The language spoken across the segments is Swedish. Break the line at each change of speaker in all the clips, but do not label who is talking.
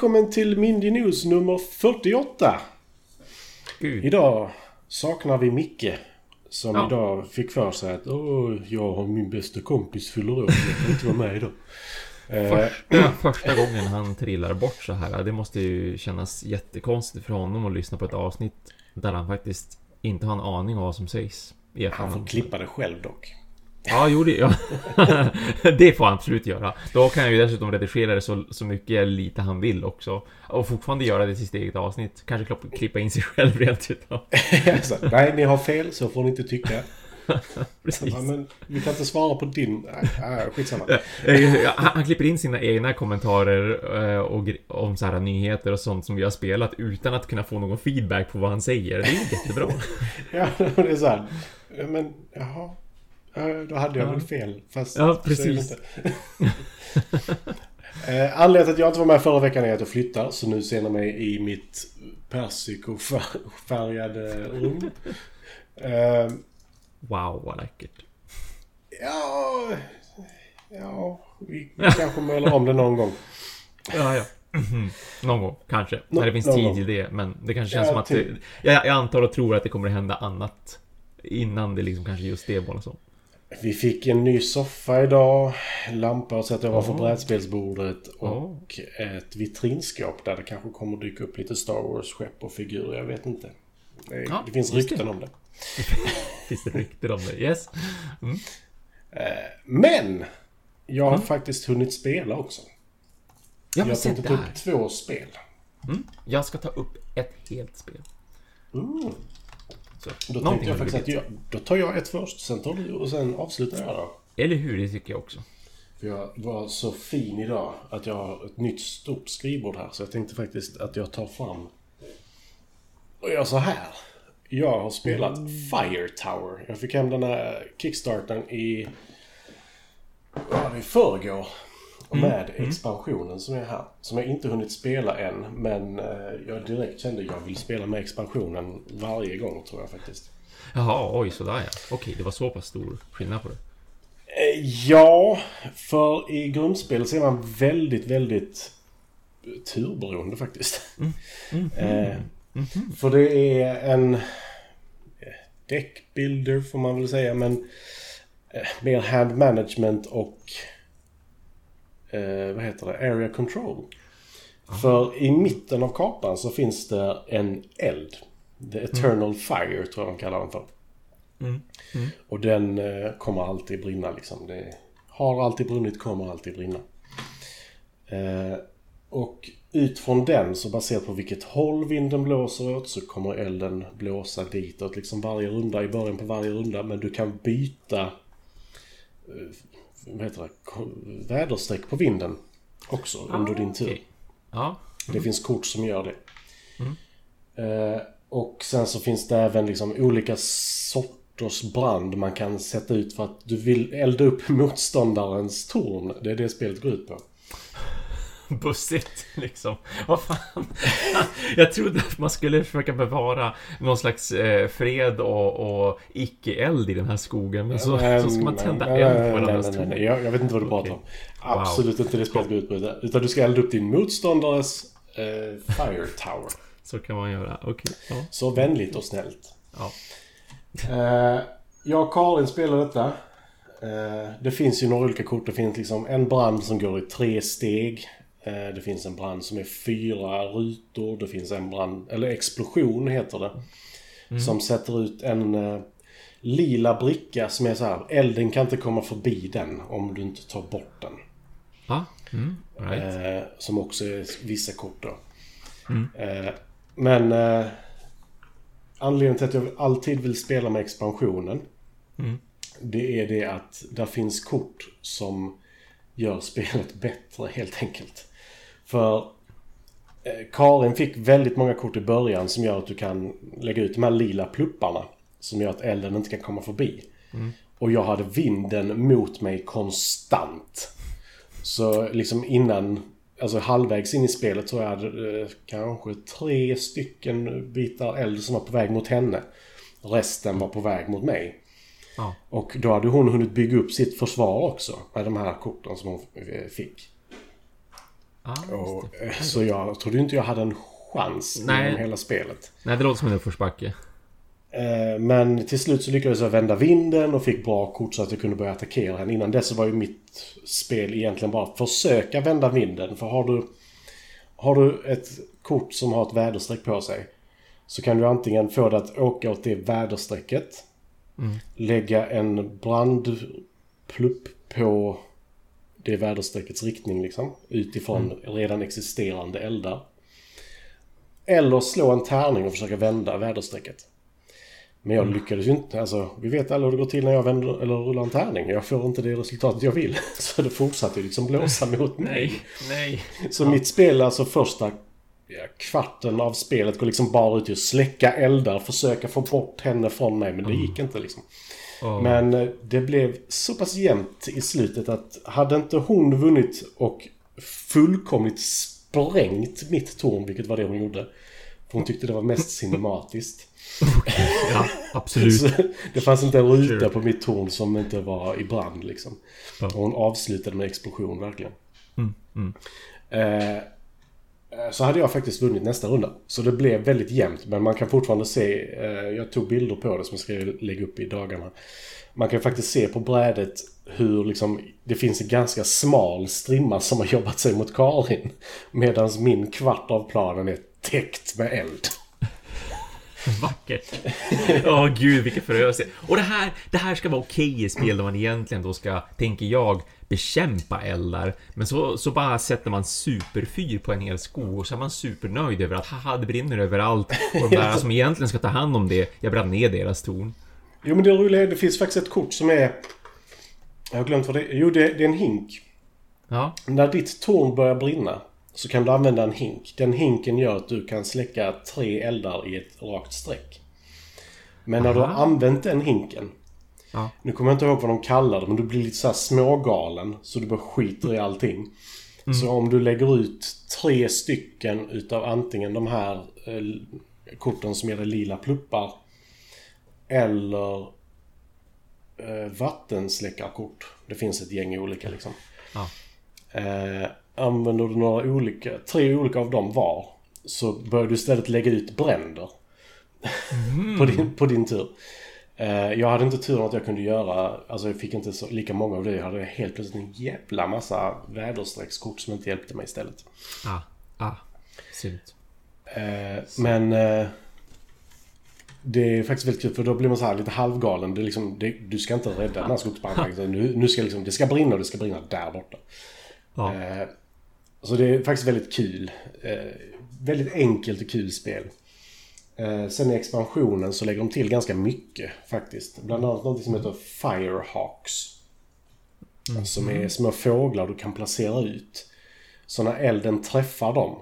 Välkommen till Mindy News nummer 48.
Gud.
Idag saknar vi Micke. Som
Ja.
idag fick för sig att Åh, jag och min bästa kompis fyller år. Jag kan inte vara med idag. Eh,
Första, första gången han trillar bort så här, det måste ju kännas jättekonstigt för honom att lyssna på ett avsnitt där han faktiskt inte har en aning om vad som sägs.
Han får klippa det själv dock.
Ja, jo, det, ja. det får han absolut göra. Då kan jag ju dessutom redigera det så, så mycket lite han vill också. Och fortfarande göra det till sitt eget avsnitt. Kanske klippa in sig själv rent utav.
så, nej, ni har fel. Så får ni inte tycka.
Precis.
Ja, men vi kan inte svara på din... Nej, skitsamma.
Eh, Han, han klipper in sina egna kommentarer eh, och, om så här nyheter och sånt som vi har spelat utan att kunna få någon feedback på vad han säger. Det är ju jättebra.
Ja, det är så här. Men, jaha. Då hade jag
Ja.
väl fel. Fast
Ja, precis.
Eh, Anledningen till att jag inte var med förra veckan är att jag flyttar. Så nu ser ni mig i mitt persikofärgade rum. Eh,
Wow, vad läckert.
ja... Ja, vi kanske målar om det någon gång.
Ja, ja. Någon gång, kanske.
Nå-
När det finns tid till det. Men det kanske känns
Ja,
som att...
typ.
Det, jag, jag antar och tror att det kommer att hända annat. Innan det liksom kanske just det målas om.
Vi fick en ny soffa idag. Lampa att sätta ovanför brädspelsbordet. Och ett vitrinskåp där det kanske kommer dyka upp lite Star Wars-skepp och figurer. Jag vet inte. Det,
Ja,
det finns
just det.
rykten om det.
Finns det rykten om det? Yes.
Eh, Men! Jag har
Mm.
faktiskt hunnit spela också.
Ja,
jag tänkte ta upp två spel.
Mm. Jag ska ta upp ett helt spel.
Mm.
Så,
Då tänkte jag faktiskt att jag, då tar jag ett först, sen tar du och sen avslutar jag då.
Eller hur? Det tycker jag också.
För jag var så fin idag att jag har ett nytt stort skrivbord här. Så jag tänkte faktiskt att jag tar fram och gör så här. Jag har spelat Fire Tower. Jag fick hem den här Kickstartern i... Det? I förrgår. Med expansionen som är här. Som jag inte hunnit spela än. Men eh, jag direkt kände att jag vill spela med expansionen varje gång tror jag faktiskt.
Jaha, oj sådär ja. Okej, det var så pass stor skillnad på det.
Eh, Ja, för i grundspel så är man väldigt, väldigt turberoende faktiskt. Eh, För det är en deckbuilder får man väl säga, men mer hand management och eh, vad heter det? Area control. För i mitten av kartan så finns det en eld. The Eternal Fire tror jag de kallar den för.
Mm.
Och den eh, kommer alltid brinna liksom. Det har alltid brunnit, kommer alltid brinna. Eh, och ut från den, så baserat på vilket håll vinden blåser åt, så kommer elden blåsa ditåt. Liksom varje runda, i början på varje runda. Men du kan byta eh, vad heter det? Väderstreck på vinden också under din tur.
Ah, Okej. Ja.
Det finns kort som gör det. Eh, och sen så finns det även liksom olika sorters brand man kan sätta ut för att du vill elda upp motståndarens torn. Det är det spelet går ut på.
Bussigt liksom. Vad fan. Jag trodde att man skulle försöka bevara någon slags eh, fred och, och icke-eld i den här skogen. Men så, så ska man tända
Nej,
eld på
nej,
varandras
nej. Jag, jag vet inte vad du pratar om. Absolut inte det spelet går ut på. Utan du ska elda upp din motståndares eh, fire tower.
Så kan man göra. Okej. Ja.
Så vänligt och snällt.
ja.
Eh, jag och Karin spelar detta. Eh, det finns ju några olika kort. Det finns liksom en brand som går i tre steg. Eh, det finns en brand som är fyra rutor. Det finns en brand, eller explosion heter det. Som sätter ut en eh, lila bricka som är så här. Elden kan inte komma förbi den om du inte tar bort den.
Ja. Mm. Right.
Eh, som också är vissa kort då. Eh, men eh, anledningen till att jag alltid vill spela med expansionen.
Mm.
Det är det att där finns kort som gör spelet bättre helt enkelt. För eh, Karin fick väldigt många kort i början som gör att du kan lägga ut de här lila plupparna. Som gör att elden inte kan komma förbi. Och jag hade vinden mot mig konstant. Så liksom innan, alltså halvvägs in i spelet så jag hade eh, kanske tre stycken bitar eld som var på väg mot henne. Resten var på väg mot mig.
Ja.
Och då hade hon hunnit bygga upp sitt försvar också med de här korten som hon eh, fick.
Ah,
och, så jag trodde inte jag hade en chans
Nej.
genom hela spelet.
Nej, det låter som en uppförsbacke.
Eh, Men till slut så lyckades jag vända vinden och fick bra kort så att jag kunde börja attackera henne. Innan dess så var ju mitt spel egentligen bara att försöka vända vinden. För har du, har du ett kort som har ett väderstreck på sig så kan du antingen få det att åka åt det väderstrecket. Lägga en brandplupp på det väderstreckets riktning liksom. Utifrån redan existerande eldar. Eller slå en tärning och försöka vända väderstrecket. Men jag lyckades ju inte. Alltså, vi vet alla hur det går till när jag vänder eller rullar en tärning. Jag får inte det resultatet jag vill. Så det fortsatte ju liksom blåsa mot mig.
nej.
Så mitt spel, alltså första ja, kvarten av spelet går liksom bara ut till att släcka eldar, försöka få bort henne från mig. Men det gick inte liksom. Men eh, det blev så pass jämnt i slutet att hade inte hon vunnit och fullkomligt sprängt mitt torn, vilket var det hon gjorde. För hon tyckte det var mest cinematiskt.
Ja, absolut.
Så det fanns inte en ruta på mitt torn som inte var i brand liksom.
Ja.
Och hon avslutade med explosion verkligen.
Mm, mm.
Eh, Eh, så hade jag faktiskt vunnit nästa runda. Så det blev väldigt jämnt. Men man kan fortfarande se, eh, jag tog bilder på det som jag ska lägga upp i dagarna. Man kan faktiskt se på brädet hur liksom, det finns en ganska smal strimma som har jobbat sig mot Karin. Medan min kvart av planen är täckt med eld.
Vackert. Åh gud, vilken föröelse. Och det här, det här ska vara okej i spel där man egentligen då ska, tänker jag, bekämpa eldar. Men så, så bara sätter man superfyr på en hel skog och så är man supernöjd över att haha, det brinner överallt. Och de där som egentligen ska ta hand om det, jag brann ner deras torn.
Jo men det roliga är, det finns faktiskt ett kort som är... Jag har glömt vad det är. Jo, det, det är en hink.
Ja,
När ditt torn börjar brinna så kan du använda en hink. Den hinken gör att du kan släcka tre eldar i ett rakt streck. Men när du har
Aha.
använt den hinken.
Ja.
Nu kommer jag inte ihåg vad de kallar det, men du blir lite så här smågalen. Så du bara skiter i allting. Så om du lägger ut tre stycken utav antingen de här eh, korten som gäller lila pluppar. Eller eh, vattensläckarkort. Det finns ett gäng olika liksom.
Ja.
Eh, använder du några olika, tre olika av dem var. Så bör du istället lägga ut bränder. på, din, på din tur. Eh, jag hade inte turen att jag kunde göra, alltså jag fick inte så, lika många av det. Jag hade helt plötsligt en jävla massa väderstreckskort som inte hjälpte mig istället.
ah, ah, synd.
Eh, men eh, det är faktiskt väldigt kul för då blir man så här lite halvgalen. Det är liksom, det, du ska inte rädda den här skogsbranden. Nu, nu ska liksom, det ska brinna och det ska brinna där borta.
Ja.
Eh, så det är faktiskt väldigt kul. Eh, väldigt enkelt och kul spel. Eh, sen i expansionen så lägger de till ganska mycket faktiskt. Bland annat något som heter Firehawks. Som är små fåglar du kan placera ut. Så när elden träffar dem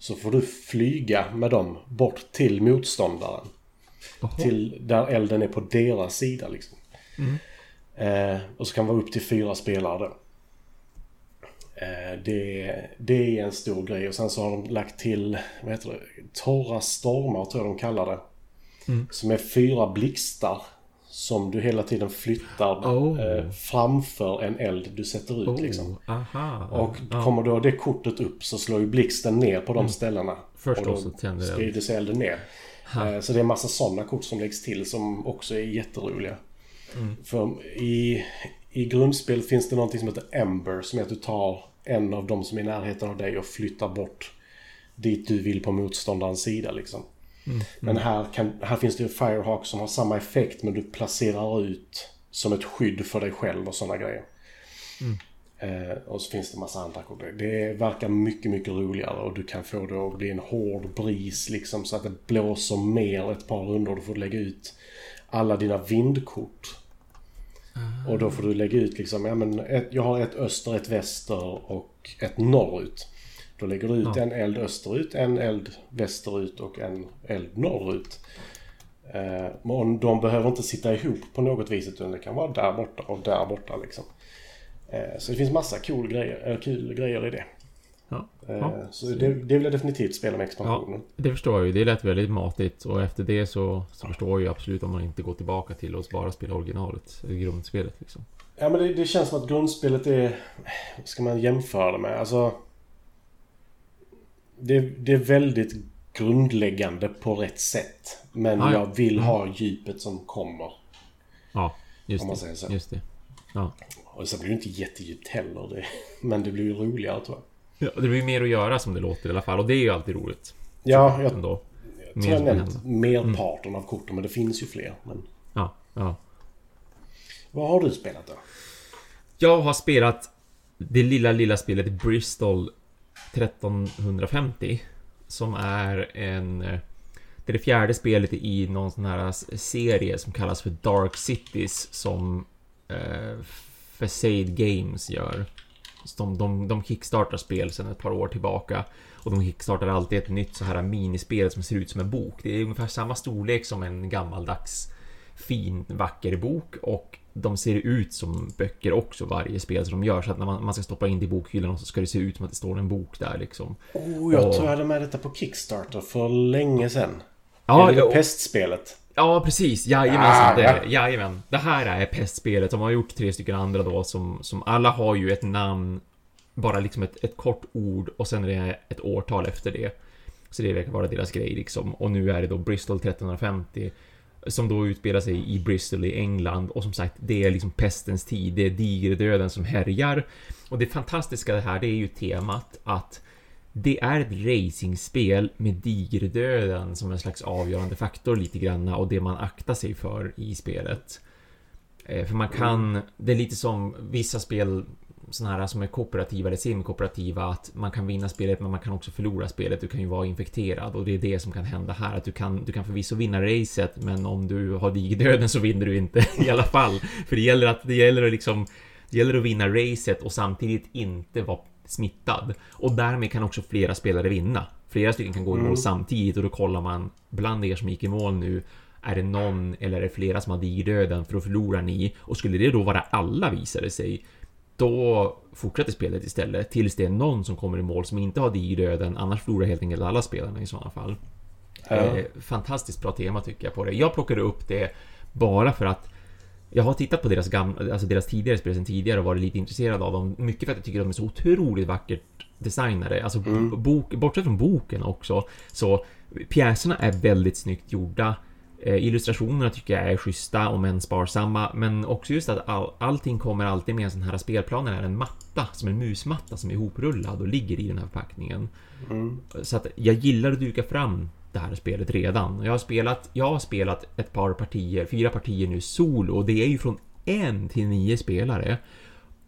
så får du flyga med dem bort till motståndaren.
Jaha.
Till där elden är på deras sida liksom. Eh, och så kan det vara upp till fyra spelare då. Eh, det, det är en stor grej och sen så har de lagt till, vad heter det, torra stormar tror jag de kallar det.
Mm.
Som är fyra blixtar. Som du hela tiden flyttar
Oh.
eh, framför en eld du sätter ut
Oh,
liksom.
aha.
Och
ja.
kommer då det kortet upp så slår ju blixten ner på de ställena.
Först
och
då
sprider sig elden ner. Eh, Så det är massa sådana kort som läggs till som också är jätteroliga.
Mm.
För i, i grundspel finns det någonting som heter Ember som är att du tar en av dem som är i närheten av dig och flyttar bort dit du vill på motståndarens sida liksom.
Mm.
Men här, kan, här finns det ju Firehawk som har samma effekt men du placerar ut som ett skydd för dig själv och sådana grejer. Eh, och så finns det massa andra kort. Det verkar mycket, mycket roligare och du kan få det att bli en hård bris liksom så att det blåser mer ett par rundor. Du får lägga ut alla dina vindkort. Och då får du lägga ut liksom, ja men ett, jag har ett öster, ett väster och ett norrut. Då lägger du ut
Ja.
en eld österut, en eld västerut och en eld norrut. Eh, men de behöver inte sitta ihop på något vis utan det kan vara där borta och där borta liksom. Eh, så det finns massa cool grejer, eh, kul grejer i det.
Ja.
Eh,
Ja.
så det, det vill jag definitivt spela med
Ja,
expansionen.
det förstår jag ju. Det lät väldigt matigt och efter det så, så förstår jag ju absolut om man inte går tillbaka till att bara spela originalet, eller grundspelet liksom.
Ja men det, det känns som att grundspelet är... Vad ska man jämföra det med? Alltså... det, det är väldigt grundläggande på rätt sätt. Men ah, ja. jag vill ha djupet som kommer.
Ja, just det. Så. Just det. Ja.
Och sen blir det inte jättedjupt heller. Det, men det blir ju roligare tror
jag. Ja, det blir mer att göra som det låter i alla fall. Och det är ju alltid roligt.
Ja, jag, ändå. jag tror jag nämnt merparten mm. av korten. Men det finns ju fler. Men...
Ja, ja.
Vad har du spelat då?
Jag har spelat det lilla, lilla spelet Bristol 1350. Som är en... Det är det fjärde spelet i någon sån här serie som kallas för Dark Cities som eh, Facade Games gör. De, de, de kickstartar spel sedan ett par år tillbaka. Och de kickstartar alltid ett nytt så här minispel som ser ut som en bok. Det är ungefär samma storlek som en gammaldags fin, vacker bok och de ser ut som böcker också varje spel som de gör så att när man, man ska stoppa in det i bokhyllan så ska det se ut som att det står en bok där liksom.
Oh, jag och... tror jag hade med detta på Kickstarter för länge sedan. Ja, är det pestspelet?
Ja, precis. Jajamensan. Ah, ja. jajamän. Det här är pestspelet. De har gjort tre stycken andra då som, som alla har ju ett namn, bara liksom ett, ett kort ord och sen är det ett årtal efter det. Så det verkar vara deras grej liksom. Och nu är det då Bristol 1350 som då utspelar sig i Bristol i England och som sagt, det är liksom pestens tid, det är digerdöden som härjar. Och det fantastiska här, det är ju temat att det är ett racingspel med digerdöden som en slags avgörande faktor lite granna och det man aktar sig för i spelet. Eh, för man kan, det är lite som vissa spel sådana här som är kooperativa eller semikooperativa att man kan vinna spelet men man kan också förlora spelet. Du kan ju vara infekterad och det är det som kan hända här. Att du kan, du kan förvisso vinna racet men om du har digerdöden så vinner du inte i alla fall. För det gäller att det gäller att liksom det gäller att vinna racet och samtidigt inte vara smittad. Och därmed kan också flera spelare vinna. Flera stycken kan gå i mål mm. samtidigt och då kollar man bland er som gick i mål nu är det någon eller är det flera som har digerdöden för då förlorar ni och skulle det då vara alla visade sig då fortsätter spelet istället tills det är någon som kommer i mål som inte har digerdöden annars förlorar helt enkelt alla spelarna i sådana fall. Ja. Eh, fantastiskt bra tema tycker jag på det. Jag plockade upp det bara för att jag har tittat på deras, gamla, alltså deras tidigare spel sen tidigare och varit lite intresserad av dem. Mycket för att jag tycker att de är så otroligt vackert designade. Alltså mm. bok, bortsett från boken också. Så pjäserna är väldigt snyggt gjorda. Eh, illustrationerna tycker jag är schyssta om än sparsamma, men också just att all, allting kommer alltid med en sån här spelplan, är en matta, som en musmatta som är ihoprullad och ligger i den här förpackningen. Mm. Så att jag gillar att duka fram det här spelet redan. Jag har spelat, jag har spelat ett par partier, fyra partier nu solo och det är ju från en till nio spelare.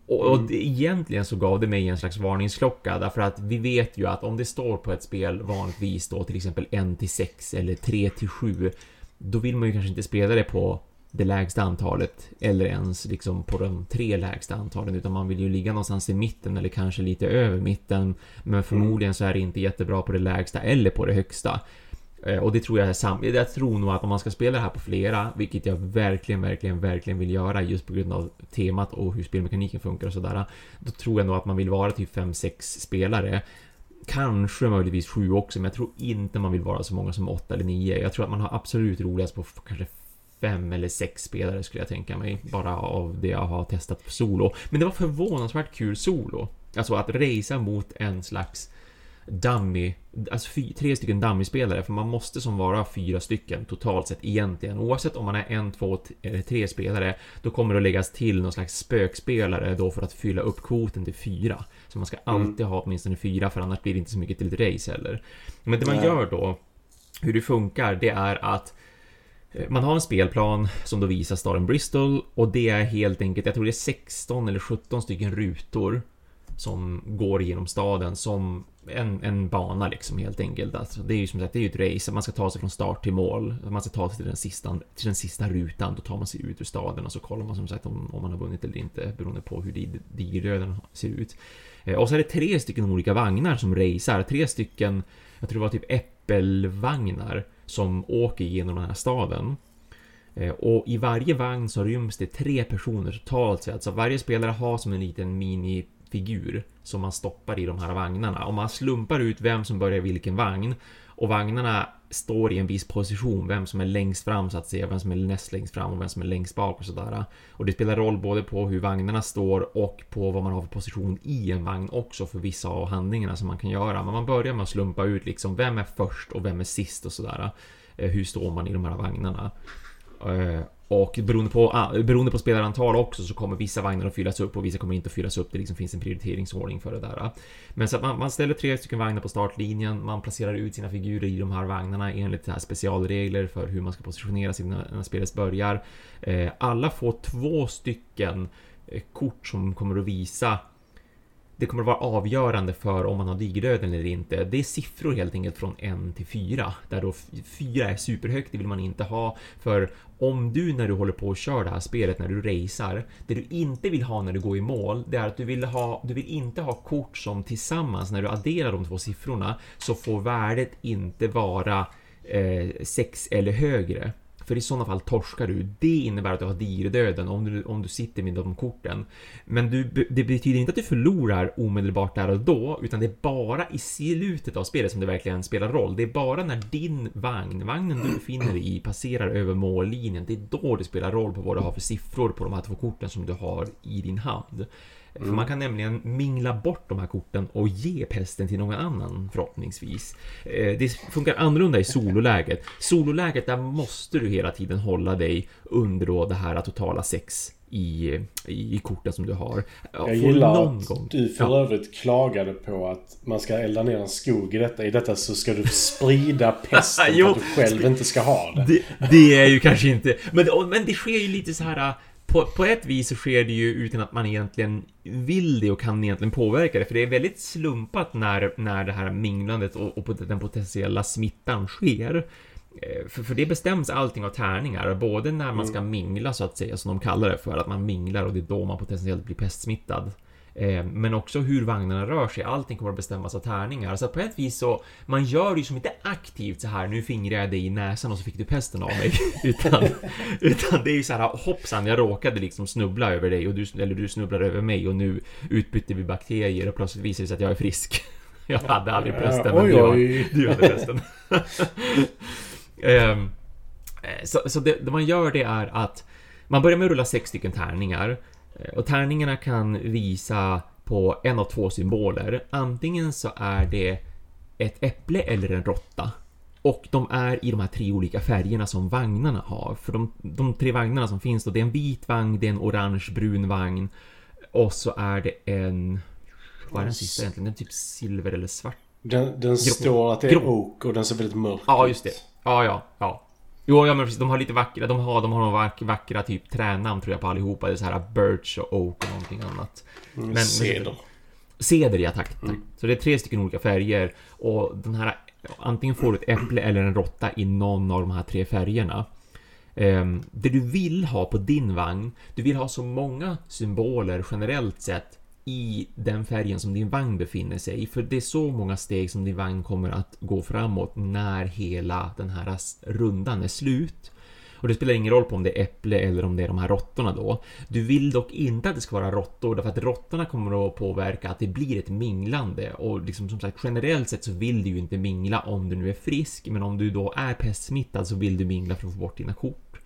Och, och mm. det, egentligen så gav det mig en slags varningsklocka därför att vi vet ju att om det står på ett spel vanligtvis då till exempel 1 till 6 eller 3 till 7 då vill man ju kanske inte spela det på det lägsta antalet eller ens liksom på de tre lägsta antalen utan man vill ju ligga någonstans i mitten eller kanske lite över mitten men förmodligen så är det inte jättebra på det lägsta eller på det högsta. Eh, och det tror jag är sam... Jag tror nog att om man ska spela det här på flera, vilket jag verkligen, verkligen, verkligen vill göra just på grund av temat och hur spelmekaniken funkar och sådär. Då tror jag nog att man vill vara typ 5-6 spelare. Kanske möjligtvis 7 också, men jag tror inte man vill vara så många som 8 eller 9. Jag tror att man har absolut roligast på kanske fem eller sex spelare skulle jag tänka mig. Bara av det jag har testat på solo. Men det var förvånansvärt kul solo. Alltså att racea mot en slags dummy, alltså fy, tre stycken dummy-spelare, för man måste som vara fyra stycken totalt sett egentligen. Oavsett om man är en, två eller tre spelare, då kommer det att läggas till någon slags spökspelare då för att fylla upp kvoten till fyra. Så man ska mm. alltid ha åtminstone fyra, för annars blir det inte så mycket till ett race heller. Men det man gör då, hur det funkar, det är att eh, man har en spelplan som då visar staden Bristol och det är helt enkelt, jag tror det är 16 eller 17 stycken rutor som går genom staden som en, en bana liksom helt enkelt. Alltså, det är ju som sagt det är ju ett race, man ska ta sig från start till mål. Man ska ta sig till den sista, till den sista rutan, då tar man sig ut ur staden och så kollar man som sagt om, om man har vunnit eller inte beroende på hur digerdöden ser ut. Eh, och så är det tre stycken olika vagnar som racear, tre stycken, jag tror det var typ äppelvagnar som åker genom den här staden. Eh, och i varje vagn så ryms det tre personer totalt sett, så varje spelare har som en liten mini figur som man stoppar i de här vagnarna. Om man slumpar ut vem som börjar i vilken vagn och vagnarna står i en viss position, vem som är längst fram så att säga, vem som är näst längst fram och vem som är längst bak och sådär. Och det spelar roll både på hur vagnarna står och på vad man har för position i en vagn också för vissa av handlingarna som man kan göra. Men man börjar med att slumpa ut liksom vem är först och vem är sist och sådär. Eh, hur står man i de här vagnarna? Eh, och beroende på, ah, beroende på spelarantal också så kommer vissa vagnar att fyllas upp och vissa kommer inte att fyllas upp. Det liksom finns en prioriteringsordning för det där. Men så att man, man ställer tre stycken vagnar på startlinjen. Man placerar ut sina figurer i de här vagnarna enligt här specialregler för hur man ska positionera sig när spelet börjar. Eh, alla får två stycken eh, kort som kommer att visa det kommer att vara avgörande för om man har digerdöden eller inte. Det är siffror helt enkelt från 1 till 4. Där då 4 är superhögt, det vill man inte ha. För om du när du håller på och kör det här spelet, när du racear, det du inte vill ha när du går i mål, det är att du vill ha, du vill inte ha kort som tillsammans, när du adderar de två siffrorna, så får värdet inte vara 6 eh, eller högre. För i sådana fall torskar du. Det innebär att du har dirdöden om du, om du sitter med de korten. Men du, det betyder inte att du förlorar omedelbart där och då, utan det är bara i slutet av spelet som det verkligen spelar roll. Det är bara när din vagn, vagnen du befinner dig i, passerar över mållinjen. Det är då det spelar roll på vad du har för siffror på de här två korten som du har i din hand. Mm. För man kan nämligen mingla bort de här korten och ge pesten till någon annan förhoppningsvis. Eh, det funkar annorlunda i sololäget. Sololäget där måste du hela tiden hålla dig under då det här totala sex i, i, korten som du har.
Jag gillar att gång. du för ja. övrigt klagade på att man ska elda ner en skog i detta. I detta så ska du sprida pesten jo, för att du själv inte ska ha det.
det. det. är ju kanske inte... Men, men det sker ju lite så här på, på ett vis så sker det ju utan att man egentligen vill det och kan egentligen påverka det, för det är väldigt slumpat när, när det här minglandet och, och den potentiella smittan sker. Eh, för, för det bestäms allting av tärningar, både när man ska mm. mingla så att säga, som de kallar det för, att man minglar och det är då man potentiellt blir pestsmittad. Eh, men också hur vagnarna rör sig, allting kommer att bestämmas av tärningar. Så på ett vis så, man gör ju som inte aktivt så här nu fingrar jag dig i näsan och så fick du pesten av mig. utan, utan det är ju så här, hoppsan, jag råkade liksom snubbla över dig och du, eller du snubblar över mig och nu utbytte vi bakterier och plötsligt visar det sig att jag är frisk. Jag hade aldrig pesten, men du, du hade pesten. um, så så det, det man gör det är att man börjar med att rulla sex stycken tärningar Eh, och tärningarna kan visa på en av två symboler. Antingen så är det ett äpple eller en råtta. Och de är i de här tre olika färgerna som vagnarna har. För de, de tre vagnarna som finns då, det är en vit vagn, det är en orange-brun vagn och så är det en... Vad är den sista egentligen? Den är typ silver eller svart?
Den, den står att det är oak och den ser väldigt mörk ut.
Ja, just det. Ja, ja, ja. Jo, ja men precis. De har lite vackra, de har, de har vackra, vackra typ tränamn tror jag på allihopa. Det är så här Birch och Oak och någonting annat.
Mm, men, ceder.
Ceder, ja tack. tack. Mm. Så det är tre stycken olika färger. Och den här, antingen får du ett äpple eller en råtta i någon av de här tre färgerna. Um, det du vill ha på din vagn, du vill ha så många symboler generellt sett i den färgen som din vagn befinner sig i. För det är så många steg som din vagn kommer att gå framåt när hela den här rundan är slut. Och det spelar ingen roll på om det är äpple eller om det är de här råttorna då. Du vill dock inte att det ska vara råttor därför att råttorna kommer att påverka att det blir ett minglande och liksom som sagt generellt sett så vill du ju inte mingla om du nu är frisk men om du då är pestsmittad så vill du mingla för att få bort dina kort.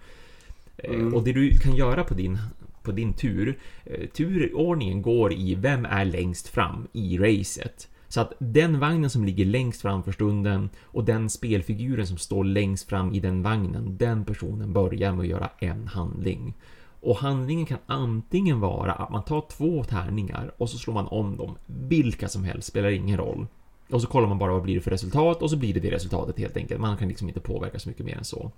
Eh, mm. Och det du kan göra på din på din tur. Eh, turordningen går i vem är längst fram i racet. Så att den vagnen som ligger längst fram för stunden och den spelfiguren som står längst fram i den vagnen, den personen börjar med att göra en handling. Och handlingen kan antingen vara att man tar två tärningar och så slår man om dem. Vilka som helst, spelar ingen roll. Och så kollar man bara vad blir det för resultat och så blir det det resultatet helt enkelt. Man kan liksom inte påverka så mycket mer än så.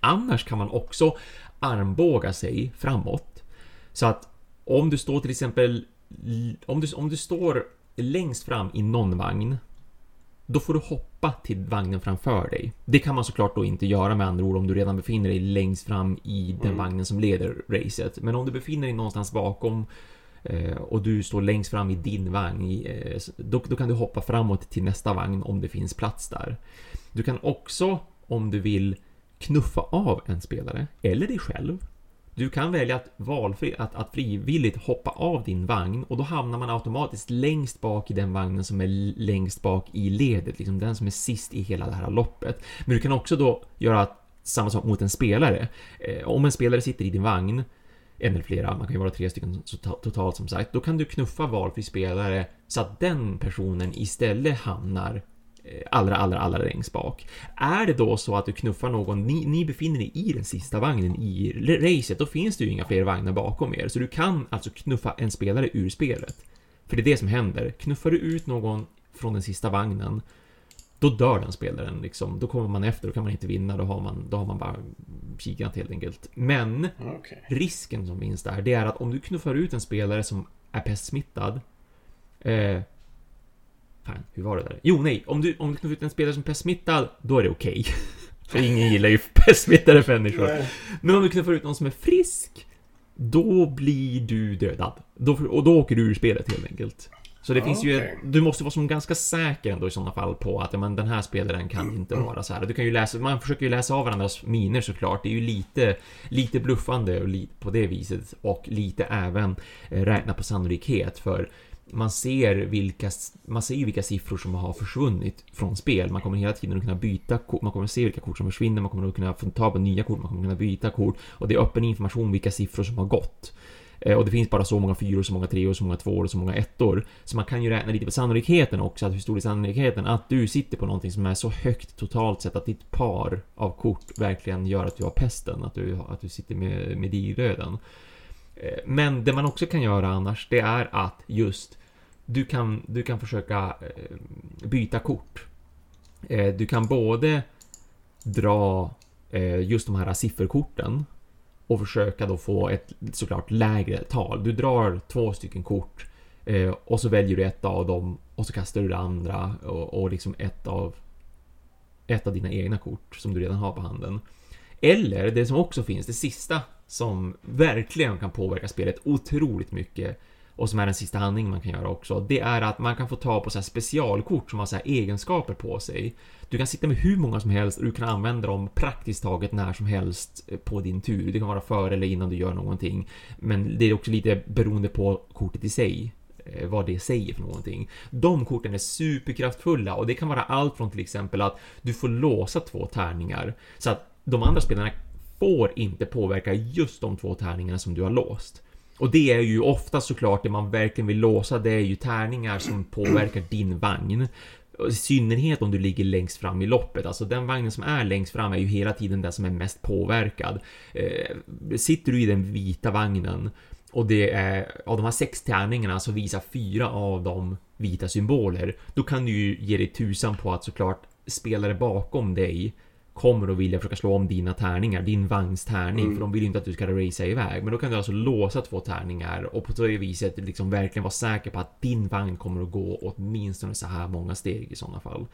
Annars kan man också armbåga sig framåt så att om du står till exempel om du, om du står längst fram i någon vagn då får du hoppa till vagnen framför dig. Det kan man såklart då inte göra med andra ord om du redan befinner dig längst fram i den mm. vagnen som leder racet. Men om du befinner dig någonstans bakom eh, och du står längst fram i din vagn, eh, då, då, kan du hoppa framåt till nästa vagn om det finns plats där. Du kan också, om du vill, knuffa av en spelare, eller dig själv, du kan välja att, valfri, att, att frivilligt hoppa av din vagn och då hamnar man automatiskt längst bak i den vagnen som är längst bak i ledet, liksom den som är sist i hela det här loppet. Men du kan också då göra samma sak mot en spelare. Eh, om en spelare sitter i din vagn, en eller flera, man kan ju vara tre stycken totalt som sagt, då kan du knuffa valfri spelare så att den personen istället hamnar allra, allra, allra längst bak. Är det då så att du knuffar någon, ni, ni befinner er i den sista vagnen i racet, då finns det ju inga fler vagnar bakom er, så du kan alltså knuffa en spelare ur spelet. För det är det som händer. Knuffar du ut någon från den sista vagnen, då dör den spelaren liksom. Då kommer man efter, då kan man inte vinna, då har man, då har man bara kikat helt enkelt. Men okay. risken som finns där, det är att om du knuffar ut en spelare som är pestsmittad, eh, Fan, hur var det där? Jo, nej. Om du, om du knuffar ut en spelare som är pestsmittad, då är det okej. Okay. För ingen gillar ju pestsmittade människor. Men om du knuffar ut någon som är frisk, då blir du dödad. Då, och då åker du ur spelet helt enkelt. Så det finns ju, du måste vara som ganska säker ändå i sådana fall på att men, den här spelaren kan inte vara så här. Du kan ju läsa, man försöker ju läsa av varandras miner såklart. Det är ju lite, lite bluffande och på det viset och lite även eh, räkna på sannolikhet för man ser vilka, man ser vilka siffror som har försvunnit från spel. Man kommer hela tiden att kunna byta kort, man kommer se vilka kort som försvinner, man kommer att kunna få ta på nya kort, man kommer kunna byta kort och det är öppen information vilka siffror som har gått. Eh, och det finns bara så många fyror, så många treor, så många tvåor och så många ettor. Så man kan ju räkna lite på sannolikheten också, att hur stor är sannolikheten att du sitter på någonting som är så högt totalt sett att ditt par av kort verkligen gör att du har pesten, att du, att du sitter med, med digerdöden. Eh, men det man också kan göra annars, det är att just du kan, du kan försöka eh, byta kort. Eh, du kan både dra eh, just de här sifferkorten och försöka då få ett såklart lägre tal. Du drar två stycken kort och så väljer du ett av dem och så kastar du det andra och, och liksom ett av ett av dina egna kort som du redan har på handen. Eller det som också finns, det sista som verkligen kan påverka spelet otroligt mycket och som är den sista handlingen man kan göra också, det är att man kan få ta på så specialkort som har så egenskaper på sig. Du kan sitta med hur många som helst och du kan använda dem praktiskt taget när som helst eh, på din tur. Det kan vara före eller innan du gör någonting. Men det är också lite beroende på kortet i sig eh, vad det säger för någonting. De korten är superkraftfulla och det kan vara allt från till exempel att du får låsa två tärningar så att de andra spelarna får inte påverka just de två tärningarna som du har låst. Och det är ju ofta såklart det man verkligen vill låsa, det är ju tärningar som påverkar din vagn. I synnerhet om du ligger längst fram i loppet, alltså den vagnen som är längst fram är ju hela tiden den som är mest påverkad. Eh, sitter du i den vita vagnen och det är av de här sex tärningarna så visar fyra av dem vita symboler, då kan du ju ge dig tusan på att såklart spelare bakom dig kommer att vilja försöka slå om dina tärningar, din vagns tärning, mm. för de vill ju inte att du ska racea iväg. Men då kan du alltså låsa två tärningar och på så viset liksom verkligen vara säker på att din vagn kommer att gå åtminstone så här många steg i sådana fall.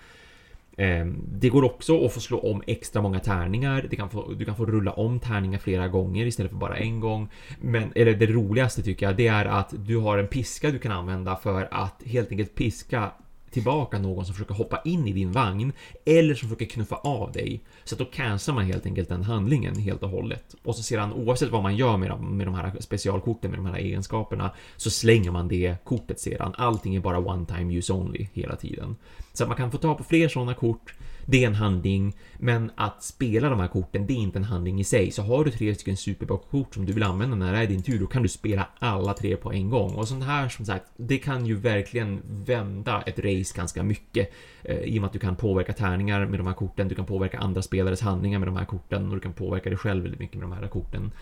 Ehm, det går också att få slå om extra många tärningar. Kan få, du kan få rulla om tärningar flera gånger istället för bara en gång. Men, eller det roligaste tycker jag, det är att du har en piska du kan använda för att helt enkelt piska tillbaka någon som försöker hoppa in i din vagn eller som försöker knuffa av dig. Så att då cancelar man helt enkelt den handlingen helt och hållet. Och så sedan oavsett vad man gör med de, med de här specialkorten, med de här egenskaperna, så slänger man det kortet sedan. Allting är bara one time use only hela tiden. Så att man kan få ta på fler sådana kort det är en handling, men att spela de här korten, det är inte en handling i sig. Så har du tre stycken superbra-kort som du vill använda när det är din tur, då kan du spela alla tre på en gång. Och sånt här, som sagt, det kan ju verkligen vända ett race ganska mycket. Eh, I och med att du kan påverka tärningar med de här korten, du kan påverka andra spelares handlingar med de här korten och du kan påverka dig själv väldigt mycket med de här korten.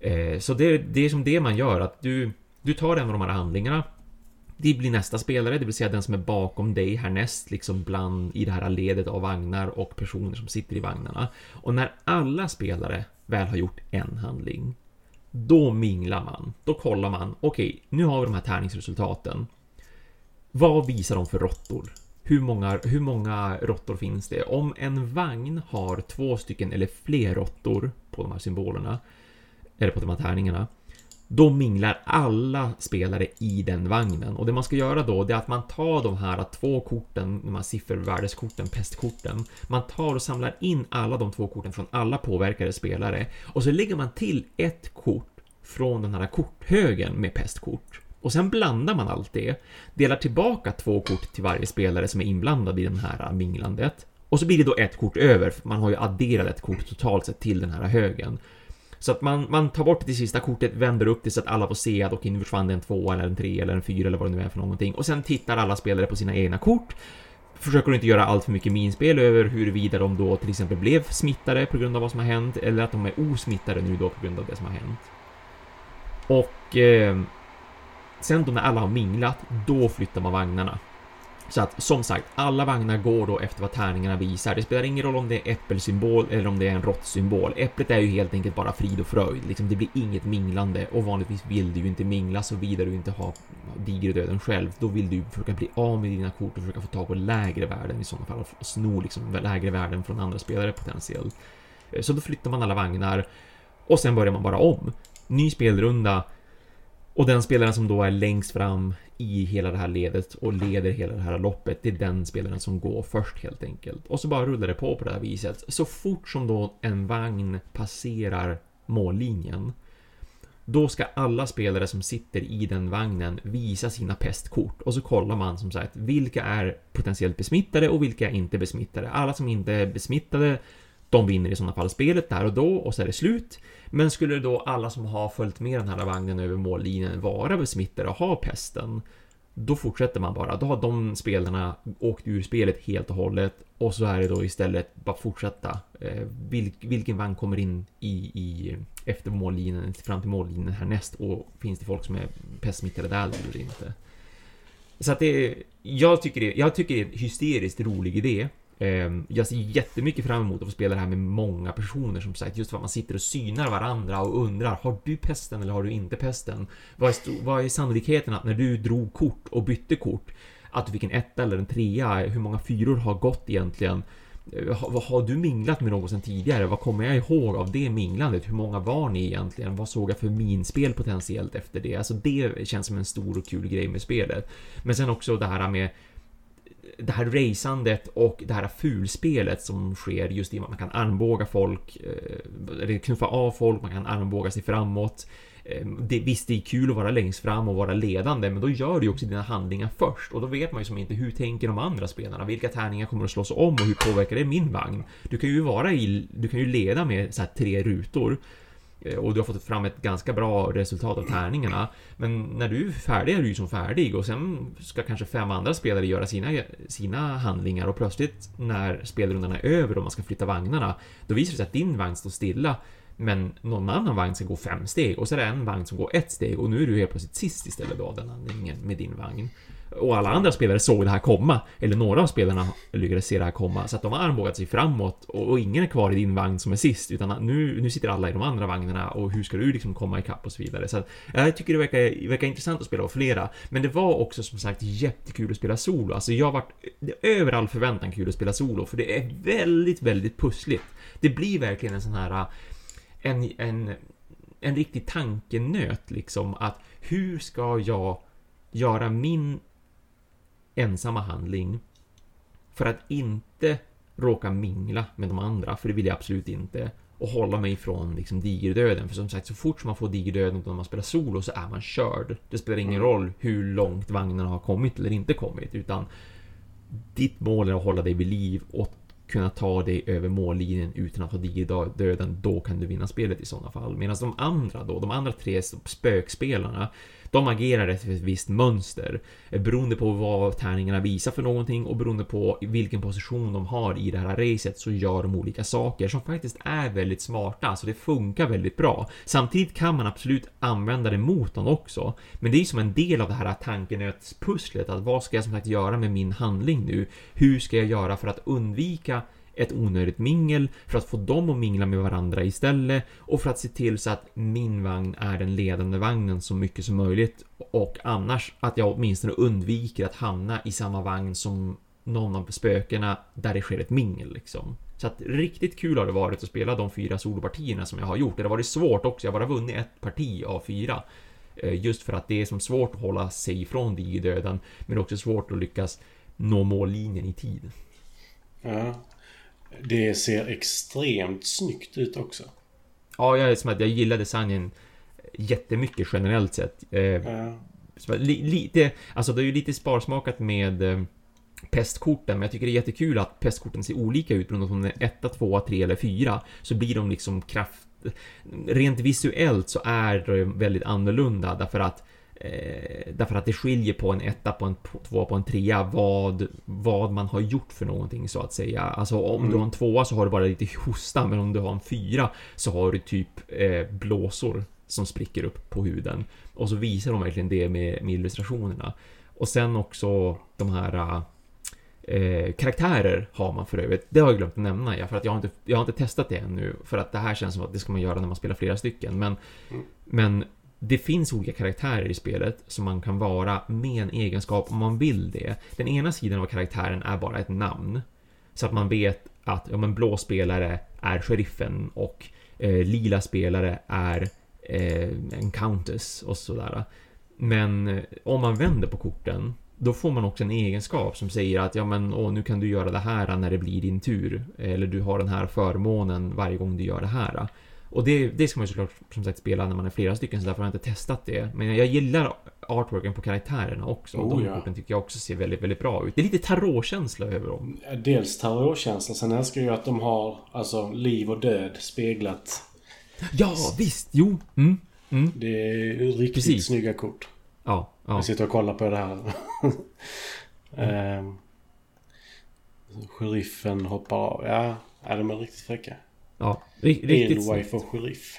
Eh, så det, det är som det man gör, att du, du tar en av de här handlingarna det blir nästa spelare, det vill säga den som är bakom dig härnäst, liksom bland i det här ledet av vagnar och personer som sitter i vagnarna. Och när alla spelare väl har gjort en handling, då minglar man. Då kollar man, okej, okay, nu har vi de här tärningsresultaten. Vad visar de för råttor? Hur många, hur många råttor finns det? Om en vagn har två stycken eller fler råttor på de här symbolerna, eller på de här tärningarna, då minglar alla spelare i den vagnen. Och det man ska göra då, det är att man tar de här två korten, de här siffervärdeskorten, pestkorten. Man tar och samlar in alla de två korten från alla påverkade spelare. Och så lägger man till ett kort från den här korthögen med pestkort. Och sen blandar man allt det, delar tillbaka två kort till varje spelare som är inblandad i det här minglandet. Och så blir det då ett kort över, för man har ju adderat ett kort totalt sett till den här högen. Så att man, man tar bort det sista kortet, vänder upp det så att alla får se att okej, nu försvann det en två eller en tre eller en fyra eller vad det nu är för någonting. Och sen tittar alla spelare på sina egna kort. Försöker inte göra allt för mycket minspel över huruvida de då till exempel blev smittade på grund av vad som har hänt eller att de är osmittade nu då på grund av det som har hänt. Och eh, sen då när alla har minglat, då flyttar man vagnarna. Så att som sagt, alla vagnar går då efter vad tärningarna visar. Det spelar ingen roll om det är äppelsymbol eller om det är en råttsymbol. Äpplet är ju helt enkelt bara frid och fröjd. Liksom, det blir inget minglande och vanligtvis vill du ju inte mingla såvida du inte har digerdöden själv. Då vill du försöka bli av med dina kort och försöka få tag på lägre värden i sådana fall och sno liksom lägre värden från andra spelare potentiellt. Eh, så då flyttar man alla vagnar och sen börjar man bara om. Ny spelrunda och den spelaren som då är längst fram i hela det här ledet och leder hela det här loppet, det är den spelaren som går först helt enkelt. Och så bara rullar det på på det här viset. Så fort som då en vagn passerar mållinjen, då ska alla spelare som sitter i den vagnen visa sina pestkort och så kollar man som sagt vilka är potentiellt besmittade och vilka är inte besmittade. Alla som inte är besmittade de vinner i sådana fall spelet där och då och så är det slut. Men skulle då alla som har följt med den här vagnen över mållinjen vara besmittade och ha pesten, då fortsätter man bara. Då har de spelarna åkt ur spelet helt och hållet och så är det då istället bara fortsätta. Eh, vilk, vilken vagn kommer in i, i efter mållinjen, fram till mållinjen härnäst och finns det folk som är pestsmittade där eller inte? Så att det, jag tycker det, jag tycker det är en hysteriskt rolig idé. Ehm, jag ser jättemycket fram emot att få spela det här med många personer som sagt, just för att man sitter och synar varandra och undrar, har du pesten eller har du inte pesten? Vad är, vad är sannolikheten att när du drog kort och bytte kort, att du fick en etta eller en trea? Hur många fyror har gått egentligen? Eh, vad har, har du minglat med någon sedan tidigare? Vad kommer jag ihåg av det minglandet? Hur många var ni egentligen? Vad såg jag för minspel potentiellt efter det? Alltså det känns som en stor och kul grej med spelet. Men sen också det här med det här raceandet och det här fulspelet som sker just i att man kan armbåga folk, eh, eller knuffa av folk, man kan armbåga sig framåt. Eh, det, visst, det är kul att vara längst fram och vara ledande, men då gör du ju också dina handlingar först och då vet man ju som inte hur tänker de andra spelarna? Vilka tärningar kommer att slås om och hur påverkar det min vagn? Du kan ju vara i, du kan ju leda med så tre rutor Eh, och du har fått fram ett ganska bra resultat av tärningarna. Men när du är färdig är du ju som färdig och sen ska kanske fem andra spelare göra sina, sina handlingar och plötsligt när spelrundan är över och man ska flytta vagnarna, då visar det sig att din vagn står stilla men någon annan vagn ska gå fem steg och så är det en vagn som går ett steg och nu är du helt plötsligt sist istället då, den handlingen med din vagn. Och alla andra spelare såg det här komma, eller några av spelarna lyckades se det här komma, så att de har armbågat sig framåt. Och, och, ingen är kvar i din vagn som är sist, utan nu, nu sitter alla i de andra vagnarna. Och hur ska du liksom komma ikapp och så vidare. Så att, jag tycker det verkar, verkar intressant att spela av flera, men det var också som sagt jättekul att spela solo. Alltså jag vart varit över all förväntan kul att spela solo, för det är väldigt, väldigt pussligt. Det blir verkligen en sån här en, en, en riktig tankenöt liksom. Att hur ska jag göra min ensamma handling för att inte råka mingla med de andra, för det vill jag absolut inte. Och hålla mig ifrån liksom digerdöden, för som sagt så fort man får digerdöden när man spelar solo så är man körd. Det spelar ingen mm. roll hur långt vagnarna har kommit eller inte kommit, utan ditt mål är att hålla dig vid liv och kunna ta dig över mållinjen utan att ha digerdöden, då kan du vinna spelet i sådana fall. Medan de andra då, de andra tre spökspelarna, de agerar efter ett visst mönster eh, beroende på vad tärningarna visar för någonting och beroende på vilken position de har i det här racet så gör de olika saker som faktiskt är väldigt smarta, så det funkar väldigt bra. Samtidigt kan man absolut använda det mot dem också, men det är som en del av det här tankenötspusslet att vad ska jag som sagt göra med min handling nu? Hur ska jag göra för att undvika ett onödigt mingel, för att få dem att mingla med varandra istället och för att se till så att min vagn är den ledande vagnen så mycket som möjligt och annars att jag åtminstone undviker att hamna i samma vagn som någon av spökena där det sker ett mingel liksom. Så att riktigt kul har det varit att spela de fyra solopartierna som jag har gjort. Det har varit svårt också, jag har bara vunnit ett parti av fyra. Eh, just för att det är som svårt att hålla sig ifrån digerdöden, men också svårt att lyckas nå mållinjen i tid.
Ja. Det ser extremt snyggt ut också.
Ja, jag, som att jag gillar designen jättemycket generellt sett. Eh, ja. Lite, alltså det är ju lite sparsmakat med eh, pestkorten, men jag tycker det är jättekul att pestkorten ser olika ut beroende på om de är 1, 2, 3 eller 4. Så blir de liksom kraft... Rent visuellt så är det väldigt annorlunda därför att eh, därför att det skiljer på en etta, på en tvåa, på en trea vad, vad man har gjort för någonting så att säga. Alltså om mm. du har en tvåa så har du bara lite hosta, men om du har en fyra så har du typ eh, blåsor som spricker upp på huden. Och så visar de verkligen det med, med illustrationerna. Och sen också de här eh, karaktärer har man för övrigt. Det har jag glömt att nämna, ja, för att jag har, inte, jag har inte testat det ännu. För att det här känns som att det ska man göra när man spelar flera stycken. Men, mm. men det finns olika karaktärer i spelet som man kan vara med en egenskap om man vill det. Den ena sidan av karaktären är bara ett namn. Så att man vet att ja, men blå spelare är sheriffen och eh, lila spelare är eh, en countess och sådär. Men eh, om man vänder på korten då får man också en egenskap som säger att ja men åh, nu kan du göra det här när det blir din tur. Eller du har den här förmånen varje gång du gör det här. Och det, det ska man ju såklart som sagt spela när man är flera stycken så därför har jag inte testat det. Men jag gillar artworken på karaktärerna också. Oh, de ja. korten tycker jag också ser väldigt, väldigt bra ut. Det är lite tarotkänsla över dem.
Dels tarotkänsla, sen älskar jag att de har alltså liv och död speglat.
Ja, visst, jo. Mm. Mm.
Det är riktigt Precis. snygga kort.
Ja, ja.
Jag sitter och kollar på det här. mm. Sheriffen hoppar av. Ja, ja de är riktigt fräcka.
Ja, riktigt.
Edelwife och sheriff.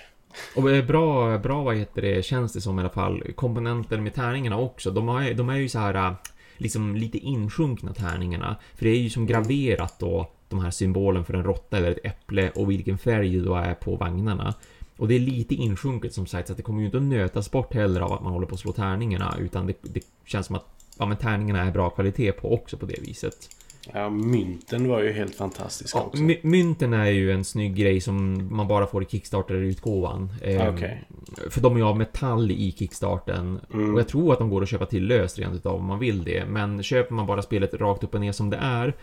Och bra, bra vad heter det, känns det som i alla fall. Komponenter med tärningarna också. De, har, de är ju så här liksom lite insjunkna tärningarna. För det är ju som graverat då de här symbolen för en råtta eller ett äpple och vilken färg det då är på vagnarna. Och det är lite insjunket som sagt, så att det kommer ju inte att nötas bort heller av att man håller på att slå tärningarna, utan det, det känns som att ja, men tärningarna är bra kvalitet på också på det viset.
Ja, mynten var ju helt fantastisk ja, också.
Mynten är ju en snygg grej som man bara får i Kickstarter-utgåvan.
Ehm, okay.
För de är ju av metall i Kickstarten. Mm. Och jag tror att de går att köpa till löst rent utav om man vill det. Men köper man bara spelet rakt upp och ner som det är,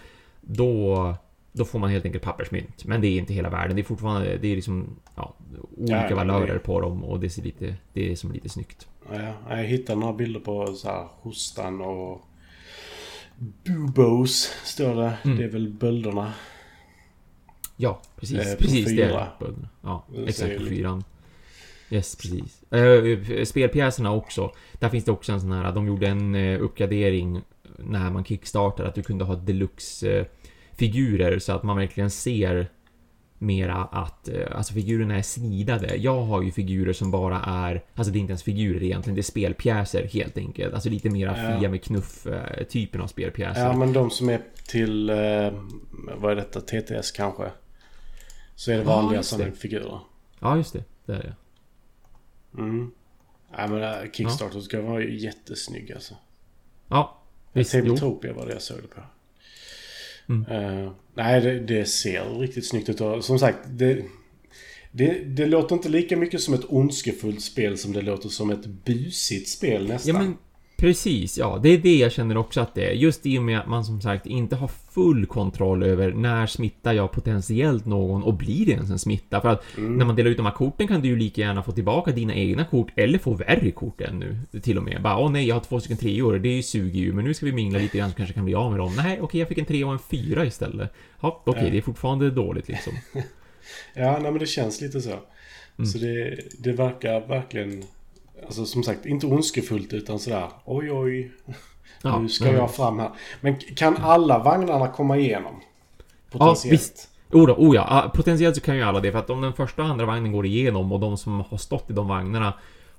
då då får man helt enkelt pappersmynt. Men det är inte hela världen. Det är fortfarande det är liksom, ja, olika ja, valörer på dem och det ser lite, det är som lite snyggt.
Ja, jag hittade några bilder på så här hostan och Bubos står det. Mm. Det är väl bölderna.
Ja, precis. Eh, precis fyra. det är bölderna. Ja, exakt på fyran. Yes, precis. Uh, spelpjäserna också. Där finns det också en sån här, de gjorde en uh, uppgradering när man kickstartade, att du kunde ha deluxe uh, figurer så att man verkligen ser mera att eh, alltså figurerna är snidade. Jag har ju figurer som bara är, alltså det är inte ens figurer egentligen, det är spelpjäser helt enkelt. Alltså lite mera fia med knuff eh, av spelpjäser.
Ja, men de som är till, eh, vad är detta, TTS kanske? Så är det vanliga ja, som figurer.
Ja, just det. Det är det.
Mm. Ja, men Kickstarter ja. ska vara jättesnygg alltså.
Ja,
visst. Tabletopia var det jag såg det på. Mm. Uh, nej, det, det, ser riktigt snyggt ut. Och som sagt, det, det, det låter inte lika mycket som ett ondskefullt spel som det låter som ett busigt spel nästan.
Ja, men Precis, ja. Det är det jag känner också att det är. Just i och med att man som sagt inte har full kontroll över när smittar jag potentiellt någon och blir det ens en smitta? För att mm. när man delar ut de här korten kan du ju lika gärna få tillbaka dina egna kort eller få värre kort ännu. Till och med. Bara, åh nej, jag har två stycken treor, det suger ju, men nu ska vi mingla lite grann så kanske kan bli av med dem. Nej, okej, jag fick en trea och en fyra istället. Ja, okej, ja. det är fortfarande dåligt liksom.
ja, nej men det känns lite så. Mm. Så det, det verkar verkligen Alltså som sagt, inte ondskefullt utan sådär oj oj. Ja, nu ska jag fram här. Men kan alla vagnarna komma igenom?
Potentiellt? Ja, visst. Oh, då, oh ja, potentiellt så kan ju alla det. För att om den första och andra vagnen går igenom och de som har stått i de vagnarna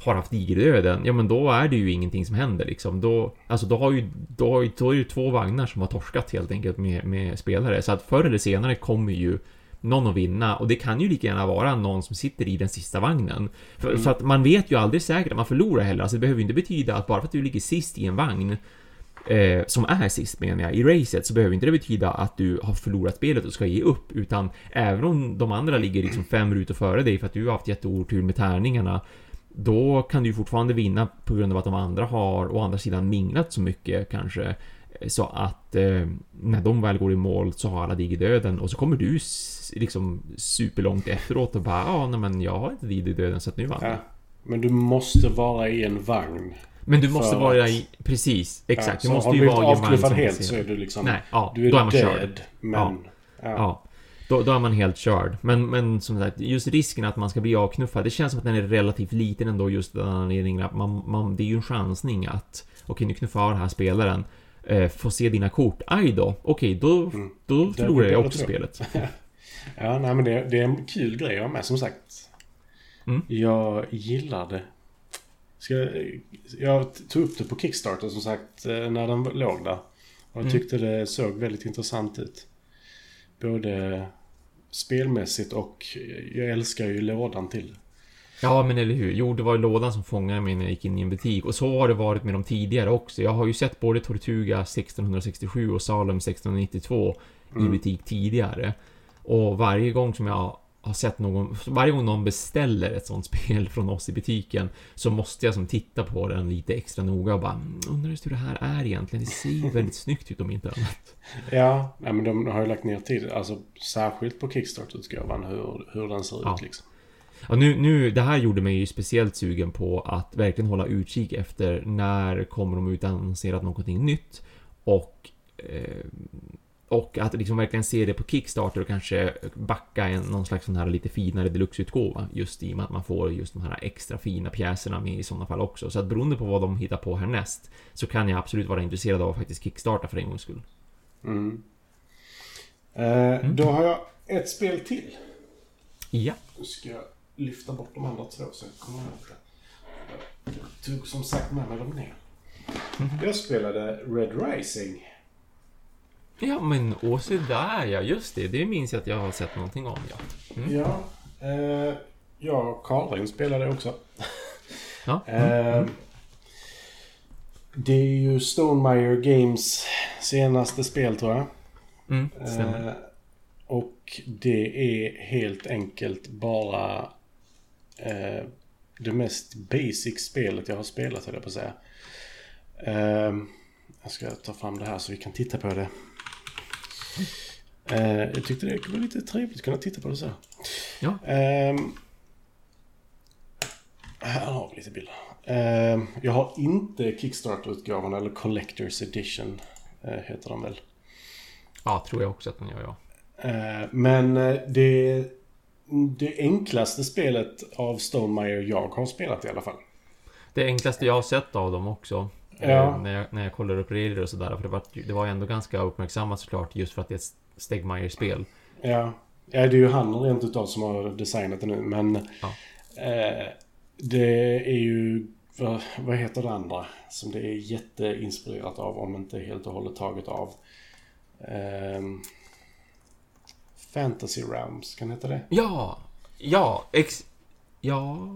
har haft digerdöden, ja men då är det ju ingenting som händer liksom. Då, alltså då har ju, då, då är det ju två vagnar som har torskat helt enkelt med, med spelare. Så att förr eller senare kommer ju någon att vinna och det kan ju lika gärna vara någon som sitter i den sista vagnen. För, mm. för att man vet ju aldrig säkert att man förlorar heller, alltså det behöver ju inte betyda att bara för att du ligger sist i en vagn eh, som är sist menar jag, i racet så behöver inte det betyda att du har förlorat spelet och ska ge upp utan även om de andra ligger liksom fem rutor före dig för att du har haft jätteotur med tärningarna då kan du fortfarande vinna på grund av att de andra har å andra sidan minglat så mycket kanske så att eh, när de väl går i mål så har alla digit döden och så kommer du liksom superlångt efteråt och bara ja, nej men jag har inte digit döden så att nu vann ja,
Men du måste vara i en vagn.
Men du måste vara i... Precis, exakt.
Ja,
du måste
ju vara
i
en vagn. avknuffad helt så är du liksom...
Nej, ja,
du är,
då är man
dead,
körd.
men... Ja.
ja. Då, då, är man helt körd. Men, men som sagt, just risken att man ska bli avknuffad, det känns som att den är relativt liten ändå just den anledningen att man, man, det är ju en chansning att okej, okay, nu knuffar jag den här spelaren eh, få se dina kort. Aj då, okej, okay, då, mm. då förlorar jag också spelet.
ja, nej men det, det, är en kul grej ha med som sagt. Mm. Jag gillar det. Ska, jag tog upp det på Kickstarter som sagt eh, när den låg där. Och jag tyckte mm. det såg väldigt intressant ut. Både spelmässigt och jag älskar ju lådan till.
Ja, men eller hur. Jo, det var lådan som fångade mig när jag gick in i en butik. Och så har det varit med de tidigare också. Jag har ju sett både Tortuga 1667 och Salem 1692 mm. i butik tidigare. Och varje gång som jag har sett någon, varje gång någon beställer ett sånt spel från oss i butiken så måste jag som titta på den lite extra noga och bara mm, undrar hur det här är egentligen. Det ser väldigt snyggt ut om inte annat.
Ja, men de har ju lagt ner tid, alltså särskilt på Kickstart-utgåvan hur, hur den ser ja. ut liksom.
Ja, nu, nu, det här gjorde mig ju speciellt sugen på att verkligen hålla utkik efter när kommer de ut annonserat någonting nytt och eh, och att liksom verkligen se det på Kickstarter och kanske backa en, någon slags sån här lite finare deluxeutgåva just i och med att man får just de här extra fina pjäserna med i sådana fall också. Så att beroende på vad de hittar på härnäst så kan jag absolut vara intresserad av att faktiskt kickstarta för en gångs skull.
Mm. Eh, mm. Då har jag ett spel till.
Ja.
Nu ska jag lyfta bort de andra två så jag kommer ihåg det. Jag tog som sagt med mig dem ner. Mm. Jag spelade Red Rising.
Ja men och så där ja, just det. Det minns jag att jag har sett någonting om ja.
Mm. Ja. Eh, jag och Karin spelade också.
Ja. Mm.
eh, det är ju Stonemire Games senaste spel tror jag.
Mm.
Eh, och det är helt enkelt bara eh, det mest basic spelet jag har spelat höll jag på att säga. Eh, jag ska ta fram det här så vi kan titta på det. Eh, jag tyckte det var lite trevligt att kunna titta på det så.
Ja.
Ehm, här har vi lite bilder. Ehm, jag har inte Kickstarter-utgåvan eller Collector's Edition. Eh, heter de väl.
Ja, tror jag också att den gör ja.
Eh, men det det enklaste spelet av Stonemire jag har spelat i alla fall.
Det enklaste jag har sett av dem också. Eh, ja. när, jag, när jag kollar upp regler och sådär. För det var, det var ändå ganska uppmärksammat såklart just för att det är ett Stegmaier-spel.
Ja. ja, det är ju han rent utav som har designat det nu. Men ja. eh, det är ju... Vad, vad heter det andra? Som det är jätteinspirerat av om inte helt och hållet taget av. Eh, Fantasy Realms, kan det heta det?
Ja! Ja, ex... Ja...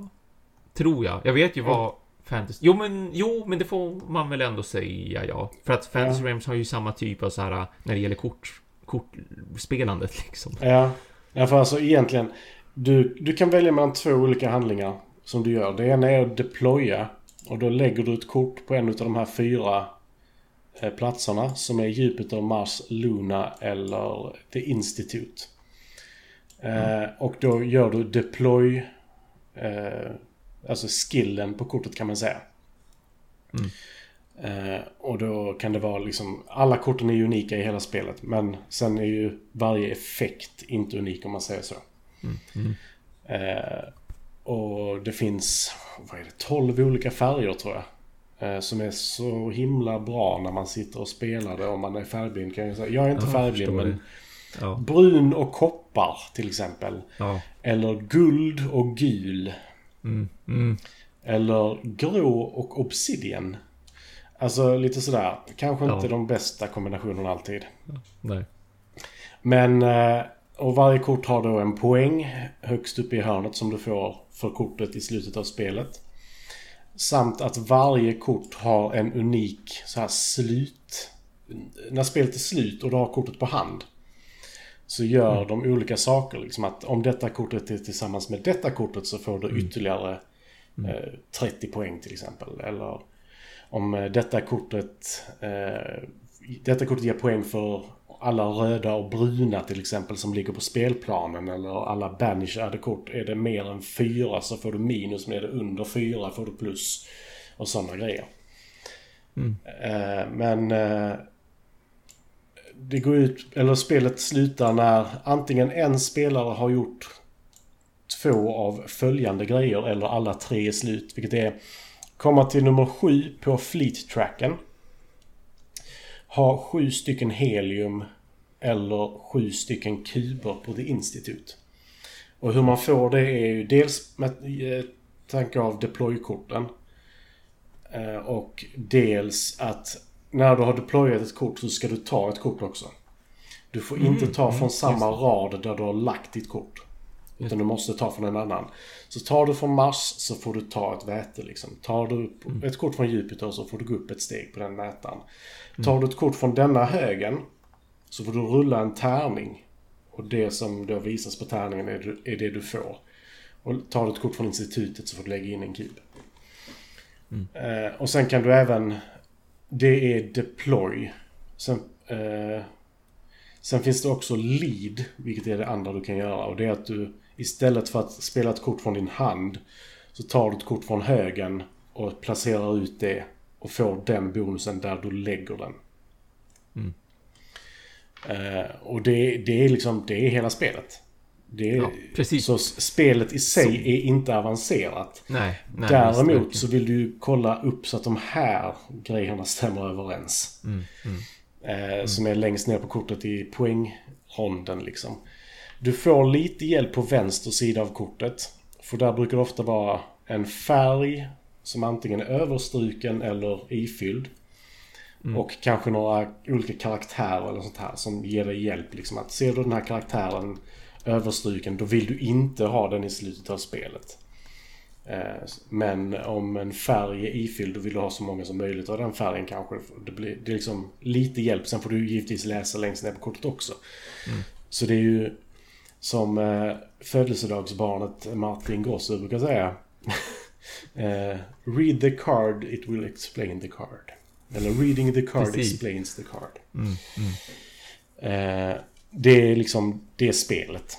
Tror jag. Jag vet ju vad fantasy... Jo men, jo, men det får man väl ändå säga, ja. För att Fantasy ja. Realms har ju samma typ av så här när det gäller kort... Kortspelandet liksom.
Ja. Ja, för alltså egentligen. Du, du kan välja mellan två olika handlingar som du gör. Det ena är att deploya. Och då lägger du ett kort på en av de här fyra Eh, platserna som är Jupiter, Mars, Luna eller The Institute. Mm. Eh, och då gör du deploy, eh, alltså skillen på kortet kan man säga.
Mm.
Eh, och då kan det vara liksom, alla korten är unika i hela spelet. Men sen är ju varje effekt inte unik om man säger så.
Mm. mm.
Eh, och det finns, vad är det, 12 olika färger tror jag. Eh, som är så himla bra när man sitter och spelar det om man är färgblind kan jag säga. Jag är inte ja, färgblind men ja. brun och koppar till exempel.
Ja.
Eller guld och gul.
Mm. Mm.
Eller grå och obsidian. Alltså lite sådär. Kanske inte de bästa kombinationerna alltid.
Nej.
Men eh, och varje kort har då en poäng högst uppe i hörnet som du får för kortet i slutet av spelet. Samt att varje kort har en unik så här slut... När spelet är slut och du har kortet på hand. Så gör mm. de olika saker. Liksom att om detta kortet är tillsammans med detta kortet så får du mm. ytterligare mm. eh, 30 poäng till exempel. Eller om eh, detta kortet... Eh, detta kortet ger poäng för alla röda och bruna till exempel som ligger på spelplanen eller alla banishade kort. Är det mer än fyra så får du minus, men är det under fyra får du plus. Och sådana grejer. Mm. Eh, men eh, det går ut, eller spelet slutar när antingen en spelare har gjort två av följande grejer eller alla tre är slut. Vilket är komma till nummer sju på fleet-tracken. Ha sju stycken helium eller sju stycken kuber på The Institute. Och hur man får det är ju dels med eh, tanke av deploykorten eh, och dels att när du har deployat ett kort så ska du ta ett kort också. Du får mm, inte ta från mm, samma rad där du har lagt ditt kort. Utan du måste ta från en annan. Så tar du från Mars så får du ta ett väte liksom. Tar du mm. ett kort från Jupiter så får du gå upp ett steg på den mätaren. Mm. Tar du ett kort från denna högen så får du rulla en tärning. Och det som då visas på tärningen är, är det du får. Och tar du ett kort från institutet så får du lägga in en kub. Mm. Eh, och sen kan du även... Det är deploy. Sen, eh, sen finns det också lead, vilket är det andra du kan göra. Och det är att du istället för att spela ett kort från din hand så tar du ett kort från högen och placerar ut det och får den bonusen där du lägger den. Mm. Uh, och det, det är liksom, det är hela spelet. Det är, ja, precis. Så spelet i sig så. är inte avancerat.
Nej, nej,
Däremot så vill du kolla upp så att de här grejerna stämmer överens. Mm, mm, uh, mm. Som är längst ner på kortet i poängronden liksom. Du får lite hjälp på vänster sida av kortet. För där brukar det ofta vara en färg som antingen är överstruken eller ifylld. Mm. Och kanske några olika karaktärer eller sånt här som ger dig hjälp. Liksom att ser du den här karaktären överstruken då vill du inte ha den i slutet av spelet. Eh, men om en färg är ifylld då vill du ha så många som möjligt av den färgen kanske. Det, blir, det är liksom lite hjälp. Sen får du givetvis läsa längst ner på kortet också. Mm. Så det är ju som eh, födelsedagsbarnet Martin Grosso brukar säga. eh, read the card, it will explain the card. Eller reading the card Precis. explains the card. Mm, mm. Eh, det är liksom det spelet.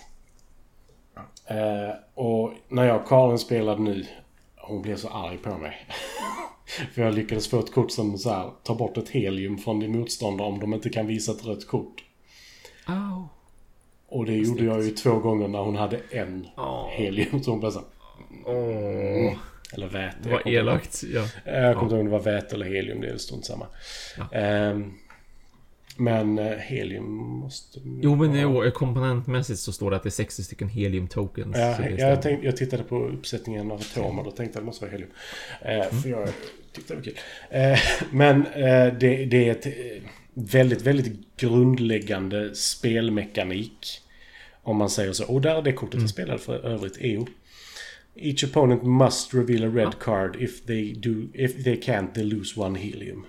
Eh, och när jag och Karin spelade nu, hon blev så arg på mig. För jag lyckades få ett kort som så här, tar bort ett helium från din motståndare om de inte kan visa ett rött kort.
Oh.
Och det gjorde jag ju två gånger när hon hade en oh. helium. Så hon blev så
oh.
Eller väte.
Vad elakt. Ja.
Jag kommer inte ihåg om det var väte eller helium. Det är strunt samma. Ja. Um, men eh, helium måste...
Jo men jo, komponentmässigt så står det att det är 60 stycken helium tokens.
Ja, jag, tänkte, jag tittade på uppsättningen av atomer och tänkte att det måste vara helium. Uh, mm. För jag tyckte det var kul. Uh, men uh, det, det, är ett väldigt, väldigt grundläggande spelmekanik. Om man säger så. Och där är det kortet mm. jag spelade för övrigt, EO. Each opponent must reveal a red ja. card. If they, do, if they can't, they lose one helium.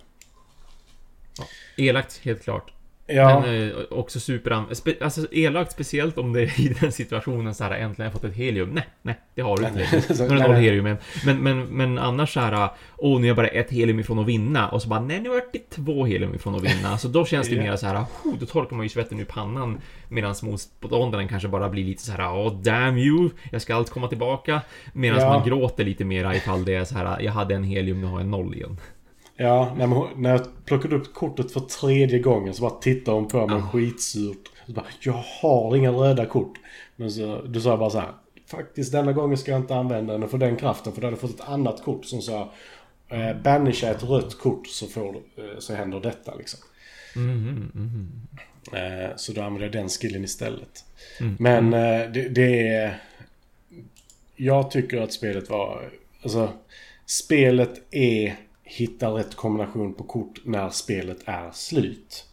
Elakt, helt klart. Ja. Men eh, också super... Spe, alltså elakt speciellt om det är i den situationen så här äntligen har fått ett helium. Nej, nej, det har du inte. Nu har du noll helium. Men, men, men, men annars så här... Åh, nu är jag bara ett helium ifrån att vinna. Och så bara, nej, nu har jag två helium ifrån att vinna. Alltså då känns det yeah. mer så här... Oh, då torkar man ju svetten ur pannan. Medan motståndaren kanske bara blir lite så här... Åh, oh, damn you! Jag ska allt komma tillbaka. Medan ja. man gråter lite mer ifall det är så här... Jag hade en helium, nu har jag noll igen.
Ja, när, man, när jag plockade upp kortet för tredje gången så bara tittade hon på mig oh. skitsurt. Så bara, jag har inga röda kort. Men så, då sa jag bara så här. Faktiskt denna gången ska jag inte använda den för den kraften. För då hade jag fått ett annat kort som sa. Eh, banisha ett rött kort så, får, eh, så händer detta liksom. Mm, mm, mm. Eh, så då använde jag den skillen istället. Mm, Men eh, det, det är... Jag tycker att spelet var... Alltså, spelet är hitta rätt kombination på kort när spelet är slut.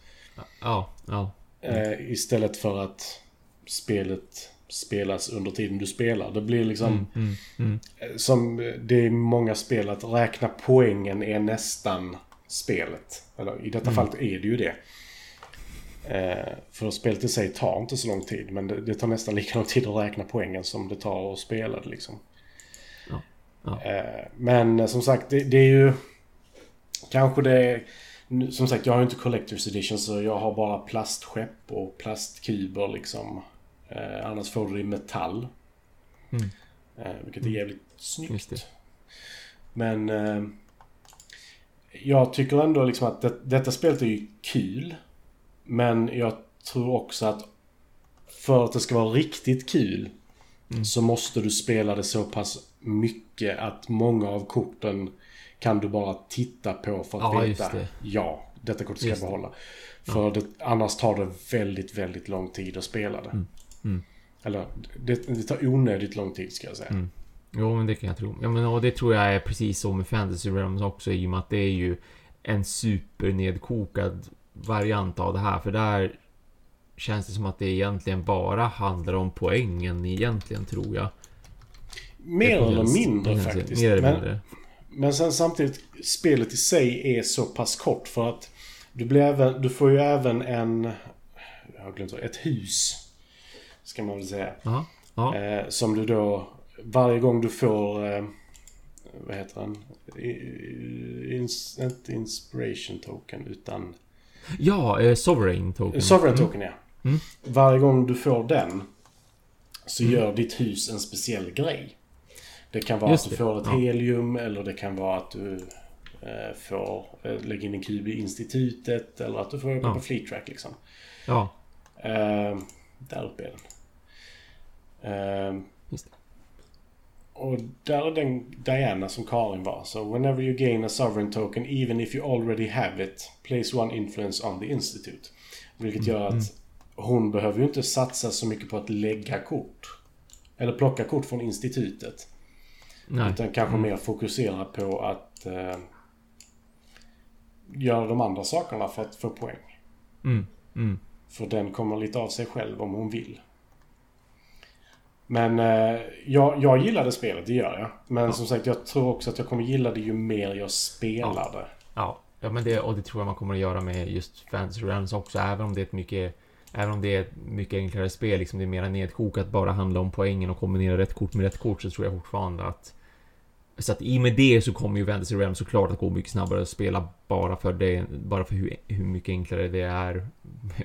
Ja, ja.
Eh, istället för att spelet spelas under tiden du spelar. Det blir liksom...
Mm, mm, mm.
Som det är många spel att räkna poängen är nästan spelet. Eller i detta
Mm.
fallet är det ju det. Eh, för spelet i sig tar inte så lång tid. Men det, det tar nästan lika lång tid att räkna poängen som det tar att spela det liksom.
Ja, ja.
Eh, men eh, som sagt, det, det är ju... Kanske det... Som sagt, jag har ju inte Collector's Edition så jag har bara plastskepp och plastkuber liksom. Eh, annars får du det i metall.
Mm.
Eh, vilket är jävligt snyggt.
Just det.
Men... Eh, jag tycker ändå liksom att det, detta spelet är ju kul. Men jag tror också att för att det ska vara riktigt kul
Mm.
så måste du spela det så pass mycket att många av korten kan du bara titta på för att
Ja,
veta.
det.
Ja, detta kort ska jag
det.
behålla. För det, annars tar det väldigt, väldigt lång tid att spela det.
Mm.
Eller, det, det tar onödigt lång tid ska jag säga.
Mm. Jo, men det kan jag tro. Ja, men, och det tror jag är precis så med Fantasy Realms också i och med att det är ju en supernedkokad variant av det här. För där känns det som att det egentligen bara handlar om poängen egentligen, tror jag.
Mer eller mindre faktiskt.
Mer eller mindre.
Men sen samtidigt, spelet i sig är så pass kort för att du, blir även, du får ju även en... Jag har glömt vad, ett hus. Ska man väl säga.
Ja. Ja.
Eh, som du då, varje gång du får... Eh, vad heter den? Ins, inte inspiration token utan...
Ja, eh, Sovereign Token.
Sovereign token ja.
Mm.
Varje gång du får den så gör ditt hus en speciell grej. Det kan vara
Just
att du
det,
får ett
ja.
helium eller det kan vara att du eh, får eh, lägga in en kub i institutet eller att du får åka
Ja.
på fleet track liksom.
Ja,
Eh, där uppe är den. Eh,
Just det.
och där är den Diana som Karin var. Så whenever you gain a sovereign token even if you already have it place one influence on the institute. Vilket gör
Mm.
att hon behöver ju inte satsa så mycket på att lägga kort. Eller plocka kort från institutet.
Nej.
Utan kanske mer fokusera på att eh, göra de andra sakerna för att få poäng.
Mm. Mm.
För den kommer lite av sig själv om hon vill. Men eh, jag, jag gillade spelet, det gör jag. Men som sagt, jag tror också att jag kommer gilla det ju mer jag spelar det.
Ja, ja men det, och det tror jag man kommer att göra med just Fantasy Realms också. Även om det är ett mycket Även om det är ett mycket enklare spel, liksom det är mer nedkokat, bara handla om poängen och kombinera rätt kort med rätt kort, så tror jag fortfarande att... Så att i och med det så kommer ju Fantasy Realms såklart att gå mycket snabbare att spela bara för det, bara för hur, hur mycket enklare det är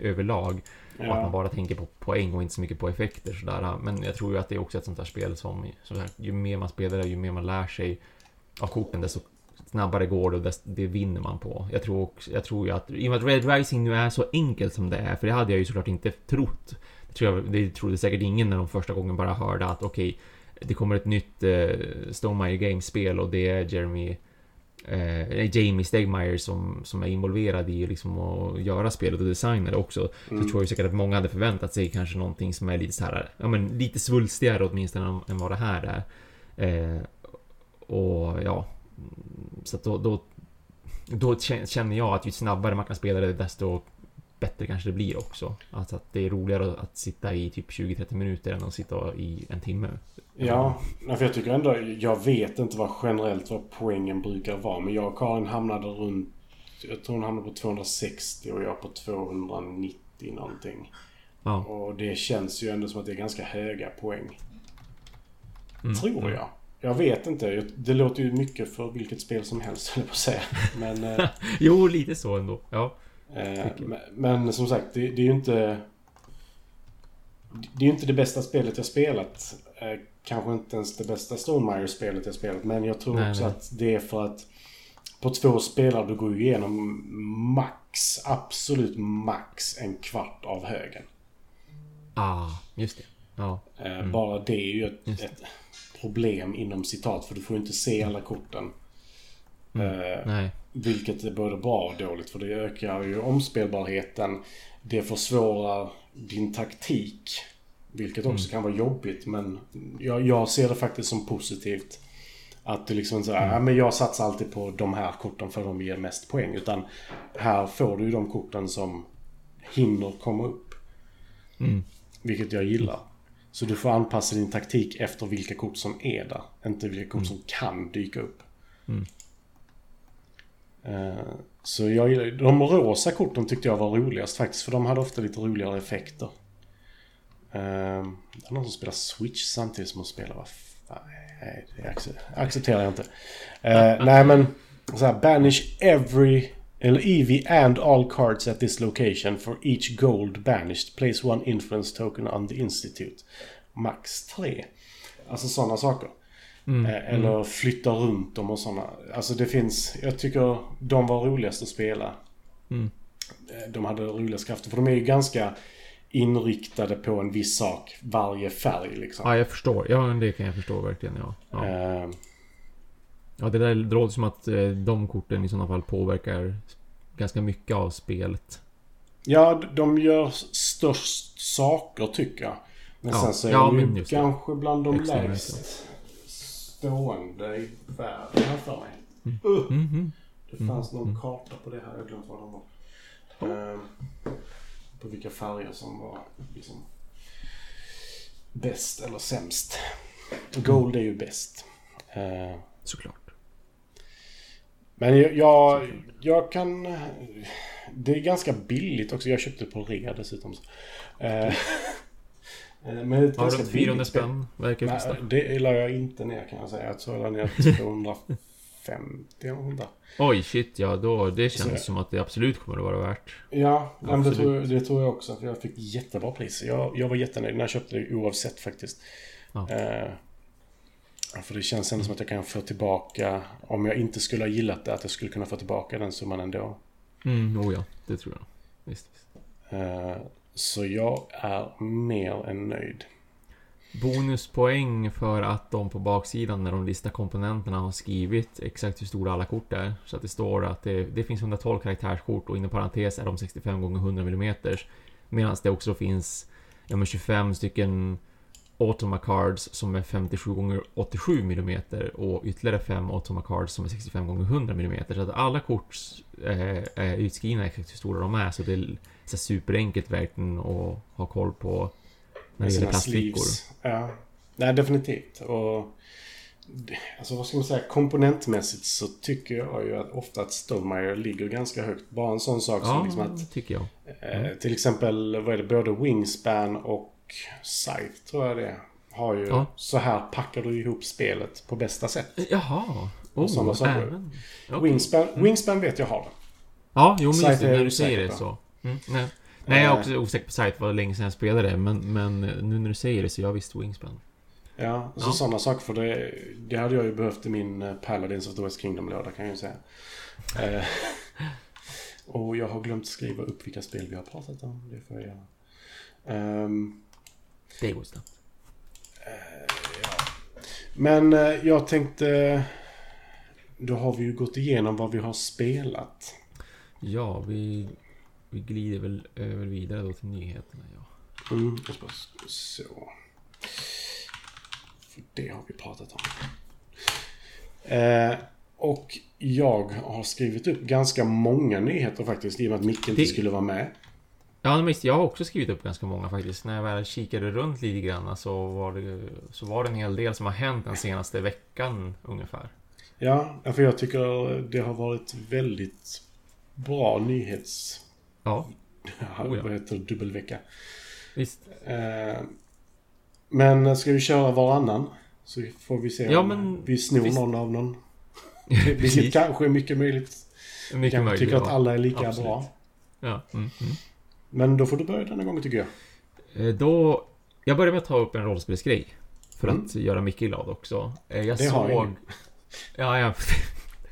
överlag. Och att man
Ja,
bara tänker på poäng och inte så mycket på effekter sådär. Men jag tror ju att det är också ett sånt här spel som, som sagt, ju mer man spelar det, ju mer man lär sig av korten, desto snabbare går det och det vinner man på. Jag tror, också, jag tror ju att, i och med att Red Rising nu är så enkelt som det är, för det hade jag ju såklart inte trott. Det, tror jag, det trodde säkert ingen när de första gången bara hörde att okej, det kommer ett nytt eh, Stonemaier Games-spel och det är Jeremy eh, Jamie Stegmaier som, som är involverad i liksom att göra spelet och designa det också.
Mm.
Så tror jag säkert att många hade förväntat sig kanske någonting som är lite så här, ja men lite svulstigare åtminstone än, än vad det här är. Eh, och ja, så då, då, då kä- känner jag att ju snabbare man kan spela det desto bättre kanske det blir också. Alltså att det är roligare att sitta i typ 20-30 minuter än att sitta i en timme.
ja för jag tycker ändå, jag vet inte vad generellt vad poängen brukar vara. Men jag och Karin hamnade runt, jag tror hon hamnade på 260 och jag på 290 någonting.
Ja.
Och det känns ju ändå som att det är ganska höga poäng.
Mm.
Tror jag. Jag vet inte. Det låter ju mycket för vilket spel som helst, höll på att säga. Men, eh,
Jo, lite så ändå. Ja.
eh, men, men som sagt, det, det är ju inte... Det är ju inte det bästa spelet jag spelat. Eh, kanske inte ens det bästa Stonemaier-spelet jag spelat. Men jag tror
Nej,
också
nej.
att det är för att på två spelare du går ju igenom max, absolut max en kvart av högen.
Ah, just det. Ja.
Eh, Bara det är ju ett problem inom citat. För du får ju inte se alla korten. Eh,
Nej.
vilket är både bra och dåligt. För det ökar ju omspelbarheten. Det försvårar din taktik. Vilket också kan vara jobbigt. Men jag, jag ser det faktiskt som positivt. Att du liksom säger, ja men jag satsar alltid på de här korten för de ger mest poäng. Utan här får du ju de korten som hinner komma upp.
Mm.
Vilket jag gillar. Så du får anpassa din taktik efter vilka kort som är där. Inte vilka kort
Mm.
som kan dyka upp.
Mm.
Eh, Så jag, de rosa korten tyckte jag var roligast faktiskt. För de hade ofta lite roligare effekter. Eh, Det är någon som spelar Switch samtidigt som de spelar. Vad nej, det acce- accepterar jag inte. Eh, nej men, så här, banish every... Eller EV and all cards at this location for each gold banished. Place one influence token on the institute. Max 3. Alltså sådana saker.
Mm.
Eh, Eller flytta runt dem och sådana. Alltså det finns... Jag tycker de var roligast att spela.
Mm.
Eh, De hade roligast krafter. För de är ju ganska inriktade på en viss sak. Varje färg liksom.
Ja, jag förstår. Ja, det kan jag förstå verkligen. Ja, ja.
Eh,
ja det där låter som att eh, de korten i sådana fall påverkar ganska mycket av spelet.
Ja, de gör störst saker tycker jag. Men
Ja,
sen så är
ja,
de ju kanske bland de lägst stående i världen här för mig. Uh,
Mhm.
det fanns någon karta på det här, jag glömt vad den var. Eh, på vilka färger som var liksom bäst eller sämst. Gold är ju bäst. Eh,
Såklart.
Men jag, jag, jag kan... Det är ganska billigt också. Jag köpte på rea dessutom. Eh, Men det är ett
Har
ganska
runt 400
billigt spel.
spänn verkar det kosta.
Det la jag inte ner kan jag säga. Jag tror jag la ner 250 eller något.
Oj, shit ja. Då, det
Så-
känns som att det absolut kommer att vara värt.
Ja, men det, tror jag, det tror jag också. För jag fick jättebra pris. Jag, jag var jättenöjd när jag köpte det oavsett faktiskt.
Ja.
Eh, för det känns ändå som att jag kan få tillbaka, om jag inte skulle ha gillat det, att jag skulle kunna få tillbaka den summan ändå.
Mm, oh ja. Det tror jag. Visst. visst.
Eh, så jag är mer än nöjd.
Bonuspoäng för att de på baksidan när de listar komponenterna har skrivit exakt hur stora alla kort är. Så att det står att det, det finns 112 karaktärskort och inom parentes är de 65 gånger 100 mm. Medan det också finns ja, men 25 stycken Automa Cards som är 57 gånger 87 mm och ytterligare 5 Automa Cards som är 65 gånger 100 mm. Så att alla kort eh, är utskrivna exakt hur stora de är. Så det är så superenkelt verkligen att ha koll på när det gäller plastfickor.
Ja. Nej, definitivt. Och... Alltså vad ska man säga? Komponentmässigt så tycker jag ju att ofta att Stonemaier ligger ganska högt. Bara en sån sak som
Ja,
liksom att...
tycker jag.
Eh, till exempel, vad är det? Både Wingspan och Scythe tror jag det är. Har ju...
Ja.
Så här packar du ihop spelet på bästa sätt.
Jaha.
sådana
Oh,
saker.
även. Okej.
Wingspan, Wingspan vet jag har det.
Ja, jo men just det,
är
när du säger det så. Mm, nej. nej, jag är
Eh.
också osäker på Sight, vad länge sedan jag spelade det. Men, men nu när du säger det så jag visst Wingspan.
Ja, så
Ja.
sådana saker. För det, det hade jag ju behövt i min eh, Paladins of the West Kingdom-låda kan jag ju säga. Eh, och jag har glömt skriva upp vilka spel vi har pratat om. Det får jag göra. Ehm,
Det går snabbt.
ja. Men eh, jag tänkte... Då har vi ju gått igenom vad vi har spelat.
Ja, vi, vi glider väl över vidare då till nyheterna. Ja.
Mm, så. För det har vi pratat om. Eh, och jag har skrivit upp ganska många nyheter faktiskt i och med att Micke inte
Det-
skulle vara med.
Ja, men jag har också skrivit upp ganska många faktiskt. När jag väl kikade runt lite grann så var det, så var det en hel del som har hänt den senaste veckan ungefär.
Ja, för jag tycker det har varit väldigt bra nyhets...
Ja, Oh ja.
Vad heter det? Dubbelvecka.
visst.
Eh, men ska vi köra varannan? Så får vi se
Ja,
om
men
vi snor
visst.
någon av någon. Vilket kanske är mycket möjligt.
Mycket
Jag
möjligt.
tycker att alla är lika
Absolut.
bra.
Ja, mm, mm.
Men då får du börja denna gången tycker jag.
Eh, Då... Jag börjar med att ta upp en rollspelsgrej. För
Mm.
att göra Micke glad också. Eh, Jag
Det har
såg...
ingen.
Ja, jag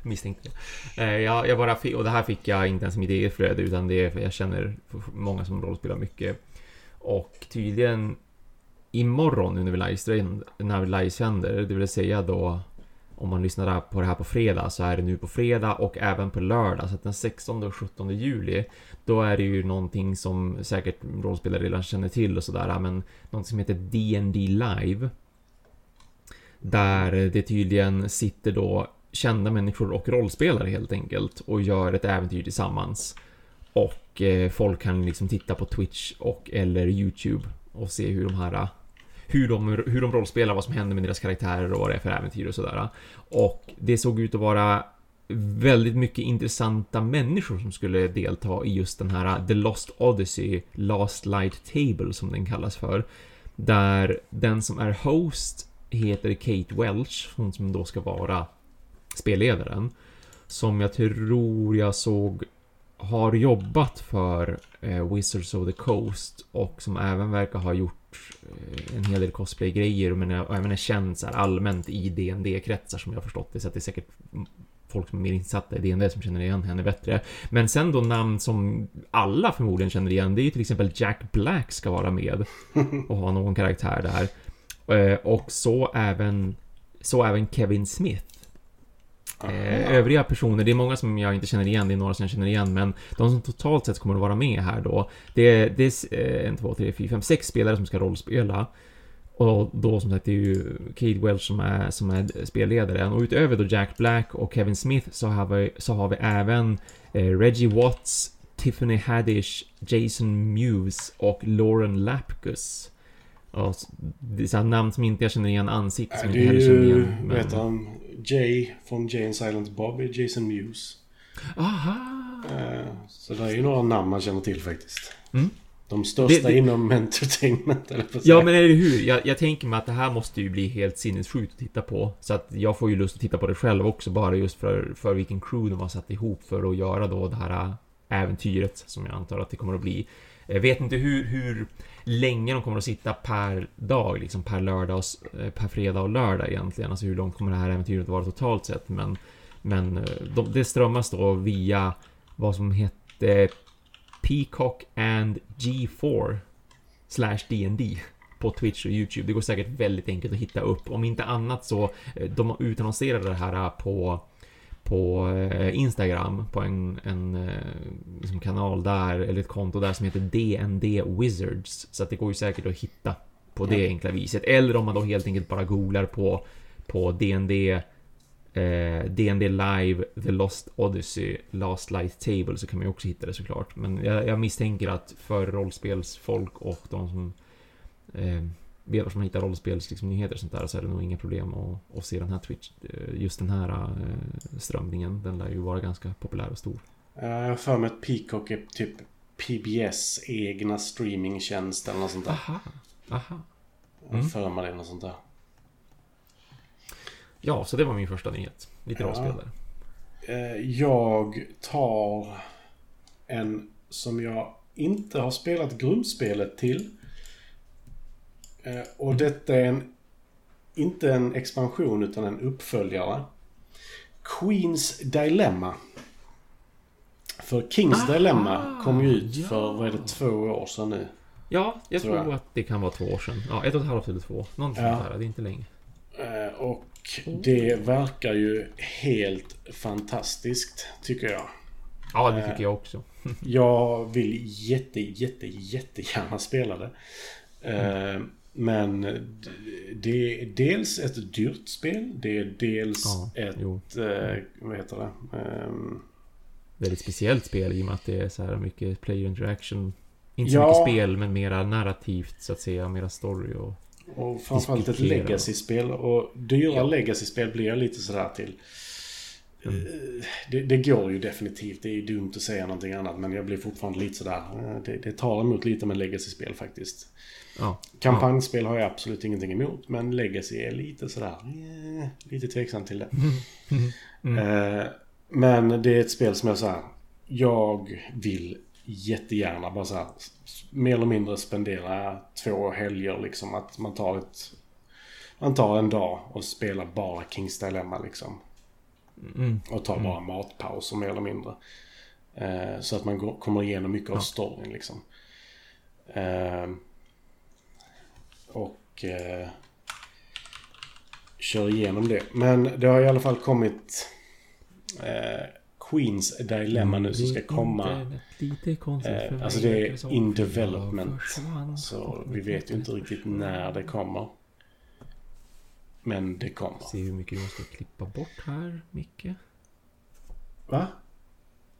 misstänkte det. Eh, Jag, jag bara fick, och det här fick jag inte ens i mitt eget flöde, utan det är, jag känner många som rollspelar mycket. Och tydligen imorgon nu när vi livesänder, när vi livesänder, det vill säga då om man lyssnar på det här på fredag så är det nu på fredag och även på lördag. Så att den 16 och 17 juli då är det ju någonting som säkert rollspelare redan känner till och sådär. Men någonting som heter D&D Live. Där det tydligen sitter då kända människor och rollspelare helt enkelt och gör ett äventyr tillsammans. Och eh, folk kan liksom titta på Twitch och eller YouTube och se hur de här hur de, hur de rollspelar, vad som händer med deras karaktärer och vad det är för äventyr och sådär. Och det såg ut att vara väldigt mycket intressanta människor som skulle delta i just den här The Lost Odyssey Last Light Table som den kallas för. Där den som är host heter Kate Welch, hon som då ska vara spelledaren. Som jag tror jag såg har jobbat för eh, Wizards of the Coast och som även verkar ha gjort eh, en hel del cosplay-grejer men även är känd så här, allmänt i dd kretsar som jag har förstått det. Så att det är säkert folk som är mer insatta i DND som känner igen henne bättre. Men sen då namn som alla förmodligen känner igen, det är ju till exempel Jack Black ska vara med och ha någon karaktär där. Eh, och så även, så även Kevin Smith. Eh, övriga personer, det är många som jag inte känner igen, det är några som jag känner igen, men de som totalt sett kommer att vara med här då, det är, det är eh, en, två, tre, fyra, fem, sex spelare som ska rollspela. Och då som sagt, det är ju Kate Welch som är, som är spelledaren. Och utöver då Jack Black och Kevin Smith så har vi, så har vi även eh, Reggie Watts, Tiffany Haddish, Jason Mewes och Lauren Lapkus. Och det är namn som inte jag känner igen ansiktet som
äh, inte heller känner igen. Men... Vet han, Jay från Jay and Silent Bob är Jason Mewes.
Aha!
Uh, så det är ju några namn man känner till faktiskt. Mm. De största det, det, inom entertainment, eller
Ja, men eller hur? Jag, jag, tänker mig att det här måste ju bli helt sinnessjukt att titta på. Så att jag får ju lust att titta på det själv också, bara just för, för vilken crew de har satt ihop för att göra då det här äventyret, som jag antar att det kommer att bli. Jag vet inte hur, hur länge de kommer att sitta per dag, liksom per lördag, och, eh, per fredag och lördag egentligen. Alltså hur långt kommer det här äventyret att vara totalt sett, men men eh, de, det strömmas då via vad som hette Peacock and G4 slash DND på Twitch och YouTube. Det går säkert väldigt enkelt att hitta upp. Om inte annat så, eh, de utannonserade det här på på eh, Instagram, på en, en eh, liksom kanal där, eller ett konto där som heter DND Wizards. Så att det går ju säkert att hitta på det ja. enkla viset. Eller om man då helt enkelt bara googlar på, på DND eh, DND Live, The Lost Odyssey, Last Light Table så kan man ju också hitta det såklart. Men jag, jag misstänker att för rollspelsfolk och de som eh, vet var man hittar rollspelsnyheter liksom, och sånt där så är det nog inga problem att, att se den här Twitch, eh, just den här eh, strömningen. Den lär ju vara ganska populär och stor.
Jag har för mig att Peacock är typ PBS egna streamingtjänst eller något sånt där.
Aha. Aha. Mm.
Jag för mig det, något sånt där.
Ja, så det var min första nyhet. Lite ja. rollspel där.
Eh, jag tar en som jag inte har spelat grundspelet till. Eh, och detta är en, inte en expansion utan en uppföljare. Queens Dilemma. För Kings Aha, Dilemma kom ju ut ja. för, vad är det, två år sedan nu?
Ja, jag tror, jag. att det kan vara två år sedan. Ja, ett och ett halvt eller två. Någonting ja. där, det är inte länge.
Eh, och det verkar ju helt fantastiskt, tycker jag.
Ja, det tycker jag också.
jag vill jätte, jätte, jättegärna spela det. Mm. Men det är dels ett dyrt spel. Det är dels ja, ett... Jo. Eh, vad heter det? Um,
Väldigt speciellt spel i och med att det är så här mycket player interaction. Inte så ja, mycket spel, men mera narrativt så att säga. Mera story och...
Och framförallt ett legacy-spel. Och dyra ja. legacy-spel blir jag lite sådär till. Mm. Det, det, går ju definitivt. Det är dumt att säga någonting annat. Men jag blir fortfarande lite sådär. Eh, det, det tar emot lite med legacy-spel faktiskt. Ja. Kampanjspel har jag absolut ingenting emot. Men legacy är lite sådär. Eh, lite tveksam till det. Mm. Eh, men det är ett spel som jag säger. Jag vill jättegärna bara så här, mer eller mindre spendera två helger liksom. Att man tar ett... Man tar en dag och spelar bara Kings Dilemma liksom. Mm. Och tar bara mm. matpauser mer eller mindre. Eh, så att man går, kommer igenom mycket ja. av storyn liksom. Eh, och eh, kör igenom det. Men det har i alla fall kommit eh, Queens Dilemma nu som ska komma. Eh, alltså det är in development. Så vi vet ju inte riktigt när det kommer. Men det kommer.
Se hur mycket du måste klippa bort här, Micke.
Va?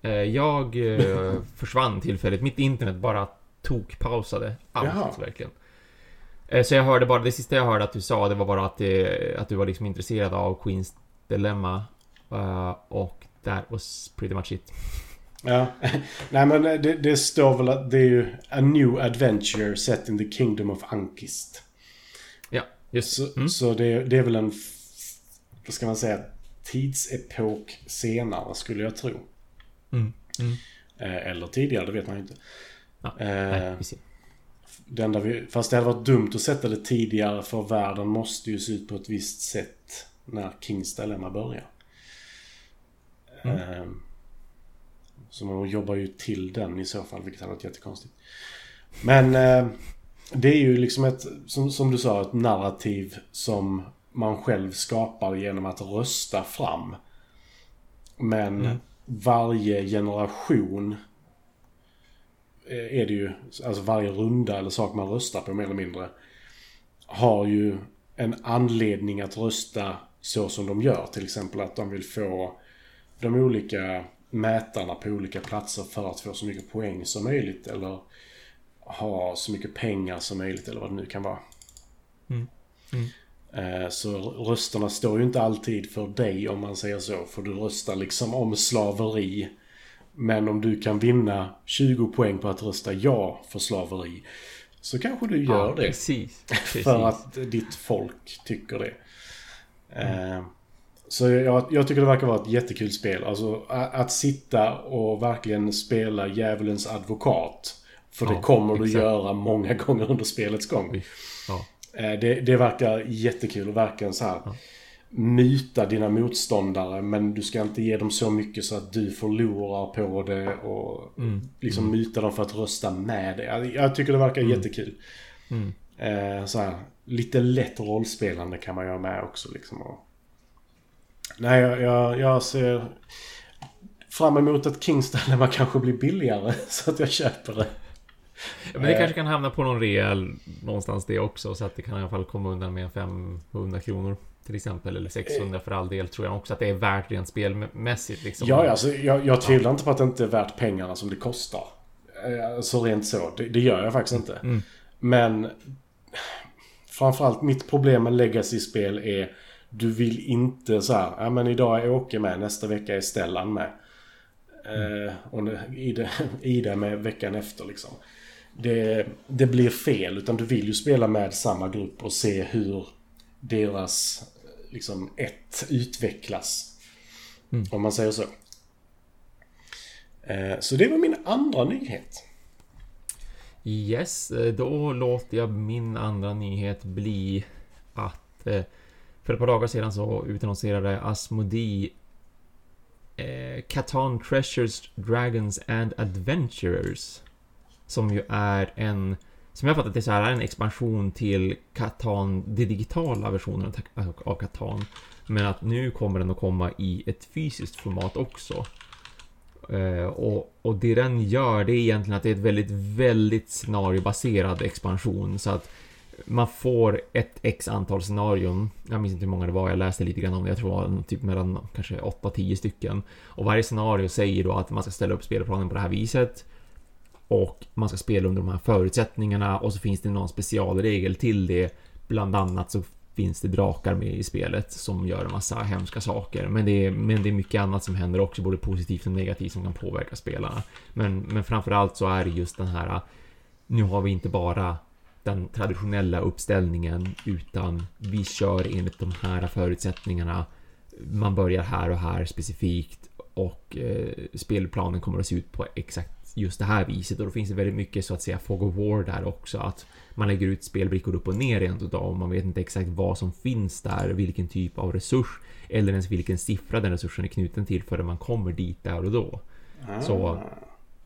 Eh, jag eh, försvann tillfälligt. Mitt internet bara tokpausade allt Jaha. verkligen. Eh, så jag hörde bara, det sista jag hörde att du sa, det var bara att, det, att du var liksom intresserad av Queens Dilemma. Och that was pretty much it.
Ja, nej men det, det, står väl att det är ju A New Adventure set in the Kingdom of Ankist.
Just
Så, mm. så det, det är väl en, vad ska man säga, tidsepok senare skulle jag tro.
Mm. Mm.
Eh, eller tidigare, det vet man ju inte.
Ja, nej,
det enda vi, fast det hade varit dumt att sätta det tidigare för världen måste ju se ut på ett visst sätt när Kings Dilemma börjar. Mm. Eh, så man jobbar ju till den i så fall, vilket hade varit jättekonstigt. Men eh, det är ju liksom ett, som, som, du sa, ett narrativ som man själv skapar genom att rösta fram. Men mm. varje generation är det ju, alltså varje runda eller sak man röstar på mer eller mindre, har ju en anledning att rösta så som de gör. Till exempel att de vill få de olika mätarna på olika platser för att få så mycket poäng som möjligt. Eller ha så mycket pengar som möjligt eller vad det nu kan vara.
Mm. Mm.
Eh, så rösterna står ju inte alltid för dig om man säger så. För du röstar liksom om slaveri. Men om du kan vinna 20 poäng på att rösta ja för slaveri. Så kanske du gör
ja,
det.
Precis, precis.
För att ditt folk tycker det. Mm. Så jag, jag, tycker det verkar vara ett jättekul spel. Alltså att, att sitta och verkligen spela djävulens advokat. För det kommer exakt. du göra många gånger under spelets gång. Eh, det, det verkar jättekul och verkligen så här. Muta dina motståndare men du ska inte ge dem så mycket så att du förlorar på det och mm. liksom mm. muta dem för att rösta med dig. Jag, jag tycker det verkar mm. jättekul.
Mm.
Eh, så här, lite lätt rollspelande kan man göra med också liksom. Och... Nej, jag, jag, jag ser fram emot att Kings Dilemma kanske blir billigare så att jag köper det.
Men det kanske kan hamna på någon rejäl någonstans det också så att det kan i alla fall komma undan med 500 kronor till exempel eller 600 för all del tror jag också att det är värt rent spelmässigt liksom.
Ja, alltså, jag, jag tvivlar ja. inte på att det inte är värt pengarna som det kostar. Så rent så, det, det gör jag faktiskt inte.
Mm.
Men framförallt mitt problem med legacy-spel är du vill inte så här, ja men idag är Åke med, nästa vecka är Stellan med. Eh, och Ida med veckan efter liksom det, det blir fel. Utan du vill ju spela med samma grupp och se hur deras liksom ett utvecklas. Mm. Om man säger så. Eh, så det var min andra nyhet.
Yes, eh, då låter jag min andra nyhet bli att eh, för ett par dagar sedan så utannonserade Asmodee Eh, Catan Treasures, Dragons and Adventurers som ju är en som jag fattat det så här är en expansion till Catan, de digitala versionen alltså, av Catan. Men att nu kommer den att komma i ett fysiskt format också. Eh, och, och det den gör det är egentligen att det är ett väldigt, väldigt scenariobaserad expansion. Så att man får ett x antal scenarion. Jag minns inte hur många det var, jag läste lite grann om det. Jag tror det var typ mellan kanske 8-10 stycken. Och varje scenario säger då att man ska ställa upp spelplanen på det här viset. Och man ska spela under de här förutsättningarna och så finns det någon specialregel till det. Bland annat så finns det drakar med i spelet som gör en massa hemska saker. Men det är, men det är mycket annat som händer också, både positivt och negativt som kan påverka spelarna. Men, men framförallt så är det just den här, nu har vi inte bara den traditionella uppställningen utan vi kör enligt de här förutsättningarna. Man börjar här och här specifikt och eh, spelplanen kommer att se ut på exakt just det här viset och då finns det väldigt mycket så att säga fog of war där också att man lägger ut spelbrickor upp och ner rent utav och man vet inte exakt vad som finns där, vilken typ av resurs eller ens vilken siffra den resursen är knuten till förrän man kommer dit där och då. Ah. Så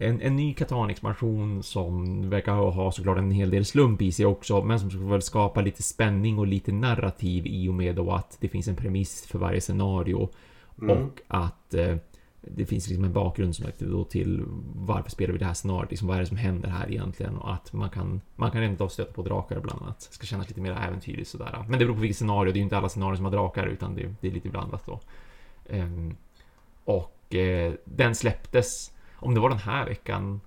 en, en ny Catan-expansion som verkar ha såklart en hel del slump i sig också, men som ska väl skapa lite spänning och lite narrativ i och med då att det finns en premiss för varje scenario mm. och att eh, det finns liksom en bakgrund som då till varför spelar vi det här scenariot, liksom vad är det som händer här egentligen och att man kan man kan ändå stöta på drakar bland annat. Det ska kännas lite mer äventyrligt sådär. Men det beror på vilket scenario, det är ju inte alla scenarier som har drakar utan det, det är lite blandat då. Um, och eh, den släpptes, om det var den här veckan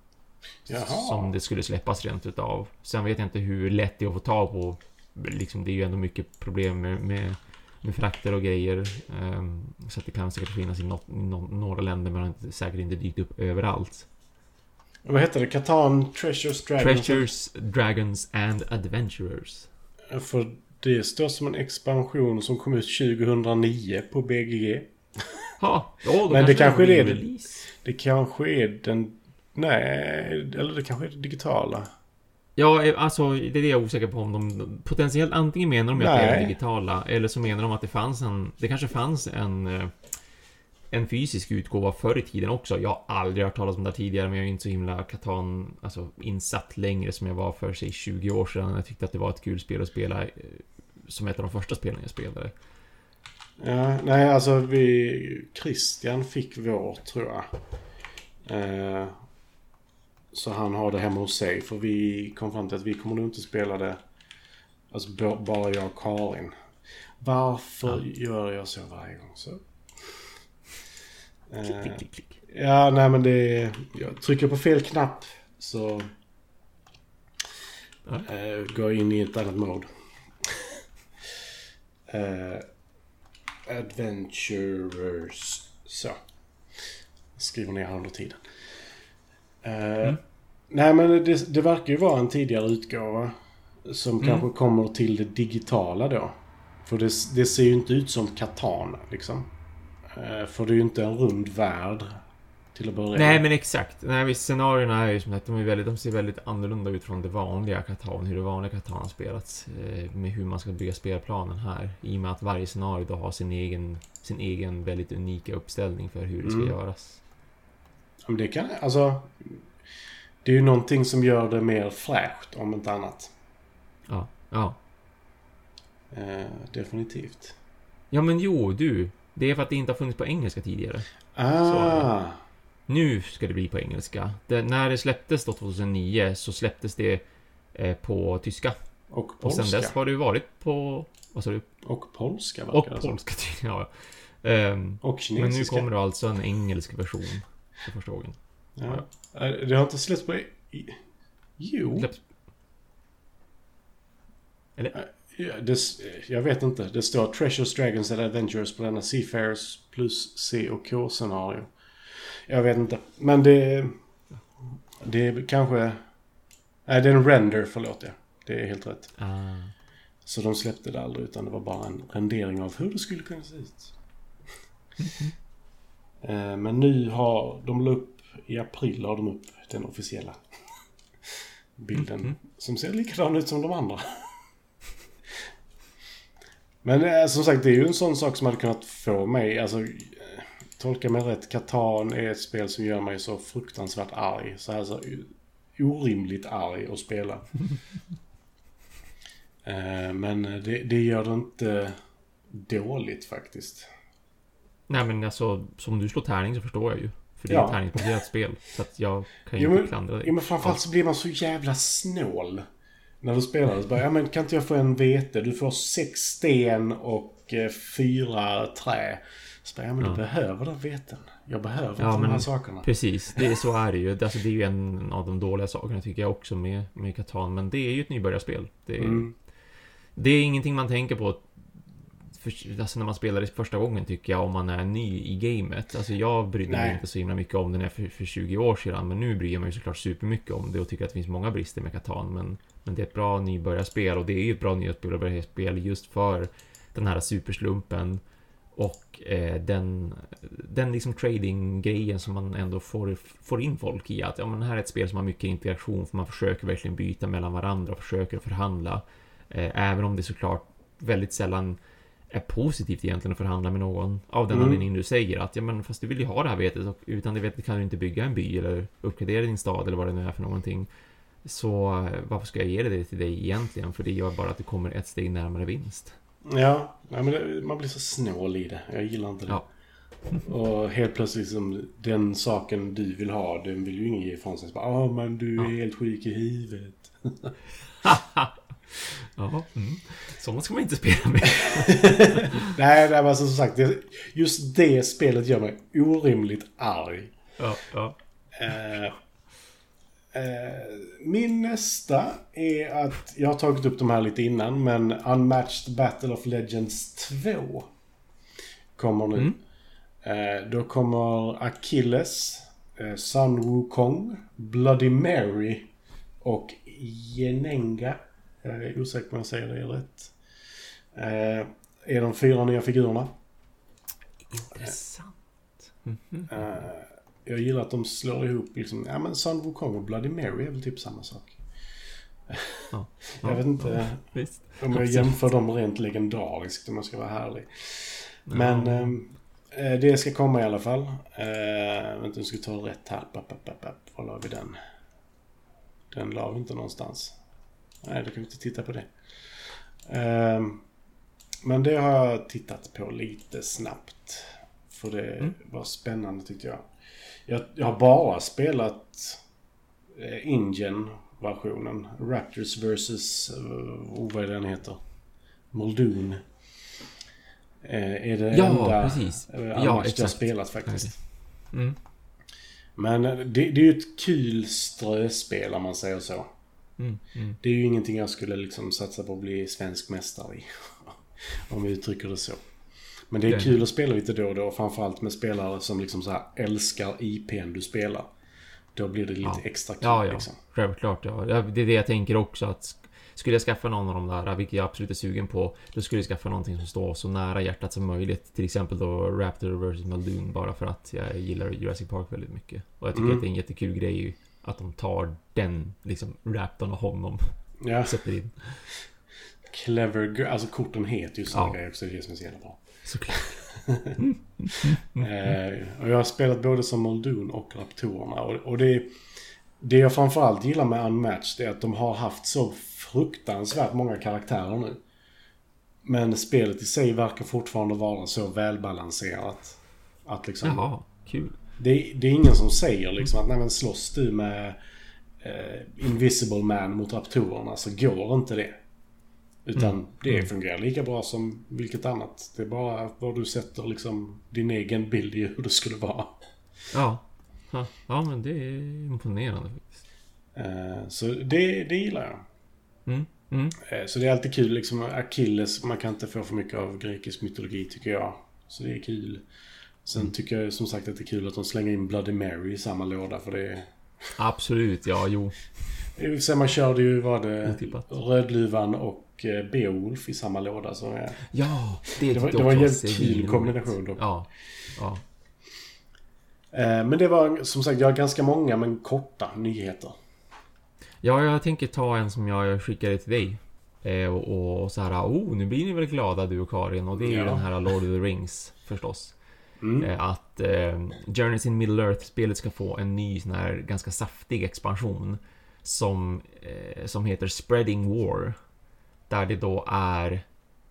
Jaha.
Som det skulle släppas rent utav. Sen vet jag inte hur lätt det är att få tag på. Liksom, det är ju ändå mycket problem med, med, med frakter och grejer. Um, så att det kan säkert finnas i, något, no, några länder men har inte, säkert inte dykt upp överallt.
Vad heter det? Catan Treasures Dragons?
Treasures, Dragons and Adventurers.
För det står som en expansion som kom ut 2009 på BGG.
Ha, oh,
Men det kanske är det. Det kanske är den... Nej, eller det kanske är det digitala.
Ja, eh, alltså det är det jag är osäker på om de potentiellt antingen menar de att det är digitala eller så menar de att det fanns en, det kanske fanns en eh, en fysisk utgåva förr i tiden också. Jag har aldrig hört talas om det tidigare men jag är inte så himla Katan, alltså insatt längre som jag var för sig 20 år sedan. Jag tyckte att det var ett kul spel att spela eh, som ett av de första spelen jag spelade.
Ja, nej alltså vi... Christian fick vår tror jag. Eh, så han har det hemma hos sig. För vi kom fram till att vi kommer nog inte spela det. Alltså bara jag och Karin. Varför ja. gör jag så varje gång? Så.
Klick, klick, klick, klick.
Ja, nej men det är... Jag trycker på fel knapp så... Ja. Äh, går in i ett annat mode. äh, Adventurers. Så. Skriver ner här under tiden. Uh, mm. Nej men det, det, verkar ju vara en tidigare utgåva. Som mm. kanske kommer till det digitala då. För det, det ser ju inte ut som Katana liksom. Uh, för det är ju inte en rund värld. Till att börja
Nej men exakt. Nej visst scenarierna är ju som att de, är väldigt, de ser väldigt annorlunda ut från det vanliga Katan. Hur det vanliga Katan har spelats. Eh, med hur man ska bygga spelplanen här. I och med att varje scenario då har sin egen, sin egen väldigt unika uppställning för hur det ska mm. göras.
Men det kan, alltså... Det är ju någonting som gör det mer fräscht om inte annat.
Ja, ja.
Eh, definitivt.
Ja men jo, du. Det är för att det inte har funnits på engelska tidigare.
Ah.
Nu ska det bli på engelska. Det, när det släpptes då 2009 så släpptes det eh, på tyska.
Och polska.
Och sen dess har det varit på... Vad sa du?
Och polska
Och polska, ja. Um,
och kinesiska.
Men nu kommer det alltså en engelsk version för första gången.
Ja. ja. Det har inte släppts på... Jo. Släpps...
Eller?
Ja, det, jag vet inte. Det står Treasures, Dragons and Adventures på denna Seafarers plus C och K-scenario. Jag vet inte. Men det... Det är kanske... Nej, det är en render, förlåt jag. Det är helt rätt.
Ah.
Så de släppte det aldrig utan det var bara en rendering av hur det skulle kunna se ut. Mm Men nu har de la upp i april har de upp den officiella bilden. Mm Som ser likadan ut som de andra. Men eh, som sagt, det är ju en sån sak som hade kunnat få mig, alltså tolka mig rätt, Katan är ett spel som gör mig så fruktansvärt arg. Så alltså orimligt arg att spela. Eh, men det, det gör det inte dåligt faktiskt.
Nej men alltså, som du slår tärning så förstår jag ju. För det är ja. ett tärningsbaserat spel. Så att jag kan ju jo, inte klandra dig.
Jo men framförallt så blir man så jävla snål. När du spelar. Så bara, ja men kan inte jag få en vete? Du får sex sten och eh, fyra trä. Så ja men du behöver den veten. Jag behöver ja, inte de här sakerna.
Precis, det är, så är det ju. Alltså, det är ju en av de dåliga sakerna tycker jag också med, med Catan. Men det är ju ett nybörjarspel. Det är, mm. det är ingenting man tänker på för, alltså när man spelar det första gången tycker jag om man är ny i gamet. Alltså jag brydde mig inte så himla mycket om det för, för 20 år sedan. Men nu bryr jag mig såklart supermycket om det och tycker att det finns många brister med Catan. Men, men det är ett bra nybörjarspel och det är ju ett bra nybörjarspel just för den här superslumpen. Och eh, den, den liksom trading-grejen som man ändå får, får in folk i. Att ja, men här är ett spel som har mycket interaktion. För man försöker verkligen byta mellan varandra och försöker förhandla. Eh, även om det såklart väldigt sällan är positivt egentligen att förhandla med någon. Av den mm. anledningen du säger att ja men fast du vill ju ha det här vetet och utan det vetet kan du inte bygga en by eller uppgradera din stad eller vad det nu är för någonting. Så eh, varför ska jag ge det till dig egentligen? För det gör bara att du kommer ett steg närmare vinst.
Ja, ja men det, man blir så snål i det. Jag gillar inte det. Ja. Och helt plötsligt liksom, den saken du vill ha, den vill ju ingen ge ifrån sig. Ja, ah, men du är ja. helt sjuk i huvudet.
ja, mm. sådana ska man inte spela med.
nej, nej, men alltså, som sagt, just det spelet gör mig orimligt arg.
Ja, ja.
Uh, min nästa är att, jag har tagit upp de här lite innan, men Unmatched Battle of Legends 2 kommer nu. Mm. Eh, då kommer Achilles, eh, Sun Wukong, Bloody Mary och Yenenga. Jag är osäker på om jag säger det rätt. Eh, är de fyra nya figurerna.
Intressant. Mm -hmm.
Jag gillar att de slår ihop liksom, ja men Sun Wukong och Bloody Mary är väl typ samma sak. Ja, jag vet inte ja, om jag jämför dem rent legendariskt om jag ska vara härlig. Men ehm, eh, det ska komma i alla fall. Eh, vänta, nu ska ta rätt här. Papp, papp, papp, papp. Var la vi den? Den la vi inte någonstans. Nej, då kan vi inte titta på det. Eh, men det har jag tittat på lite snabbt. För det mm. var spännande tyckte jag. Jag, jag har bara spelat eh, Ingen-versionen. Raptors vs... Oh, vad är den heter? Muldoon. Eh, är det
ja,
enda
precis.
Eh, ja, exakt. jag spelat faktiskt. Mm. Men det, det, är ju ett kul ströspel om man säger så. Mm, mm. Det är ju ingenting jag skulle liksom satsa på att bli svensk mästare i. om vi uttrycker det så. Men det är kul att spela lite då och då. Framförallt med spelare som liksom så här älskar IPn du spelar. Då blir det lite ja. extra kul.
Ja, ja. Liksom. Självklart. Ja. Det är det jag tänker också. att Skulle jag skaffa någon av de där, vilket jag absolut är sugen på, då skulle jag skaffa någonting som står så nära hjärtat som möjligt. Till exempel då Raptor vs Muldoon, bara för att jag gillar Jurassic Park väldigt mycket. Och jag tycker mm. att det är en jättekul grej att de tar den, liksom, Raptorn och honom. Ja. Sätter in.
Clever Alltså korten heter ju sådana ja. grejer också, det är det som är så jävla bra.
Såklart.
eh, och jag har spelat både som Muldoon och Raptorerna. Och, och det, det jag framförallt gillar med Unmatched är att de har haft så fruktansvärt många karaktärer nu. Men spelet i sig verkar fortfarande vara så välbalanserat. Att liksom...
Jaha, kul.
Det, det är ingen som säger liksom att nej men slåss du med eh, Invisible Man mot Raptorerna så går inte det. Utan mm. det mm. fungerar lika bra som vilket annat. Det är bara var du sätter liksom din egen bild i hur det skulle vara.
Ja. Ja, men det är imponerande faktiskt.
Uh, så det, det gillar jag.
Mm. Mm.
Uh, så det är alltid kul liksom. Achilles, man kan inte få för mycket av grekisk mytologi tycker jag. Så det är kul. Sen mm. tycker jag som sagt att det är kul att de slänger in Bloody Mary i samma låda för det är...
Absolut, ja, jo.
Sen man körde ju, var det Rödluvan och och eh, Beowulf i samma låda. Så,
ja, ja det,
det var, det var en jävligt kul kombination dock.
Ja, ja.
Eh, men det var som sagt, jag har ganska många men korta nyheter.
Ja, jag tänker ta en som jag skickade till dig. Eh, och, och så här, oh, nu blir ni väl glada du och Karin. Och det är ja. ju den här Lord of the Rings förstås. Mm. Att eh, Journeys in Middle Earth-spelet ska få en ny sån här ganska saftig expansion. Som, som heter Spreading War. Där det då är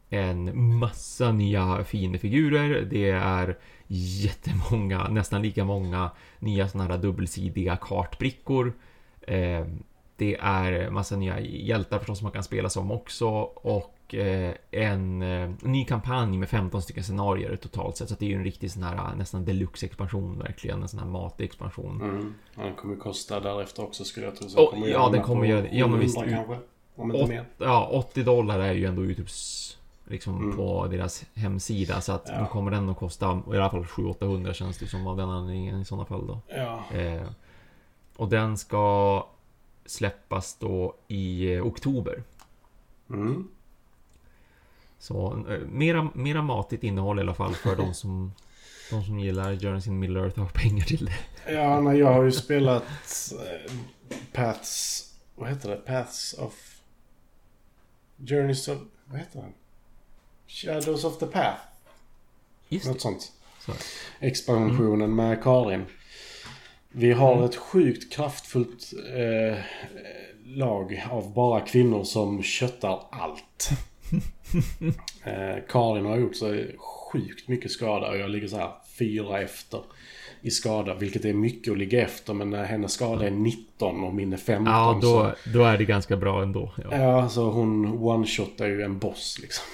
en massa nya fina figurer. Det är jättemånga, nästan lika många nya sådana här dubbelsidiga kartbrickor. Eh, det är massa nya hjältar förstås som man kan spela som också och eh, en eh, ny kampanj med 15 stycken scenarier totalt sett. Så det är ju en riktig sån här nästan deluxe expansion verkligen. En sån här matig expansion.
Mm. Den kommer kosta därefter också skulle jag tro.
Så oh, ja, den kommer göra Ja, men visst. Kanske. Om inte mer. Ja, 80 dollar är ju ändå Youtubes liksom mm. på deras hemsida. Så att ja. då kommer den att kosta i alla fall 700-800 känns det som av den anledningen i sådana fall då.
Ja.
Eh, och den ska släppas då i eh, oktober.
Mm.
Så eh, mera, mera matigt innehåll i alla fall för de som de som gillar Journeys in Middle Earth har pengar till det.
Ja, nej, jag har ju spelat eh, Paths... Vad heter det? Paths of Journeys of... Vad heter den? Shadows of the Path.
Just
Något det. sånt. Så. Expansionen mm. med Karin. Vi har mm. ett sjukt kraftfullt eh, lag av bara kvinnor som köttar allt. eh, Karin har gjort sig sjukt mycket skada och jag ligger så här fyra efter i skada, vilket är mycket att ligga efter. Men när hennes skada är 19 och min är 15
Ja, då, så... då är det ganska bra ändå.
Ja, ja så hon one-shotar ju en boss liksom.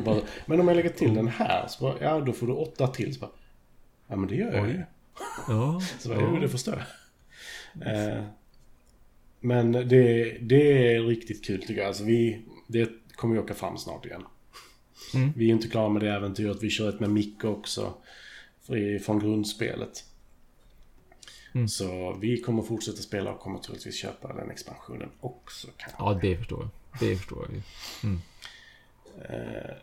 bara, men om jag lägger till den här, så bara, ja då får du åtta till. Så bara, ja men det gör jag ju.
Ja,
så bara, ja. det förstår jag. Eh, Men det, det är riktigt kul tycker jag. Alltså vi, det kommer ju åka fram snart igen.
Mm.
Vi är inte klara med det äventyret. Vi kör ett med Micke också. Från grundspelet.
Mm.
Så vi kommer fortsätta spela och kommer troligtvis köpa den expansionen också. Kanske.
Ja, det förstår jag. Det förstår jag. Mm.
Eh,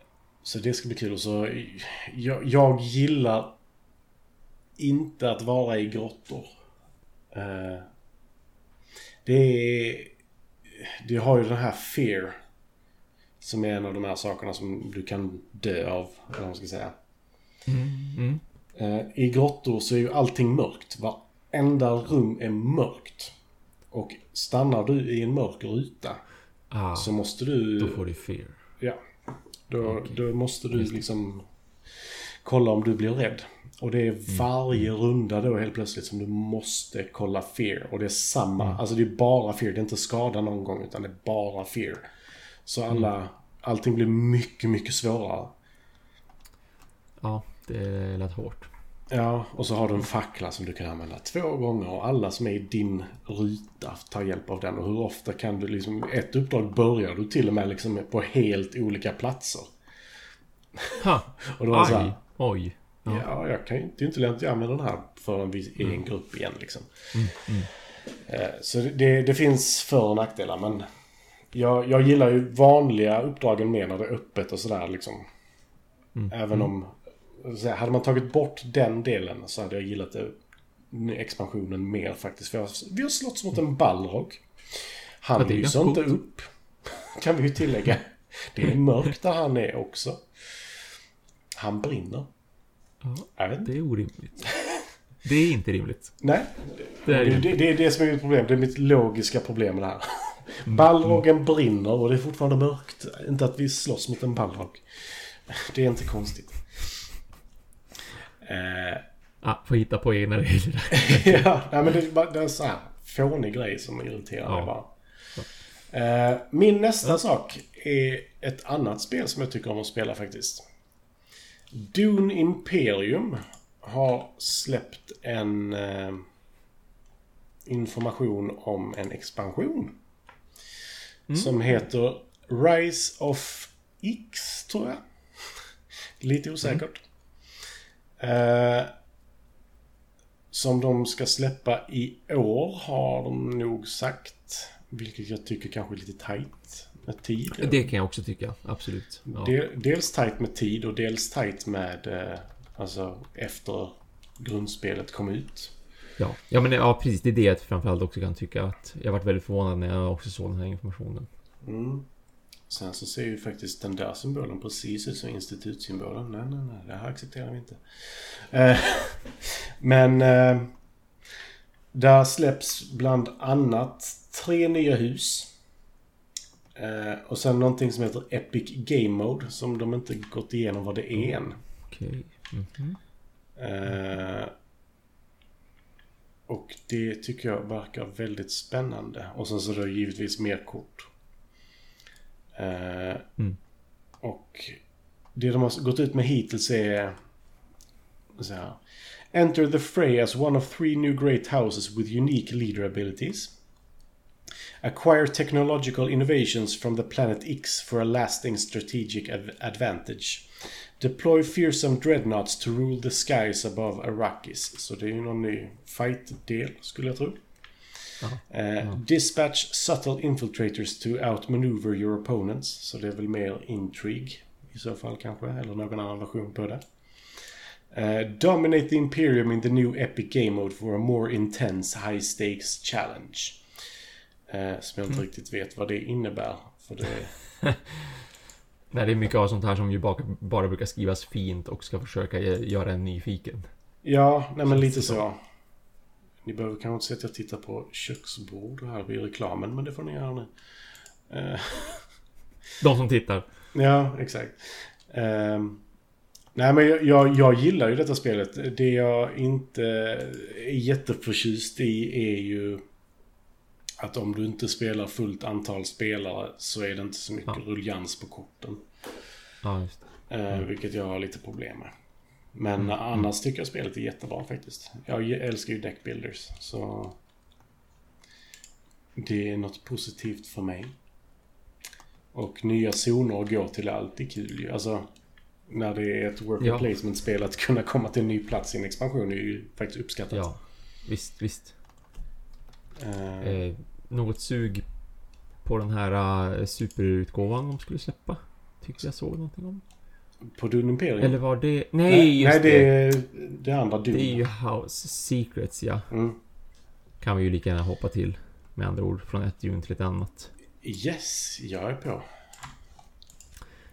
så det ska bli kul. Så jag, jag gillar inte att vara i grottor. Eh, det är... Det har ju den här fear. Som är en av de här sakerna som du kan dö av. Eller vad man ska säga.
Mm. Mm.
Eh, I grottor så är ju allting mörkt. Varenda rum är mörkt. Och stannar du i en mörk ruta
Ah,
så måste du...
då får du fear.
Ja. Då,
Okej.
då måste du liksom kolla om du blir rädd. Och det
Mm.
är varje runda då helt plötsligt som du måste kolla fear. Och det är samma,
Mm.
alltså det är bara fear. Det är inte skada någon gång utan det är bara fear. Så
Mm.
alla, allting blir mycket, mycket svårare.
Ja, det lät hårt.
Ja, och så har du en fackla som du kan använda två gånger och alla som är i din ruta tar hjälp av den. Och hur ofta kan du liksom, ett uppdrag börjar du till och med liksom på helt olika platser.
Ha!
Och då är det så här,
Aj! Oj! Ja.
Ja, jag kan ju inte, inte att jag använder den här förrän vi är i en grupp igen liksom. Eh, Så det, det finns för och nackdelar men jag, jag gillar ju vanliga uppdragen mer när det är öppet och sådär liksom. Även om... här, Hade man tagit bort den delen så hade jag gillat expansionen mer faktiskt. För jag, vi har slått mot en Balrog. Han
Ja,
lyser inte upp. Kan vi ju tillägga. Det är mörkt där han är också. Han brinner.
Ja, det är orimligt. Det är inte rimligt.
Nej,
Det är
det, det, det är det som är mitt problem. Det är mitt logiska problem det här. Balrogen brinner och det är fortfarande mörkt. Inte att vi slåss mot en balrog. Det är inte konstigt. Eh,
Ah, får hitta på egna regler.
ja, nej, men det, det är en sån här fånig grej som irriterar mig
Ja.
bara. Eh, min nästa sak är ett annat spel som jag tycker om att spela faktiskt. Dune Imperium har släppt en eh, information om en expansion. Som heter Rise of X, tror jag. Lite osäkert. Eh, som de ska släppa i år har de nog sagt. Vilket jag tycker kanske är lite tight med tid.
Det kan jag också tycka. Absolut. Ja.
Del, dels tight med tid och dels tight med eh, alltså efter grundspelet kom ut.
Ja. ja, men ja, precis. Det är det jag framförallt också kan tycka att jag varit väldigt förvånad när jag också såg den här informationen.
Mm. Sen så ser ju faktiskt den där symbolen precis ut som institutsymbolen. Nej, nej, nej. Det här accepterar vi inte. Eh, men eh, där släpps bland annat tre nya hus. Eh, och sen någonting som heter Epic Game Mode som de inte gått igenom vad det är än.
Okej. Mhm.
Eh, och det tycker jag verkar väldigt spännande. Och sen så är det givetvis mer kort. Eh,
Mm.
Och det de har gått ut med hittills är... Så här, Enter the fray as one of three new great houses with unique leader abilities. Acquire technological innovations from the planet X for a lasting strategic ad- advantage. Deploy fearsome dreadnoughts to rule the skies above Arrakis. Så det är ju någon ny fight-del, skulle jag tro. Eh, Dispatch subtle infiltrators to outmaneuver your opponents. Så det är väl mer intrigue i så fall kanske, eller någon annan version på det. Eh, dominate the Imperium in the new Epic Game Mode for a more intense high stakes challenge. Eh, som jag inte riktigt vet vad det innebär. För det...
Nej, det är mycket av sånt här som ju bara, bara brukar skrivas fint och ska försöka göra en nyfiken.
Ja, nej men lite så. Ni behöver kanske inte se att jag tittar på köksbord här vid reklamen, men det får ni göra nu. Eh,
De som tittar.
ja, exakt. Ehm, nej, men jag, jag, jag gillar ju detta spelet. Det jag inte är jätteförtjust i är ju att om du inte spelar fullt antal spelare så är det inte så mycket
Ja.
rullians på korten.
Ja, just det.
Eh, Vilket jag har lite problem med. Men
Mm,
annars tycker jag spelet är jättebra faktiskt. Jag älskar ju deckbuilders. Så... det är något positivt för mig. Och nya zoner att gå till är alltid kul ju. Alltså, när det är ett worker
Ja.
placement-spel att kunna komma till en ny plats i en expansion är ju faktiskt uppskattat.
Ja, visst, visst.
Eh,
Eh, något sug på den här eh, superutgåvan de skulle släppa? Tyckte jag såg någonting om.
På Dune Imperium?
Eller var det... Nej, just
nej,
det.
det är det andra Dune.
Det är ju House Secrets, ja.
Mm.
Kan vi ju lika gärna hoppa till. Med andra ord, från ett djur till ett annat.
Yes, jag är på.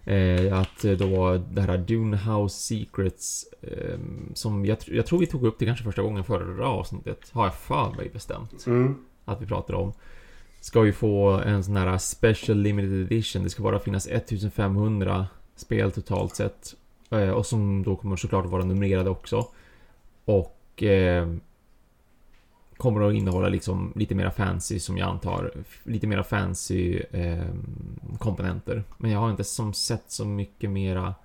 Eh, att eh, då det här Dune House Secrets eh, som jag, jag tror vi tog upp det kanske första gången förra avsnittet. Har jag för mig bestämt.
Mm.
Att vi pratade om. Ska ju få en sån här Special Limited Edition. Det ska bara finnas 1500 spel totalt sett. Eh, och som då kommer såklart vara numrerade också. Och eh, kommer att innehålla liksom lite mera fancy som jag antar. Lite mera fancy eh, komponenter. Men jag har inte som sett så mycket mera.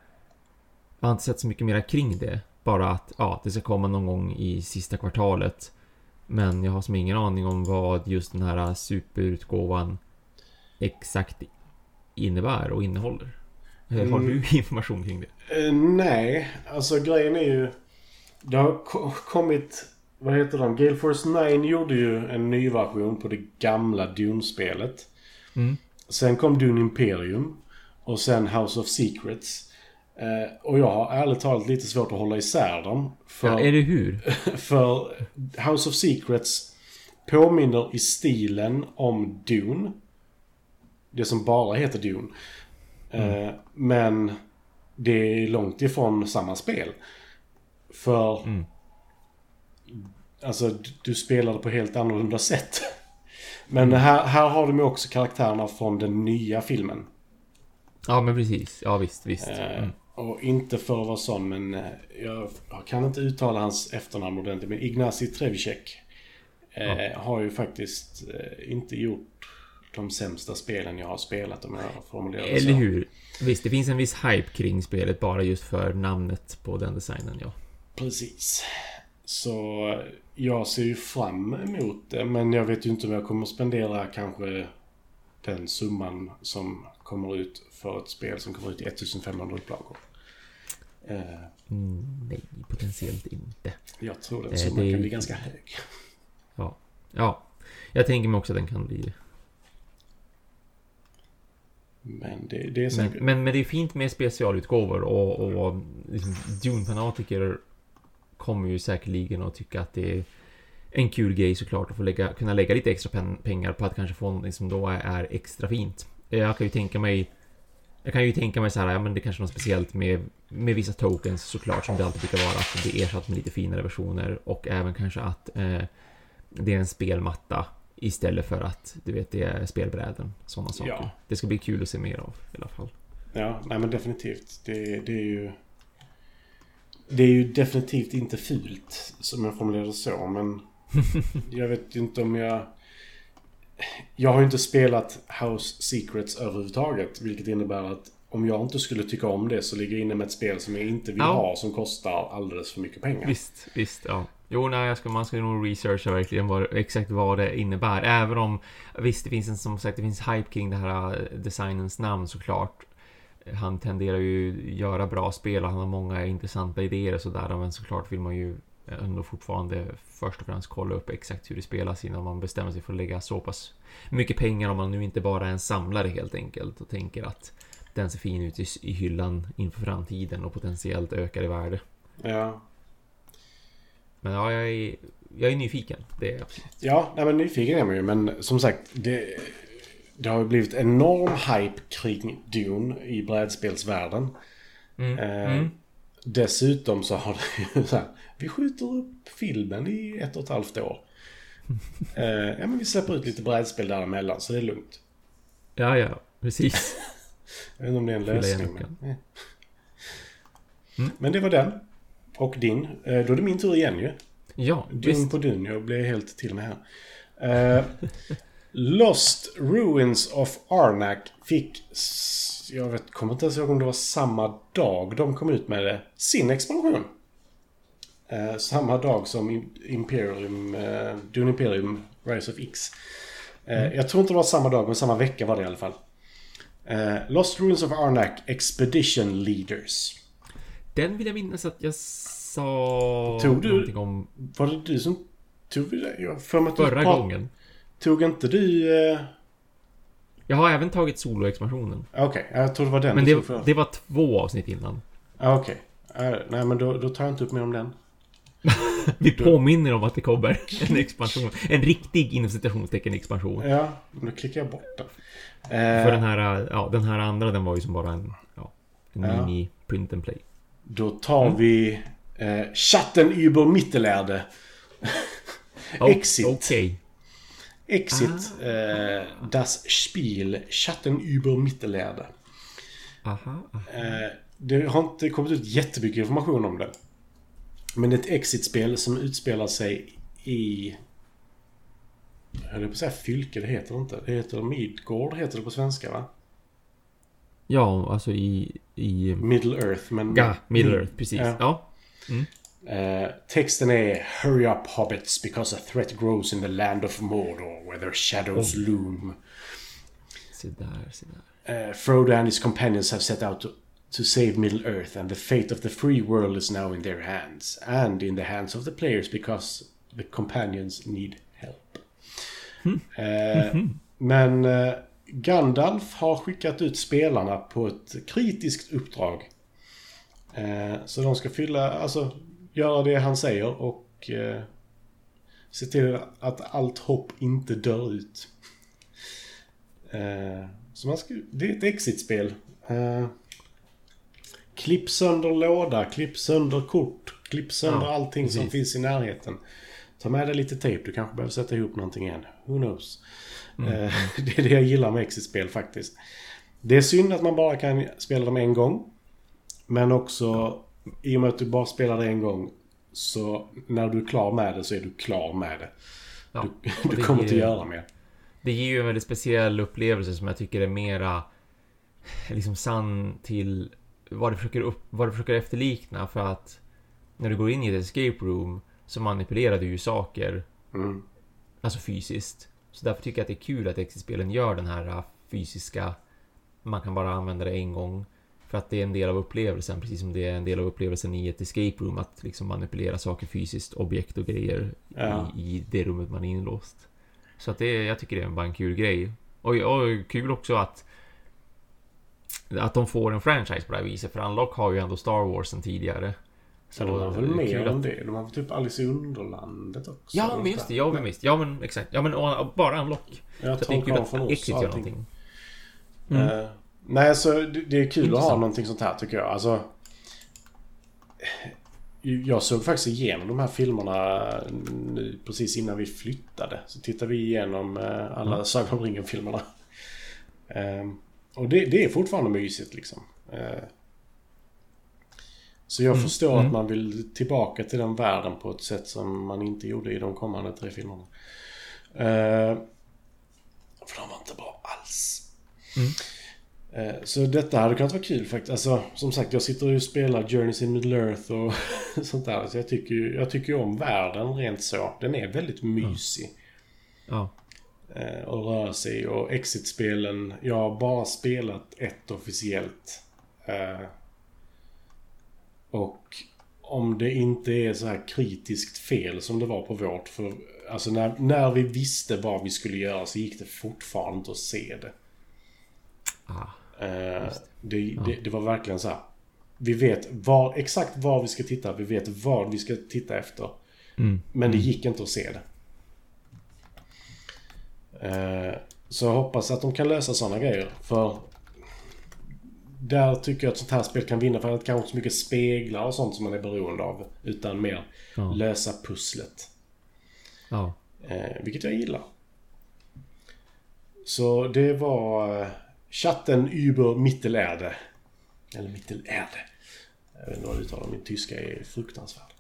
Jag har inte sett så mycket mera kring det. Bara att ja, det ska komma någon gång i sista kvartalet. Men jag har som ingen aning om vad just den här superutgåvan exakt innebär och innehåller. Eh, Har
Mm.
du information kring det?
Eh, nej, alltså grejen är ju... Det har ko- kommit... Vad heter de? Gale Force 9 gjorde ju en ny version på det gamla Dune-spelet.
Mm.
Sen kom Dune Imperium. Och sen House of Secrets. Eh, och jag har ärligt talat lite svårt att hålla isär dem. För,
Ja, är det hur?
för House of Secrets påminner i stilen om Dune. Det som bara heter Dune. Eh, men det är långt ifrån samma spel. För
Mm.
alltså du spelade på helt annorlunda sätt. Men här, här har de ju också karaktärerna från den nya filmen.
Ja, men precis. Ja, visst, visst.
Eh,
Mm.
Och inte för att vara sån, men eh, jag, jag kan inte uttala hans efternamn ordentligt. Men Ignacy Trevicek eh, har ju faktiskt eh, inte gjort de sämsta spelen jag har spelat om jag formulerar det så.
Eller hur? Visst, det finns en viss hype kring spelet bara just för namnet på den designen, ja.
Precis. Så jag ser ju fram emot det, men jag vet ju inte om jag kommer spendera kanske den summan som kommer ut för ett spel som kommer ut i 1500 upplagor. Eh,
Mm, nej, potentiellt inte.
jag tror den
Eh,
summan
det-
kan bli ganska hög.
Ja. Ja. Jag tänker mig också att den kan bli det.
Men det, det är
Men,
säkert...
men, men det är fint med specialutgåvor och, och liksom Dune-fanatiker kommer ju säkerligen att tycka att det är en kul grej såklart att få lägga, kunna lägga lite extra pen, pengar på att kanske få någonting som då är, är extra fint. Jag kan ju tänka mig jag kan ju tänka mig så här, ja men det är kanske är något speciellt med, med vissa tokens såklart som det alltid brukar vara. Att det är ersatt med lite finare versioner och även kanske att eh, det är en spelmatta istället för att du vet det är spelbräden. Sådana saker.
Ja.
Det ska bli kul att se mer av i alla fall.
Ja, nej men definitivt. Det, det är ju... Det är ju definitivt inte fult, som jag formulerar det så, men... jag vet ju inte om jag... Jag har ju inte spelat House Secrets överhuvudtaget, vilket innebär att om jag inte skulle tycka om det så ligger jag inne med ett spel som jag inte vill
Ja.
ha, som kostar alldeles för mycket pengar.
Visst, visst, ja. Jo, nej, jag ska, man ska nog researcha verkligen vad, exakt vad det innebär. Även om, visst, det finns en, som sagt, det finns hype kring det här äh, designens namn såklart. Han tenderar ju göra bra spel och han har många intressanta idéer och sådär. Men såklart vill man ju ändå fortfarande först och främst kolla upp exakt hur det spelas innan man bestämmer sig för att lägga så pass mycket pengar om man nu inte bara är en samlare helt enkelt och tänker att den ser fin ut i, i hyllan inför framtiden och potentiellt ökar i värde.
Ja,
men ja, jag är, jag är nyfiken. Det är absolut.
ja nej, men nyfiken är man ju, men som sagt, det... Det har blivit enorm hype kring Dune i brädspelsvärlden.
Mm.
Eh,
Mm.
Dessutom så har det ju så här, vi skjuter upp filmen i ett och ett halvt år. Eh, ja men vi släpper ut lite brädspel däremellan så det är lugnt.
Ja, ja, precis.
Jag vet inte om det är en lösning. Men.
Mm.
men det var den. Och din. Eh, då är det min tur igen ju.
Ja,
Dun
visst.
på dun. Jag blev helt till mig här. Eh, Lost Ruins of Arnak fick... Jag vet, kommer inte ens ihåg om det var samma dag de kom ut med det. Sin expansion. Eh, samma dag som Im- Imperium... Eh, Dune Imperium Rise of X. Mm. Jag tror inte det var samma dag, men samma vecka var det i alla fall. Uh, Lost Ruins of Arnak Expedition Leaders.
Den vill jag minnas att jag sa
tog du, någonting om... Var det du som tog det? Jag för mig att
Förra
du
gången.
Tog inte du... Uh...
Jag har även tagit soloexpansionen.
Okej, okay, jag tror det var den
Men det, det var två avsnitt innan.
Okej. Okay. Uh, nej, men då, då tar jag inte upp mer om den.
Vi påminner om att det kommer en expansion. En riktig inom citationstecken expansion.
Ja, men då klickar jag bort den.
För den här, ja, den här andra den var ju som bara en, ja, en ja. mini print and play.
Då tar mm. vi eh, Chatten über Mittelerde. Exit.
Okay.
Exit. Ah. Eh, das Spiel. Chatten über.
Aha, aha.
Eh, det har inte kommit ut jättemycket information om det. Men det är ett Exit-spel som utspelar sig i... Jag höll på att säga fylke, det heter det inte. Det heter Midgård, heter det på svenska va?
Ja, alltså i... i...
Middle Earth, men...
Ja, Middle mm. Earth, precis. Ja. ja. Mm.
Uh, texten är Hurry up hobbits because a threat grows in the land of Mordor where their shadows oh. loom.
Se där, se där.
Uh, Frodo and his companions have set out to to save Middle Earth, and the fate of the free world is now in their hands, and in the hands of the players because the companions need help. Mm. Eh, mm-hmm. Men Gandalf har skickat ut spelarna på ett kritiskt uppdrag. Eh, så de ska fylla, alltså göra det han säger och eh, se till att allt hopp inte dör ut. Eh, så man ska, det är ett exit-spel. Eh, Klipp sönder låda, klipp sönder kort, klipp sönder ja, allting precis. som finns i närheten. Ta med dig lite tejp, du kanske behöver sätta ihop någonting igen. Who knows? Mm. Eh, det är det jag gillar med exit-spel faktiskt. Det är synd att man bara kan spela dem en gång. Men också, i och med att du bara spelar det en gång, så när du är klar med det så är du klar med det. Ja, du, du kommer ger, inte göra mer.
Det ger ju en väldigt speciell upplevelse som jag tycker är mera liksom sann till vad det försöker, upp, vad det försöker efterlikna för att när du går in i ett escape room så manipulerar du ju saker.
Mm.
Alltså fysiskt. Så därför tycker jag att det är kul att Exit-spelen gör den här äh, fysiska... Man kan bara använda det en gång. För att det är en del av upplevelsen, precis som det är en del av upplevelsen i ett escape room. Att liksom manipulera saker fysiskt, objekt och grejer ja. i, i det rummet man är inlåst. Så att det, jag tycker det är bara en kul grej. Och, och kul också att att de får en franchise på det här viset. För Unlock har ju ändå Star Wars sen tidigare.
Så ja, de har väl mer än det. De har typ Alice i Underlandet också.
Ja, men just det. Ja, men visst. Ja, men exakt. Ja, men bara Unlock.
Ja, Tom Khan från oss
gör någonting.
Mm. Uh, nej, alltså det, det är kul Intressant. att ha någonting sånt här tycker jag. Alltså... Jag såg faktiskt igenom de här filmerna nu, precis innan vi flyttade. Så tittade vi igenom uh, alla mm. Sagan om ringen-filmerna. Um, och det, det, är fortfarande mysigt liksom. Så jag mm. förstår mm. att man vill tillbaka till den världen på ett sätt som man inte gjorde i de kommande tre filmerna. Uh, för de var inte bra alls.
Mm.
Uh, så detta hade kunnat vara kul faktiskt. Alltså, som sagt, jag sitter och spelar Journeys in Middle Earth och sånt där. Så jag tycker ju jag tycker om världen rent så. Den är väldigt mysig.
Ja.
Eh, och röra sig. Och Exit-spelen, jag har bara spelat ett officiellt. Och om det inte är så här kritiskt fel som det var på vårt. För alltså när, när vi visste vad vi skulle göra så gick det fortfarande inte att se det.
Ah,
eh, det, ja. det, det, var verkligen så här. Vi vet var, exakt var vi ska titta. Vi vet vad vi ska titta efter.
Mm.
Men det
mm.
gick inte att se det. Eh, så jag hoppas att de kan lösa sådana grejer. För där tycker jag att sånt här spel kan vinna. För att det kanske inte så mycket speglar och sånt som man är beroende av. Utan mer ja. lösa pusslet.
Ja.
Eh, vilket jag gillar. Så det var eh, chatten über Mittelerde. Eller Mittelerde. Jag vet inte vad du uttalar. Min tyska är fruktansvärd.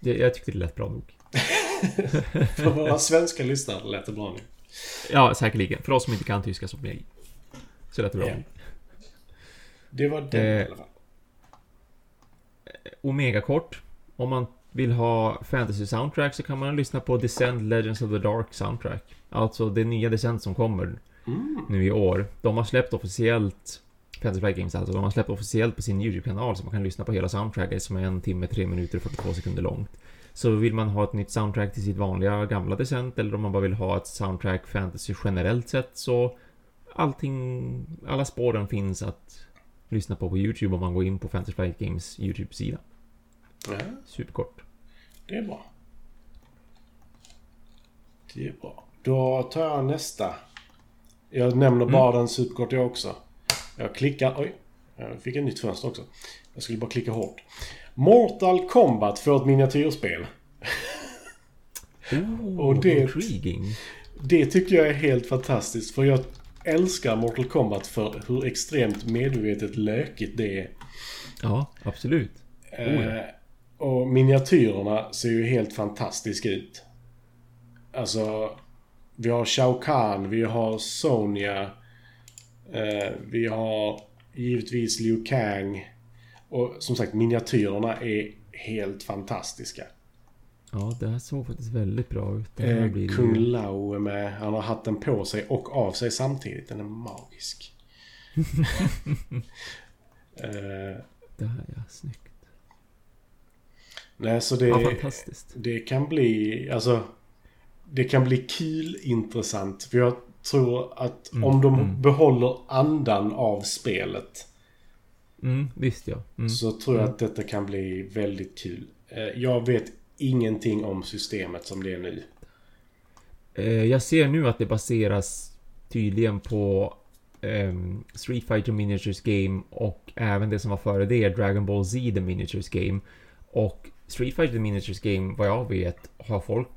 Jag tyckte det lät bra nog.
För våra svenska lyssnare lät det bra nu.
Ja, säkerligen. För oss som inte kan tyska som mig. Så lät det bra. Yeah.
Det var det eh, i alla fall.
Omega kort. Om man vill ha fantasy soundtrack så kan man lyssna på Descend Legends of the Dark soundtrack. Alltså det nya Descent som kommer
Mm.
nu i år. De har släppt officiellt Fantasy Flight Games alltså. De har släppt officiellt på sin YouTube-kanal så man kan lyssna på hela soundtracket som är en timme, tre minuter och 42 sekunder långt. Så vill man ha ett nytt soundtrack till sitt vanliga gamla Descent eller om man bara vill ha ett soundtrack fantasy generellt sett så allting, alla spåren finns att lyssna på på YouTube om man går in på Fantasy Flight Games YouTube-sida.
Ja,
Superkort.
det är bra. Det är bra. Då tar jag nästa. Jag nämner bara den superkort jag också. Jag klickar... Oj. Jag fick ett nytt fönster också. Jag skulle bara klicka hårt. Mortal Kombat får ett miniatyrspel.
Oh,
Och det-
intriguing.
Det tycker jag är helt fantastiskt för jag älskar Mortal Kombat för hur extremt medvetet lökigt det är.
Ja, absolut. Oh, ja.
Eh, och miniatyrerna ser ju helt fantastiska ut. Alltså, vi har Shao Kahn, vi har Sonya. Eh, vi har givetvis Liu Kang. Och som sagt, miniatyrerna är helt fantastiska.
Ja, det här såg faktiskt väldigt bra ut.
Eh,
blir
Kung. Lao är med. Han har hatten på sig och av sig samtidigt. Den är magisk. eh,
Det här, ja, snyggt.
nej, så det...
Ja, fantastiskt.
Det kan bli, alltså... Det kan bli kul intressant. För jag tror att
Mm,
om de
mm.
behåller andan av spelet.
Mm, visst ja. Mm.
Så tror jag att detta kan bli väldigt kul. Eh, Jag vet ingenting om systemet som det är nu.
Eh, jag ser nu att det baseras tydligen på ehm, Street Fighter Miniatures Game och även det som var före det, Dragon Ball Z The Miniatures Game. Och Street Fighter The Miniatures Game, vad jag vet, har folk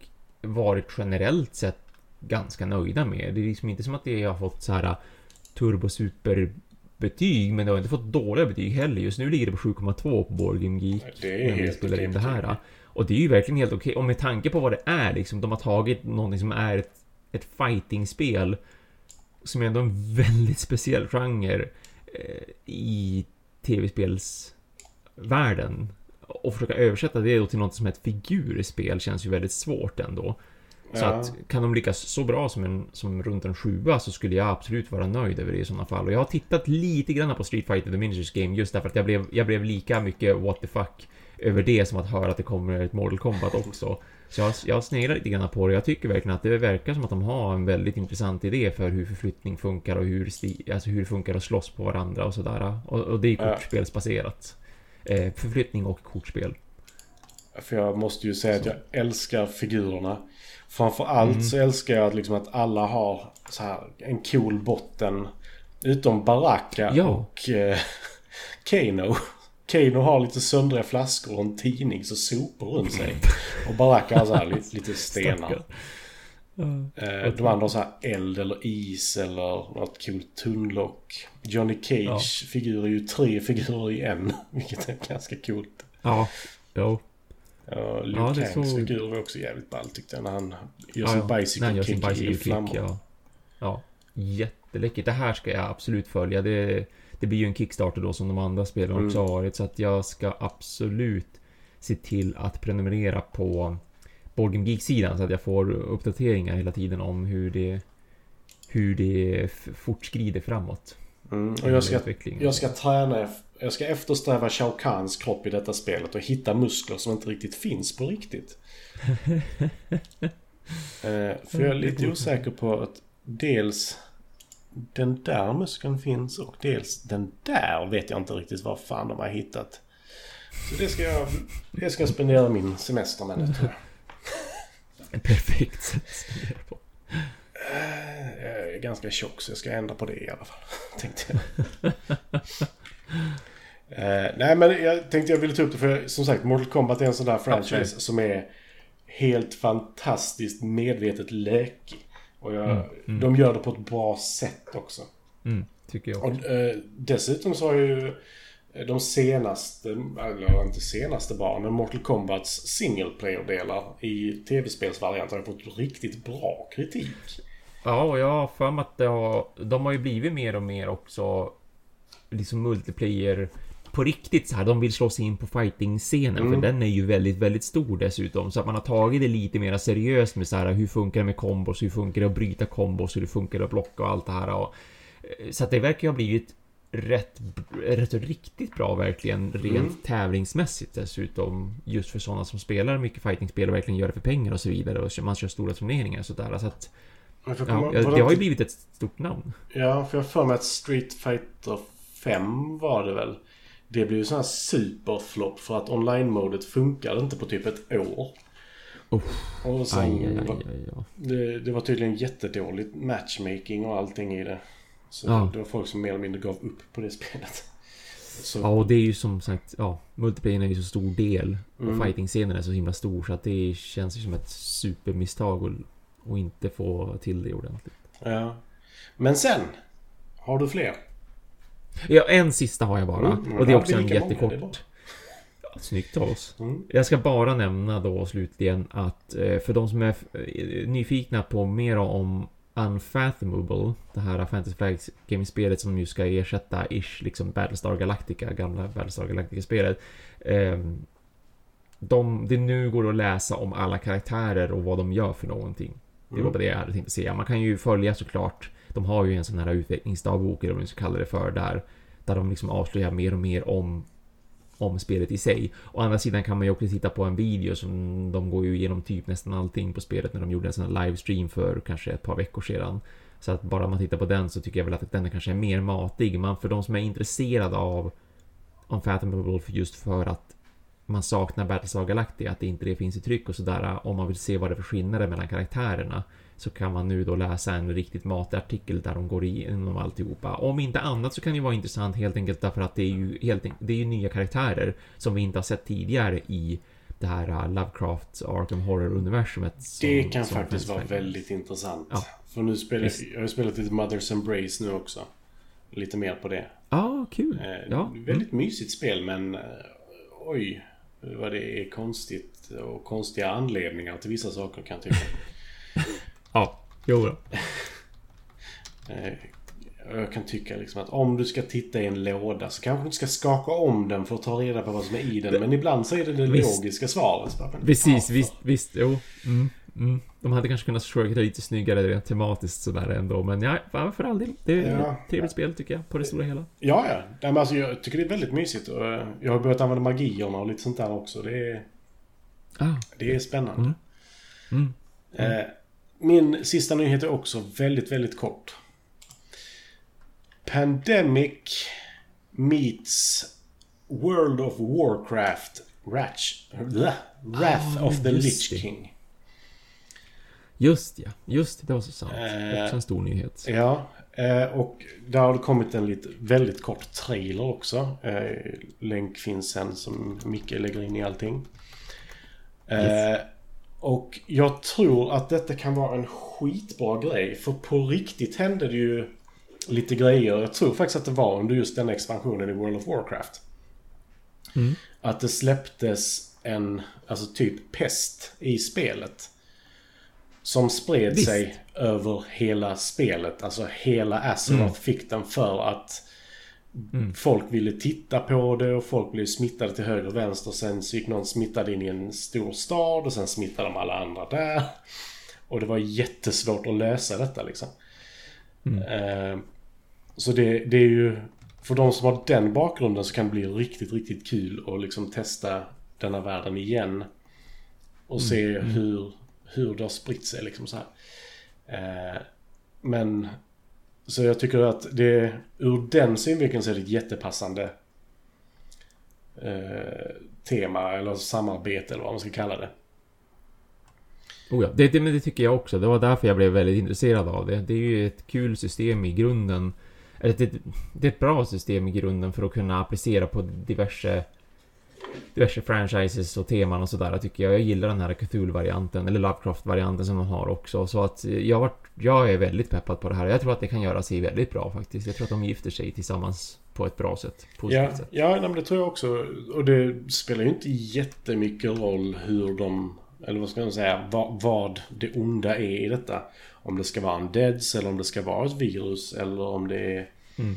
varit generellt sett ganska nöjda med. Det är liksom inte som att det har fått så här turbo super betyg, men det har inte fått dåliga betyg heller. Just nu ligger det på 7,2 på Board Game Geek.
Det är
när vi
helt
spelar in det här. Och det är ju verkligen helt okej. Och med tanke på vad det är liksom. De har tagit någonting som är ett, ett fightingspel. Som är ändå en väldigt speciell genre eh, i tv-spelsvärlden. Och försöka översätta det då till något som är ett figurspel känns ju väldigt svårt ändå. Så
Ja.
att kan de lyckas så bra som, en, som runt en sjua så skulle jag absolut vara nöjd över det i sådana fall. Och jag har tittat lite grann på Street Fighter The Miniatures Game just därför att jag blev, jag blev lika mycket what the fuck över det som att höra att det kommer ett Mortal Kombat också. Så jag, jag sneglar lite grann på det. Jag tycker verkligen att det verkar som att de har en väldigt intressant idé för hur förflyttning funkar och hur, sti, alltså hur det funkar att slåss på varandra och sådär. Och, och det är kortspelsbaserat. Eh, förflyttning och kortspel.
För jag måste ju säga att jag älskar figurerna. Framförallt
Mm.
så älskar jag att, liksom att alla har så här en cool botten. Utom Baraka
Ja.
och eh, Kano. Kano har lite söndriga flaskor och en tidning så sopor runt sig. Och Baraka har så här lite, lite stenar.
Ja.
Eh, de andra har så här eld eller is eller något coolt tunnlock. Johnny
Ja.
Cage figur är ju tre figurer i en. Vilket är ganska coolt.
Ja, jo.
Ja, Liu
Ja, det
Kangs
såg-
figur var också jävligt ball tyckte jag när han gör
Ja,
sin
ja.
Bicycle
sin
kick i flammor.
ja. ja. Jätteläckert. Det här ska jag absolut följa. Det, det blir ju en Kickstarter då som de andra spelen
Mm.
också har varit. Så att jag ska absolut se till att prenumerera på Board Game Geek-sidan så att jag får uppdateringar hela tiden om hur det hur det fortskrider framåt.
Mm. Och jag ska,
Utvecklingen.
jag ska träna, jag ska eftersträva Shao Kahns kropp i detta spelet och hitta muskler som inte riktigt finns på riktigt. eh, för jag är lite osäker på att dels den där muskeln finns och dels den där vet jag inte riktigt vad fan de har hittat. Så det ska jag, det ska jag spendera min semester med nu tror jag.
Perfekt sätt att på.
Jag är ganska tjock så jag ska ändra på det i alla fall. Tänkte jag. Eh, nej men jag tänkte jag ville ta upp det för som sagt Mortal Kombat är en sån där franchise
Absolut.
som är helt fantastiskt medvetet lökig. Och jag,
Mm, mm.
de gör det på ett bra sätt också.
Mm, tycker jag.
Och eh, dessutom så har ju de senaste, eller inte senaste bara, men Mortal Kombats single player-delar i tv-spelsvarianter har fått riktigt bra kritik.
Ja, och jag har för mig att det har, de har ju blivit mer och mer också liksom multiplayer på riktigt så här, de vill slå sig in på fighting-scenen mm. för den är ju väldigt, väldigt stor dessutom. Så att man har tagit det lite mer seriöst med så här, hur funkar det med kombos, hur funkar det att bryta kombos, hur det funkar att blocka och allt det här. Och, eh, så att det verkar ju ha blivit rätt, rätt riktigt bra verkligen rent mm. tävlingsmässigt dessutom. Just för sådana som spelar mycket fightingspel och verkligen gör det för pengar och så vidare och man kör stora turneringar och sådär. Så att Ja, det har ju blivit ett stort namn.
Ja, för jag för mig att Street Fighter 5 var det väl. Det blev ju sån här superflopp för att online-modet funkade inte på typ ett år.
Oh. Och sen aj, aj, aj,
aj, det, det, var tydligen jättedåligt matchmaking och allting i det. Så ja. det var folk som mer eller mindre gav upp på det spelet.
Så. Ja, och det är ju som sagt, ja, multiplayer är ju så stor del. Mm. Och fighting-scenen är så himla stor så att det känns ju som ett supermisstag att, att inte få till det ordentligt.
Ja. Men sen, har du fler?
Ja, en sista har jag bara. Mm, och det är också en jättekort. Ja, snyggt av oss. Mm. Jag ska bara nämna då slutligen att eh, för de som är eh, nyfikna på mer om Unfathomable, det här Fantasy Flags Gaming-spelet som ju ska ersätta ish liksom Battlestar Galactica, gamla Battlestar Galactica-spelet. Ehm, de, det nu går att läsa om alla karaktärer och vad de gör för någonting. Det var mm. bara det jag hade tänkt säga. Man kan ju följa såklart de har ju en sån här utvecklingsdagbok, eller vad man ska kalla det för, där, där de liksom avslöjar mer och mer om, om spelet i sig. Å andra sidan kan man ju också titta på en video som de går ju igenom typ nästan allting på spelet när de gjorde en sån här livestream för kanske ett par veckor sedan. Så att bara man tittar på den så tycker jag väl att den kanske är mer matig. Men för de som är intresserade av Unfathomable just för att man saknar Battlestar Galactica, att det inte det finns i tryck och sådär. Om man vill se vad det är för skillnader mellan karaktärerna så kan man nu då läsa en riktigt matig artikel där de går igenom alltihopa. Om inte annat så kan det vara intressant helt enkelt därför att det är ju, helt, det är ju nya karaktärer som vi inte har sett tidigare i det här uh, Lovecraft Arkham Horror-universumet.
Det kan faktiskt vara väldigt intressant. Ja. För nu spelar jag, jag har spelat lite Mother's Embrace nu också. Lite mer på det.
Ah, kul.
Eh, ja. Väldigt mm. mysigt spel men eh, oj vad det är konstigt och konstiga anledningar till vissa saker kan jag tycka.
Ja, jo då.
Eh, jag kan tycka liksom att om du ska titta i en låda så kanske du inte ska skaka om den för att ta reda på vad som är i den. Men ibland så är det det visst. logiska svaret.
Precis, ja, visst, visst, jo. Mm, mm. De hade kanske kunnat försöka det lite snyggare rent tematiskt sådär ändå. Men ja, för all del. Det är ja. ett trevligt spel tycker jag, på det stora hela.
Ja, ja. Men alltså, jag tycker det är väldigt mysigt. Eh, jag har börjat använda magierna och lite sånt där också. Det är, ah. det är spännande. Mm. Mm. Eh, min sista nyhet är också väldigt, väldigt kort. Pandemic meets World of Warcraft Ratch, Wrath oh, of the Lich. King.
Just ja, just det, var så sant. Eh, också en stor nyhet.
Ja, eh, och där har det kommit en lite, väldigt kort trailer också. Eh, länk finns sen som Micke lägger in i allting. Yes. Och jag tror att detta kan vara en skitbra grej. För på riktigt hände det ju lite grejer. Jag tror faktiskt att det var under just den expansionen i World of Warcraft. Mm. Att det släpptes en, alltså typ pest i spelet. Som spred Visst. sig över hela spelet. Alltså hela Azeroth mm. fick den för att Mm. Folk ville titta på det och folk blev smittade till höger och vänster. Sen så gick någon smittad in i en stor stad och sen smittade de alla andra där. Och det var jättesvårt att lösa detta liksom. Mm. Eh, så det, det, är ju... För de som har den bakgrunden så kan det bli riktigt, riktigt kul att liksom testa denna världen igen. Och se mm. mm. hur, hur det har spritt sig liksom så här. Eh, men så jag tycker att det ur den synvinkeln så är det ett jättepassande eh, tema eller samarbete eller vad man ska kalla det.
Oh ja, det, det, men det tycker jag också. Det var därför jag blev väldigt intresserad av det. Det är ju ett kul system i grunden. Eller det, det är ett bra system i grunden för att kunna applicera på diverse diverse franchises och teman och sådär tycker jag. Jag gillar den här Cthulhu-varianten, eller Lovecraft-varianten som de har också. Så att jag, varit, jag är väldigt peppad på det här. Jag tror att det kan göra sig väldigt bra faktiskt. Jag tror att de gifter sig tillsammans på ett bra sätt.
Ja,
sätt.
ja nej, men det tror jag också. Och det spelar ju inte jättemycket roll hur de, eller vad ska man säga, vad, vad det onda är i detta. Om det ska vara en deads eller om det ska vara ett virus eller om det är... Mm.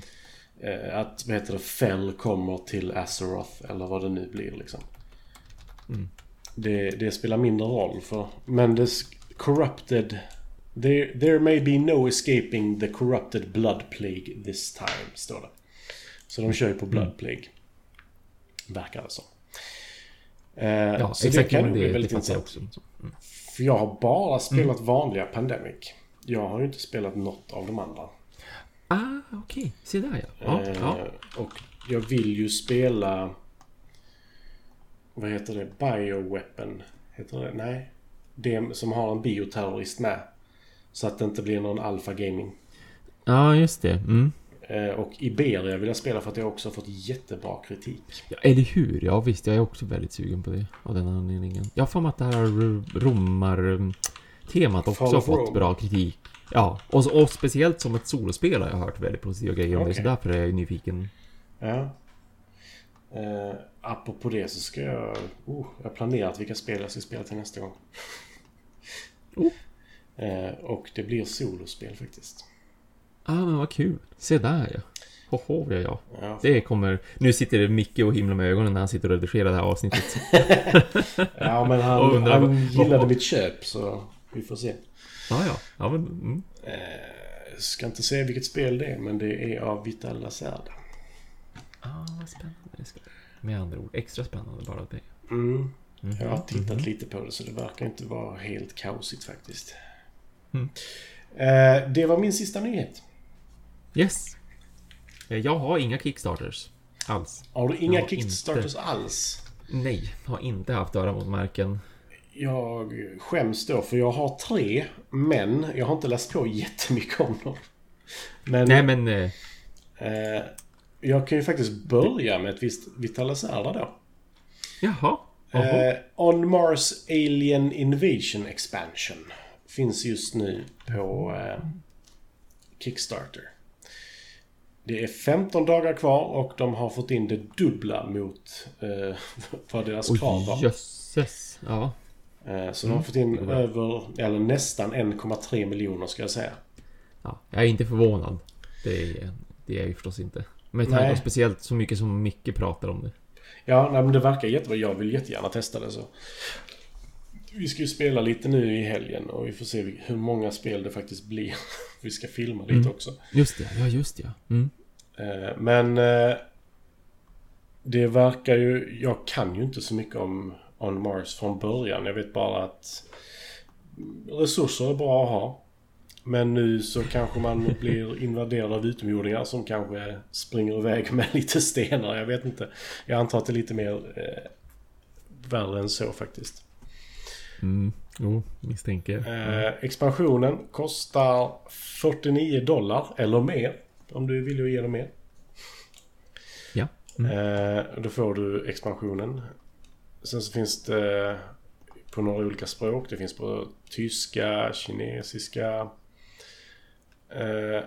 Eh, att, vad heter det, Fell kommer till Azeroth eller vad det nu blir liksom.
Mm.
Det, det spelar mindre roll för, men det corrupted There, there may be no escaping the corrupted blood plague this time, står det. Så de kör ju på blood plague. Verkar det som. Eh,
Ja,
så
exakt.
det kan nog bli väldigt intressant.
också. Mm.
För jag har bara spelat vanliga Pandemic. Jag har ju inte spelat något av de andra.
Ah, okej. Se där ja.
Eh,
ja.
Och jag vill ju spela... Vad heter det? Bioweapon? Heter det? Nej. Det som har en bioterrorist med. Så att det inte blir någon alpha gaming.
ja, just det. Mm.
Eh, Och Iberia vill jag spela för att jag också har fått jättebra kritik.
Ja, eller hur? Ja, visst. Jag är också väldigt sugen på det. Av den anledningen. Jag har för mig att det här romar-temat också
Fall
har
of
fått
Rome.
bra kritik. Ja, och, och speciellt som ett solospel har jag hört väldigt positiva grejer om det. Så därför är jag nyfiken.
Ja. Eh, apropå det så ska jag... Oh, jag har planerat vilka spel jag ska spela till nästa gång.
Oh.
Eh, och det blir solospel faktiskt.
Ah, men vad kul. Se där ja. Hoho, ja, ja.
Ja,
Det kommer... Nu sitter Micke och himlar med ögonen när han sitter och redigerar det här avsnittet.
ja men han,
undrar
han gillade mitt köp så vi får se.
Ja, ja. Ja, men... Mm.
Eh, ska inte säga vilket spel det är men det är av Vital Lacerda.
Ah, vad spännande. Med andra ord, extra spännande bara det.
Mm.
Mhm,
Jag har tittat
mhm.
lite på det så det verkar inte vara helt kaosigt faktiskt.
Mm.
Eh, det var min sista nyhet.
Yes. Eh, Jag har inga Kickstarters. Alls.
Har du inga
har
Kickstarters alls?
Nej, har inte haft öra mot marken.
Jag skäms då för jag har tre, men jag har inte läst på jättemycket om dem. Men
Nej, men... eh,
eh, jag kan ju faktiskt börja med ett visst Vitalisärda då.
Jaha.
Eh, On Mars Alien Invasion Expansion finns just nu på eh, Kickstarter. Det är 15 dagar kvar och de har fått in det dubbla mot eh, vad deras krav var.
Jösses. Ja.
Eh, Så de har fått in
var-
över, eller nästan 1,3 miljoner ska jag säga.
ja. Jag är inte förvånad. Det är, det är jag ju förstås inte. Med tanke på speciellt så mycket som Micke pratar om det.
Ja, nej, men det verkar jättebra. Jag vill jättegärna testa det så. Vi ska ju spela lite nu i helgen och vi får se hur många spel det faktiskt blir. Vi ska filma lite
Mm.
också.
Just det, ja just det. Mm.
Eh, Men eh, det verkar ju... Jag kan ju inte så mycket om On Mars från början. Jag vet bara att resurser är bra att ha. Men nu så kanske man blir invaderad av utomjordingar som kanske springer iväg med lite stenar. Jag vet inte. Jag antar att det är lite mer eh, värre än så faktiskt.
Mm. Jo, misstänker.
Eh, expansionen kostar 49 dollar eller mer. Om du vill ge dem mer.
Ja. Mm.
Eh, då får du expansionen. Sen så finns det på några olika språk. Det finns på tyska, kinesiska. Eh,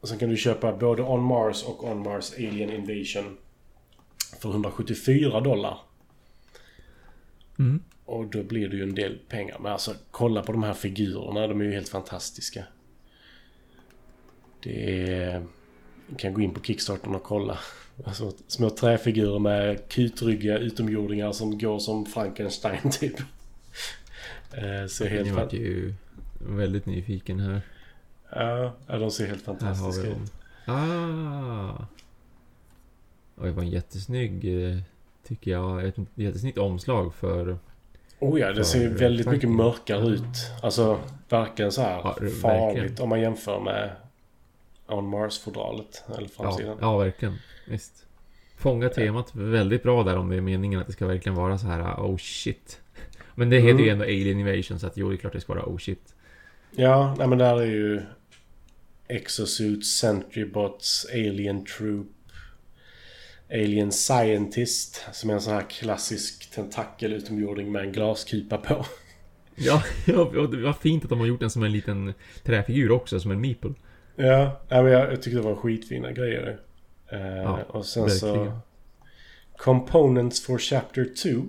och sen kan du köpa både On Mars och On Mars Alien Invasion för 174 dollar.
Mm.
Och då blir det ju en del pengar. Men alltså kolla på de här figurerna. De är ju helt fantastiska. Det är... Du kan gå in på Kickstarter och kolla. Alltså, små träfigurer med kutryggiga utomjordingar som går som Frankenstein typ. Eh, ser helt
Jag vart ju väldigt nyfiken här.
ja, ja, de ser helt fantastiska ut.
Ah! Oj, det var en jättesnygg, eh, tycker jag, ett jättesnyggt omslag för...
Oh ja, det ser ju väldigt mycket mörkare ut. Alltså, verkligen så här
Ja,
farligt om man jämför med On Mars-fodralet. Eller
Ja,
framsidan.
ja, verkligen. Visst. Fånga temat väldigt bra där om det är meningen att det ska verkligen vara så här oh shit. Men det heter
Mm.
ju ändå Alien Invasion så att jo, det är klart det ska vara oh shit.
Ja, nej men där är ju Exosuits, Sentrybots, Alien Troop, Alien Scientist som är en sån här klassisk tentakel utomjording med en glaskupa på.
Ja, ja, det var fint att de har gjort den som en liten träfigur också, som en meeple.
Ja, nej, men jag, jag tyckte det var skitfina grejer. Eh,
Ja,
och sen
verkligen.
så Components for Chapter 2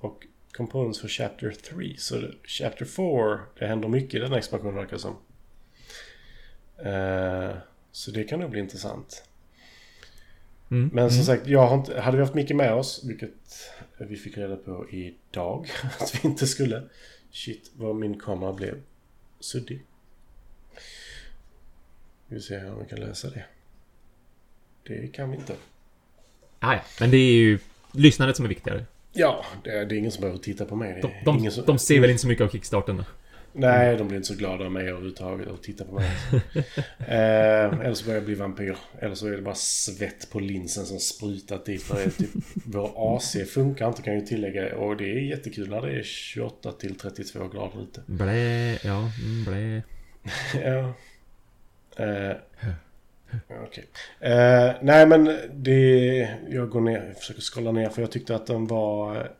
och Components for Chapter 3. Så det- Chapter 4, det händer mycket i den expansionen verkar som. Eh, så det kan nog bli intressant. Mm. Men som mm. sagt, jag har inte, hade vi haft Micke med oss, vilket vi fick reda på idag att vi inte skulle. Shit, vad min kamera blev suddig. Vi ser om vi kan läsa det. Det kan vi inte.
Nej, men det är ju lyssnandet som är viktigare.
Ja, det är, det är ingen som behöver titta på mig.
De, de, som, de ser väl inte så mycket av kickstarten?
Nej, de blir inte så glada av mig överhuvudtaget och tittar på mig. eh, eller så börjar jag bli vampyr. Eller så är det bara svett på linsen som sprutat dit. För typ, vår AC funkar inte kan jag ju tillägga. Och det är jättekul när det är 28 till 32 grader ute.
Blä, ja, mm, blä.
ja. Eh, Okej. Eh, nej men det... Jag går ner, jag försöker skrolla ner för jag tyckte att den var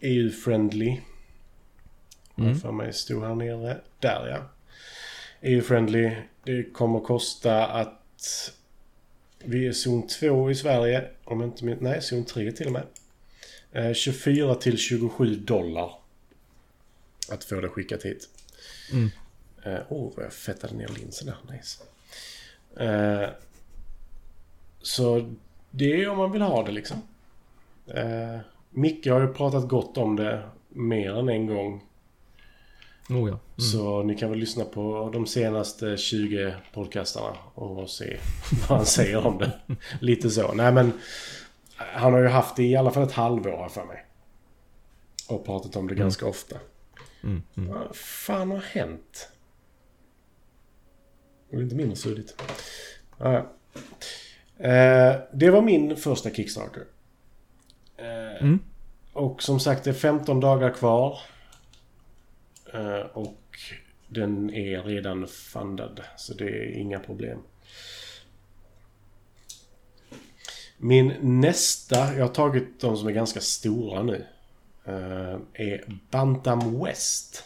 EU-friendly. Mm. För mig stod här nere. Där ja. EU-friendly. Det kommer kosta att... Vi är zon 2 i Sverige. Om inte min, Nej, zon 3 till och med. Eh, 24 till 27 dollar. Att få det skickat hit. Mm. Eh, oh, vad jag fettade ner linsen där. Nice. Eh, så det är om man vill ha det liksom. Eh, Micke har ju pratat gott om det mer än en gång.
Oh ja. mm.
Så ni kan väl lyssna på de senaste 20 podcastarna och se vad han säger om det. Lite så. Nej men han har ju haft det i alla fall ett halvår för mig. Och pratat om det mm. ganska ofta. Mm, mm. Vad fan har hänt? Det inte mindre suddigt. Ja. Eh, det var min första Kickstarter. Eh, mm. Och som sagt det är 15 dagar kvar. Eh, och den är redan fundad. Så det är inga problem. Min nästa, jag har tagit de som är ganska stora nu. Eh, är Bantam West.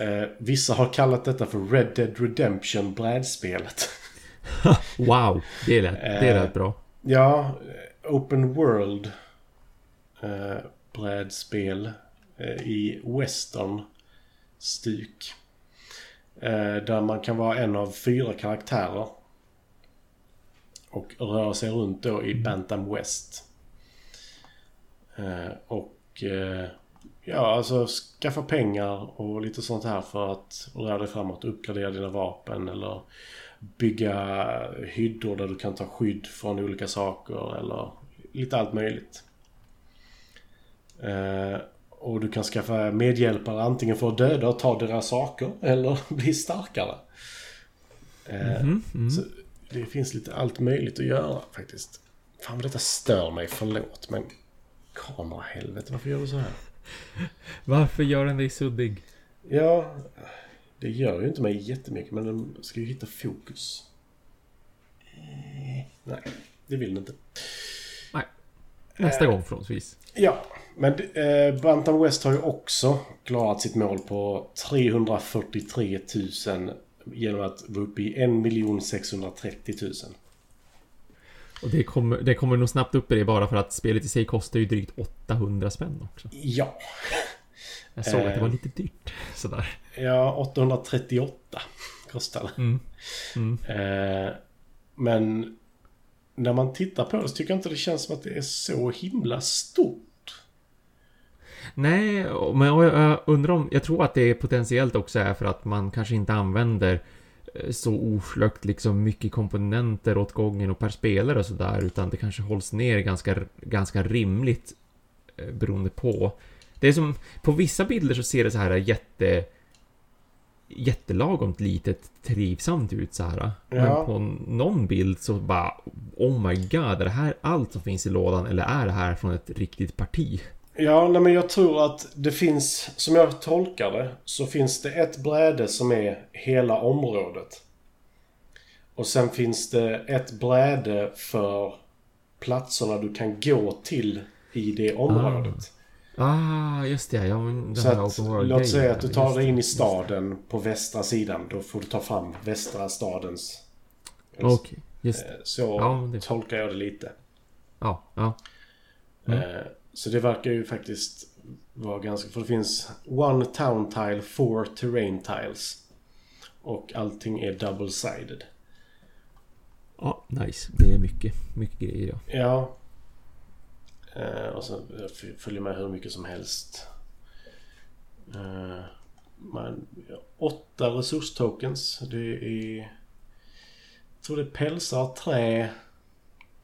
Eh, vissa har kallat detta för Red Dead Redemption brädspelet.
wow, det är det är rätt bra. Eh,
ja, Open World eh, brädspel eh, i western stuk. Eh, där man kan vara en av fyra karaktärer. Och röra sig runt då i. Bantam West. Eh, och eh, Ja, alltså skaffa pengar och lite sånt här för att röra dig framåt. Uppgradera dina vapen eller bygga hyddor där du kan ta skydd från olika saker eller lite allt möjligt. Eh, och du kan skaffa medhjälpare antingen för att döda och ta deras saker eller bli starkare. Eh, mm -hmm. Så det finns lite allt möjligt att göra faktiskt. Fan vad detta stör mig, förlåt men kamerahelvete varför gör du så här?
Varför gör den dig suddig?
Ja, det gör ju inte mig jättemycket men den ska ju hitta fokus. Nej, det vill den inte.
Nej. Nästa äh, gång förhoppningsvis.
Ja, men eh, Bantam West har ju också klarat sitt mål på 343 000 genom att vara uppe i 1 630 000.
Och det kommer, det kommer nog snabbt upp i det bara för att spelet i sig kostar ju drygt 800 spänn också.
Ja.
Jag såg att det var lite dyrt. Sådär.
Ja, 838 kostar det. Mm. Mm. Eh, men när man tittar på det så tycker jag inte det känns som att det är så himla stort.
Nej, men jag undrar om... Jag tror att det potentiellt också är för att man kanske inte använder Eh, så oslökt liksom mycket komponenter åt gången och per spelare och sådär utan det kanske hålls ner ganska, ganska rimligt eh, beroende på. Det är som, på vissa bilder så ser det så här jätte jättelagomt litet trivsamt ut så här. Ja. Men på någon bild så bara Oh my god, är det här allt som finns i lådan eller är det här från ett riktigt parti?
Ja, nej, men jag tror att det finns, som jag tolkar det, så finns det ett bräde som är hela området. Och sen finns det ett bräde för platserna du kan gå till i det området.
Ah, ah just det. Ja, men
det så att, låt säga att du tar dig in i staden på västra sidan. Då får du ta fram västra stadens...
Okej, okay, just
det. Så ja, det... tolkar jag det lite.
Ja, ja.
Mm. Eh, så det verkar ju faktiskt vara ganska... För det finns One Town Tile, Four Terrain Tiles. Och allting är double-sided.
Ja, Nice. Det är mycket, mycket grejer ja.
Ja. Eh, och så följer med hur mycket som helst. Eh, man, åtta resurstokens. Det är... Jag tror det är pälsar, trä,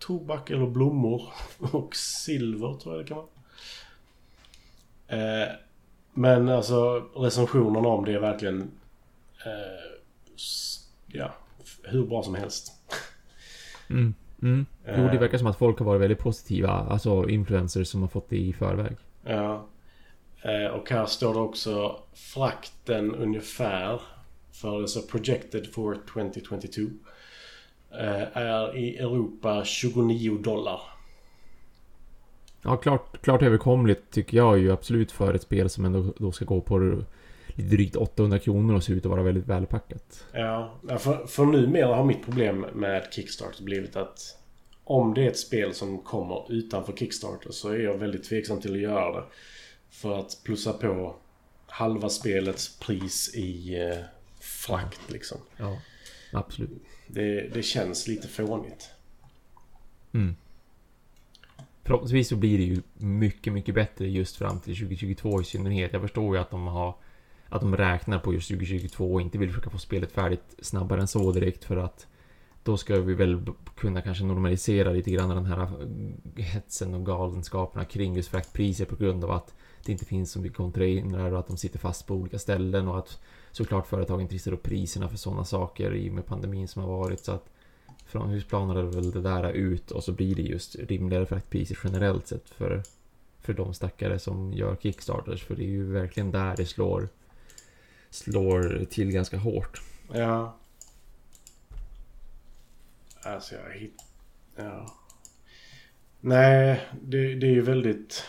tobak eller blommor och silver tror jag det kan vara. Eh, men alltså recensionerna om det är verkligen... Eh, ja, hur bra som helst.
Mm. Mm. Jo, det verkar som att folk har varit väldigt positiva. Alltså influencers som har fått det i förväg.
Ja. Eh, och här står det också frakten ungefär för alltså projected for 2022 eh, är i Europa 29 dollar.
Ja, klart, klart överkomligt tycker jag ju absolut för ett spel som ändå då ska gå på lite drygt 800 kronor och ser ut att vara väldigt välpackat.
Ja, för, för numera har mitt problem med Kickstarter blivit att om det är ett spel som kommer utanför Kickstarter så är jag väldigt tveksam till att göra det. För att plussa på halva spelets pris i eh, frakt liksom.
Ja, absolut.
Det, det känns lite fånigt.
Mm. Förhoppningsvis så blir det ju mycket, mycket bättre just fram till 2022 i synnerhet. Jag förstår ju att de har att de räknar på just 2022 och inte vill försöka få spelet färdigt snabbare än så direkt för att då ska vi väl kunna kanske normalisera lite grann den här eh, hetsen och galenskaperna kring just fraktpriser på grund av att det inte finns så mycket containrar och att de sitter fast på olika ställen och att såklart företagen trissar upp priserna för sådana saker i och med pandemin som har varit så att från hus väl det där ut och så blir det just rimligare fraktpriser generellt sett för, för de stackare som gör Kickstarters för det är ju verkligen där det slår slår till ganska hårt.
Ja. Alltså jag hittar... Ja. Nej, det, det är ju väldigt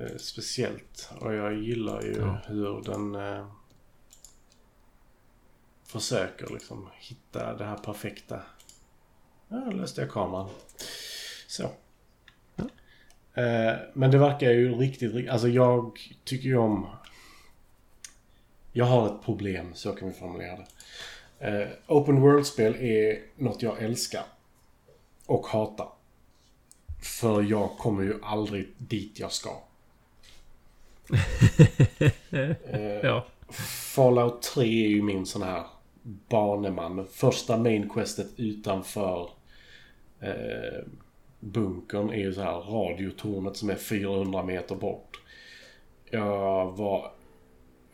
eh, speciellt. Och jag gillar ju ja. hur den eh, försöker liksom hitta det här perfekta. Ja, löste jag kameran. Så. Eh, men det verkar ju riktigt, alltså jag tycker ju om... Jag har ett problem, så kan vi formulera det. Eh, open World-spel är något jag älskar. Och hatar. För jag kommer ju aldrig dit jag ska. Eh, ja. Fallout 3 är ju min sån här baneman. Första main questet utanför eh, bunkern är ju så här radiotornet som är 400 meter bort. Jag var...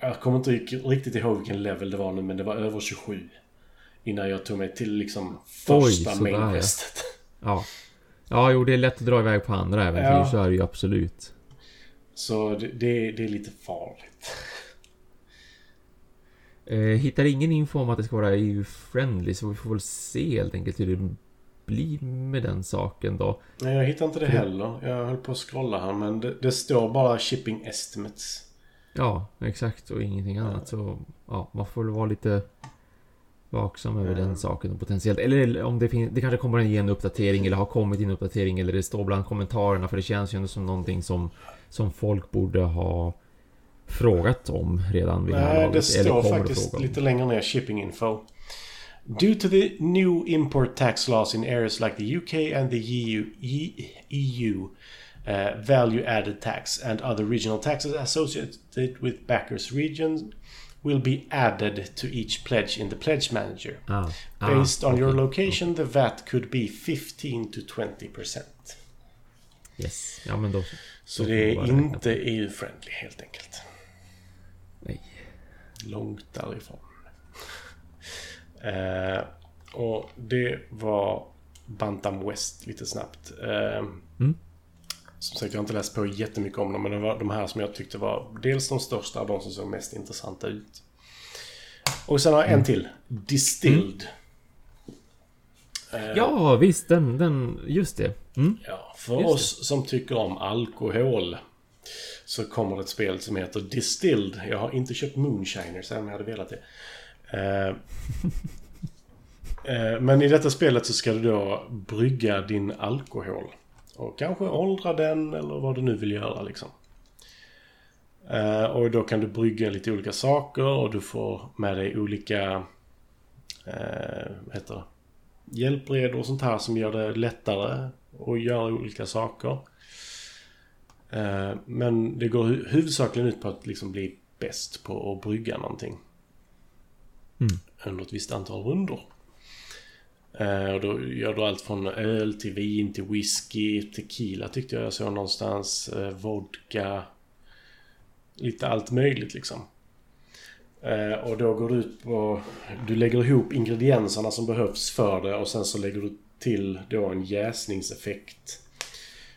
Jag kommer inte riktigt ihåg vilken level det var nu men det var över 27. Innan jag tog mig till liksom första Oj, mainquestet.
Ja. ja. Ja, jo det är lätt att dra iväg på andra äventyr ja. så är det ju absolut.
Så det, det, det är lite farligt.
Eh, hittar ingen info om att det ska vara EU-friendly så vi får väl se helt enkelt hur det bli med den saken då.
Nej, jag hittar inte det heller. Jag höll på att scrolla här men det, det står bara shipping estimates.
Ja, exakt och ingenting annat. Så ja, man får väl vara lite vaksam över den saken och potentiellt. Eller om det finns, det kanske kommer en uppdatering eller har kommit en uppdatering eller det står bland kommentarerna för det känns ju ändå som någonting som, som folk borde ha frågat om redan vid
Nej, det här laget. det står faktiskt lite längre ner shipping info. Due to the new import tax laws in areas like the UK and the EU, EU uh, value added tax and other regional taxes associated with backers regions will be added to each pledge in the pledge manager. Ah, ah, Based on okay. your location, the VAT could be 15 to 20 percent.
Yes, ja men då...
Så det är inte EU-friendly helt enkelt.
Nej.
Långt därifrån. Eh, och det var Bantam West lite snabbt. Eh, mm. Som sagt, jag har inte läst på jättemycket om dem, men det var de här som jag tyckte var dels de största och de som såg mest intressanta ut. Och sen har jag en till. Distilled.
Mm. ja, visst. Den, den, just det. Mm.
Ja, för just oss det. som tycker om alkohol så kommer det ett spel som heter Distilled. Jag har inte köpt Moonshiners, även om jag hade velat det. Eh, men i detta spelet så ska du då brygga din alkohol. Och kanske åldra den eller vad du nu vill göra liksom. Eh, och då kan du brygga lite olika saker och du får med dig olika heter det? Hjälpredor och sånt här som gör det lättare att göra olika saker. Eh, men det går huvudsakligen ut på att liksom bli bäst på att brygga någonting. Mm. Under ett visst antal rundor. Eh, och då gör du allt från öl till vin till whisky, tequila tyckte jag jag såg någonstans. Eh, vodka. Lite allt möjligt liksom. Eh, och då går du ut på... Du lägger ihop ingredienserna som behövs för det och sen så lägger du till då en jäsningseffekt.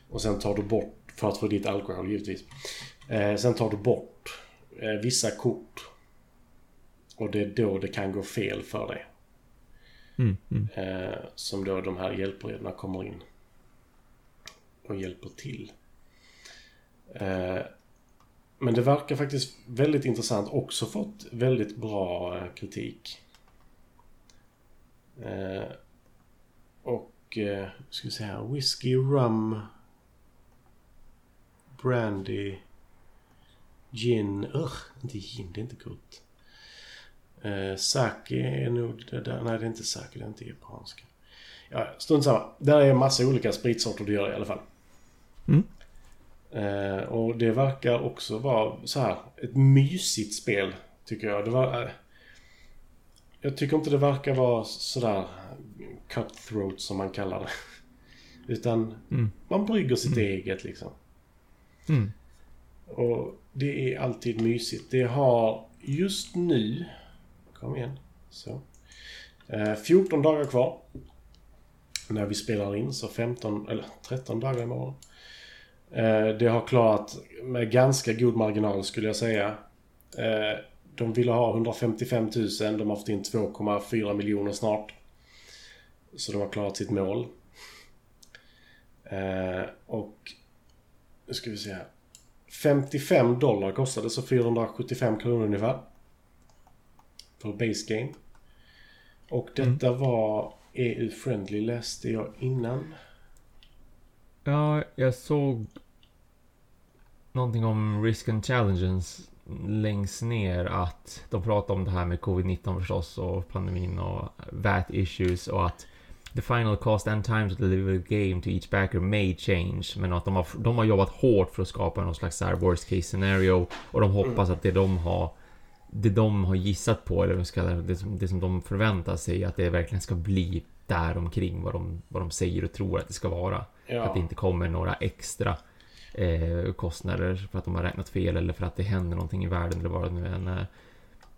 Och sen tar du bort, för att få ditt alkohol givetvis. Sen tar du bort vissa kort. Och det är då det kan gå fel för dig. Mm, mm. Eh, som då de här hjälpredorna kommer in och hjälper till. Eh, men det verkar faktiskt väldigt intressant. Också fått väldigt bra eh, kritik. Eh, och, eh, ska vi säga, whisky, rum, brandy, gin. Ugh, inte gin, det är inte gott. Eh, sake är nog det där. Nej, det är inte sake. Det är inte japanska. Ja, strunt samma. Där är en massa olika spritsorter du gör i alla fall. Mm. Eh, och det verkar också vara så här ett mysigt spel, tycker jag. Det var... Eh, jag tycker inte det verkar vara sådär cutthroat som man kallar det. Utan mm. man brygger sitt mm. eget liksom. Mm. Och det är alltid mysigt. Det har just nu Kom igen. Så. Eh, 14 dagar kvar. När vi spelar in, så 15, eller 13 dagar imorgon. Eh, det har klarat med ganska god marginal skulle jag säga. Eh, de ville ha 155 000, de har fått in 2,4 miljoner snart. Så de har klarat sitt mål. Eh, och... Nu ska vi se här. 55 dollar kostade, så 475 kronor ungefär för base game. Och detta mm. var EU-friendly läste jag innan.
Ja, jag såg någonting om risk and challenges längst ner att de pratar om det här med covid-19 förstås och pandemin och VAT issues och att the final cost and time to deliver the game to each backer may change men att de har, de har jobbat hårt för att skapa någon slags worst case scenario och de hoppas mm. att det de har det de har gissat på, eller ska, det, som, det som de förväntar sig, att det verkligen ska bli där omkring vad de, vad de säger och tror att det ska vara. Ja. Att det inte kommer några extra eh, kostnader för att de har räknat fel eller för att det händer någonting i världen eller vad det nu än är.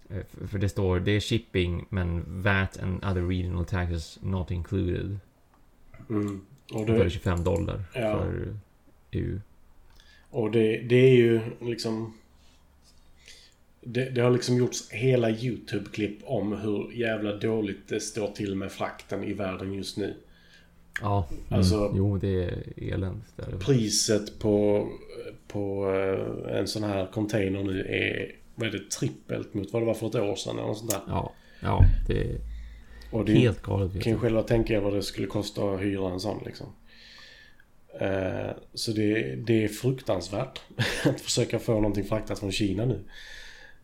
Eh, för det står, det är shipping men VAT and other regional taxes not included. Mm. Och det, är 25 dollar ja. för EU.
Och det, det är ju liksom det, det, har liksom gjorts hela YouTube-klipp om hur jävla dåligt det står till med frakten i världen just nu.
Ja, mm, alltså, jo det är eländigt.
Priset på, på eh, en sån här container nu är, vad är det, trippelt mot vad det var för ett år sedan eller något sånt där.
Ja, ja det är och det helt galet.
Kan ju själva tänka er vad det skulle kosta att hyra en sån liksom. Uh, så det, det är fruktansvärt att försöka få någonting fraktat från Kina nu.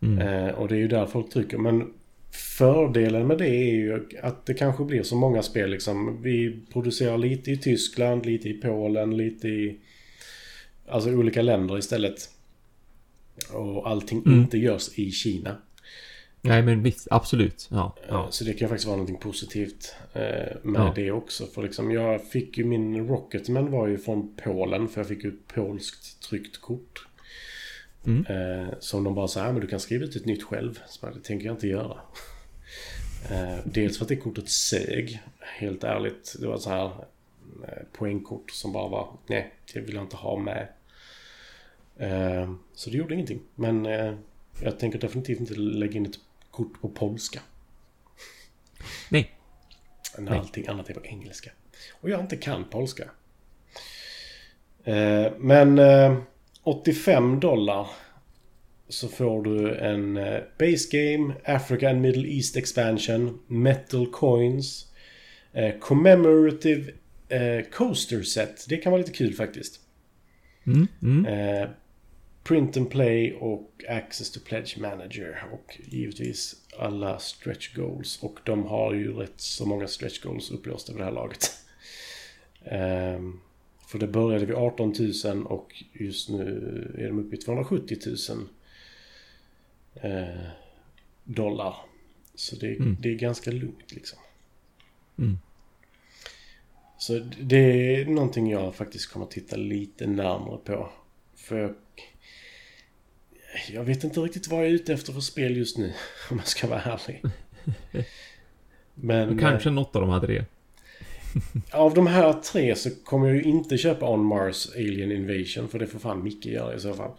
Mm. Eh, och det är ju där folk trycker. Men fördelen med det är ju att det kanske blir så många spel liksom. Vi producerar lite i Tyskland, lite i Polen, lite i... Alltså olika länder istället. Och allting mm. inte görs i Kina.
Nej men visst, absolut. Ja, ja.
Eh, så det kan faktiskt vara någonting positivt eh, med ja. det också. För liksom jag fick ju min Rocketman var ju från Polen för jag fick ju ett polskt tryckt kort. Mm. Eh, som de bara säger, men du kan skriva ut ett nytt själv. Så det tänker jag inte göra. Eh, dels för att det kortet sög. Helt ärligt. Det var så här eh, poängkort som bara var, nej, det vill jag inte ha med. Eh, så det gjorde ingenting. Men eh, jag tänker definitivt inte lägga in ett kort på polska.
Nej.
När nej. allting annat är på engelska. Och jag inte kan polska. Eh, men 85 dollar så får du en eh, Base Game, Africa and Middle East Expansion, Metal Coins, eh, Commemorative eh, Coaster Set. Det kan vara lite kul faktiskt. Mm, mm. Eh, Print and Play och Access to Pledge Manager. Och givetvis alla stretch goals. Och de har ju rätt så många stretch goals upplåsta vid det här laget. Um, för det började vid 18 000 och just nu är de uppe i 270 000 eh, dollar. Så det, mm. det är ganska lugnt liksom. Mm. Så det är någonting jag faktiskt kommer att titta lite närmare på. För jag, jag vet inte riktigt vad jag är ute efter för spel just nu. Om jag ska vara ärlig.
Men... Kanske något av de här tre.
Av de här tre så kommer jag ju inte köpa On Mars Alien Invasion. För det får fan Micke göra i så fall.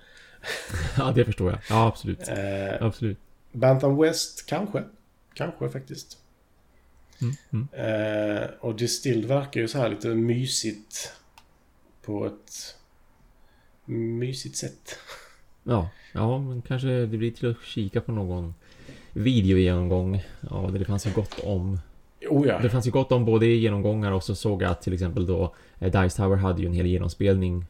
ja, det förstår jag. Ja, absolut.
Eh,
absolut.
Bantam West, kanske. Kanske faktiskt. Mm, mm. Eh, och Distilled verkar ju så här lite mysigt. På ett mysigt sätt.
Ja, ja men kanske det blir till att kika på någon videogenomgång. Ja, det fanns ju gott om.
Oh ja.
Det fanns ju gott om både genomgångar och så såg jag att till exempel då eh, Dice Tower hade ju en hel genomspelning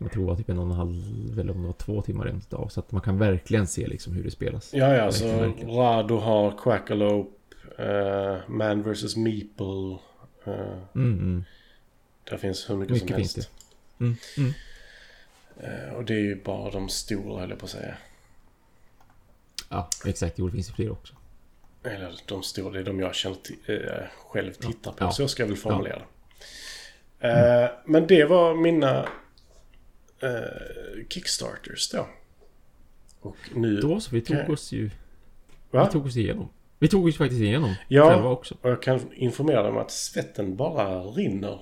som jag tror var typ en och en halv, eller om det var två timmar rent av. Så att man kan verkligen se liksom hur det spelas.
Ja, ja, så Rado har Quackalope, uh, Man vs. Meeple. Uh, mm, mm. Där finns hur mycket, mycket som helst. Finns det. Mm, mm. Uh, och det är ju bara de stora, höll jag på att säga.
Ja, exakt. Jo, det finns ju fler också.
Eller de stora, det är de jag känner äh, själv tittar på. Ja. Så ska jag väl formulera det. Mm. Men det var mina uh, Kickstarters då.
Och nu... Då så, vi tog oss ju... Va? Vi tog oss igenom. Vi tog oss faktiskt igenom ja, också.
och jag kan informera dig om att svetten bara rinner.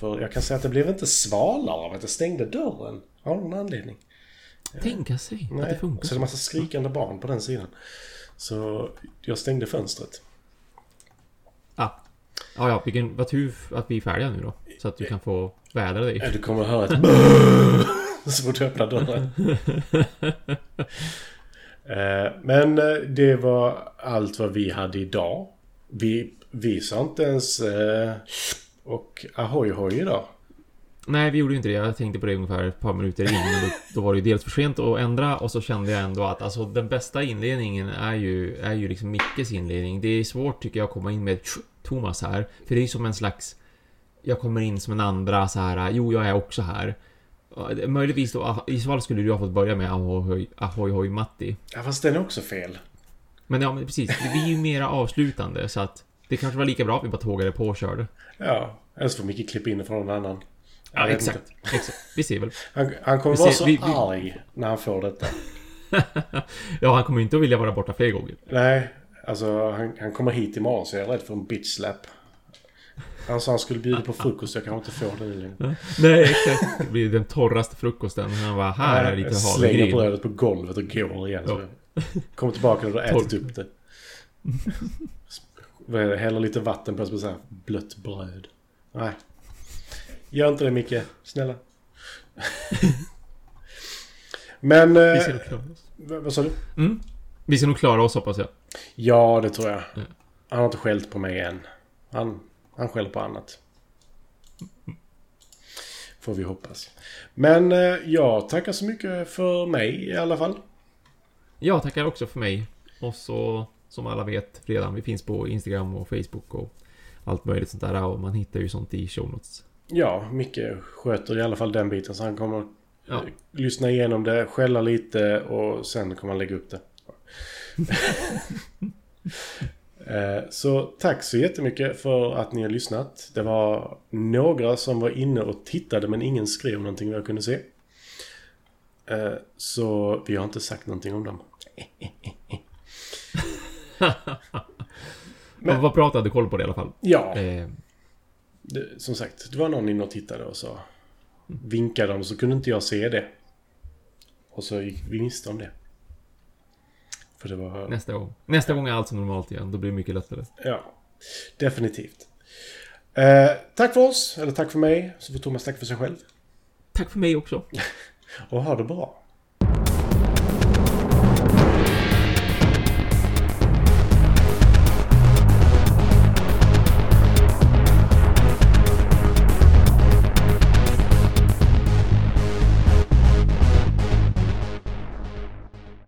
För jag kan säga att det blev inte svalare av att jag stängde dörren. Av någon anledning.
Tänka sig Nej, att det funkar.
Så det är en massa skrikande barn på den sidan. Så jag stängde fönstret.
Ah. Ja, ja, vilken, vad tur att vi är färdiga nu då. Så att du kan få vädra dig.
Du kommer att höra ett så fort du öppnar dörren. Eh, men eh, det var allt vad vi hade idag. Vi, vi sa inte ens eh, och ahoj hoj idag.
Nej, vi gjorde ju inte det. Jag tänkte på det ungefär ett par minuter in. Men då, då var det ju dels för sent att ändra och så kände jag ändå att alltså den bästa inledningen är ju, är ju liksom Mickes inledning. Det är svårt tycker jag att komma in med Thomas här. För det är ju som en slags... Jag kommer in som en andra så här. Jo, jag är också här. Möjligtvis då, i så fall skulle du ha fått börja med Ahoy Ahoy, ahoy Matti.
Ja, fast den är också fel.
Men ja, men precis. Vi är ju mera avslutande så att det kanske var lika bra att vi bara tågade på och körde.
Ja, eller så får Micke klippa in det från någon annan.
Ja, exakt. exakt. Vi ser väl.
Han, han kommer vi vara ser, så vi, vi... arg när han får detta.
ja, han kommer inte att vilja vara borta fler gånger.
Nej, alltså han, han kommer hit imorgon så jag är rädd för en bitch slap. Han sa han skulle bjuda på frukost, jag kan inte få det längre.
Nej, exakt. Det blir den torraste frukosten. Han bara, här är lite
Jag slänger brödet på golvet och går igen. Ja. Kommer tillbaka när du har ätit upp det. Häller lite vatten på så här blött bröd. Nej. Gör inte det Micke. Snälla. Men... Vi ska nog klara oss. Vad sa du?
Mm. Vi ska nog klara oss hoppas jag.
Ja, det tror jag. Mm. Han har inte skällt på mig än. Han, han skäller på annat. Får vi hoppas. Men eh, jag tackar så mycket för mig i alla fall.
Jag tackar också för mig. Och så som alla vet redan, vi finns på Instagram och Facebook och allt möjligt sånt där. Och man hittar ju sånt i show notes.
Ja, Micke sköter i alla fall den biten. Så han kommer ja. Eh, lyssna igenom det, skälla lite och sen kommer han lägga upp det. Eh, så tack så jättemycket för att ni har lyssnat. Det var några som var inne och tittade men ingen skrev någonting vad jag kunde se. Eh, så vi har inte sagt någonting om dem.
men, vad bra att du hade koll på det i alla fall.
Ja. Eh. Det, som sagt, det var någon inne och tittade och så vinkade de så kunde inte jag se det. Och så gick vi miste om det.
För det var... Nästa gång. Nästa gång är allt som normalt igen. Då blir det mycket lättare.
Ja, definitivt. Eh, tack för oss, eller tack för mig. Så får Thomas tack för sig själv.
Tack för mig också.
och ha det bra.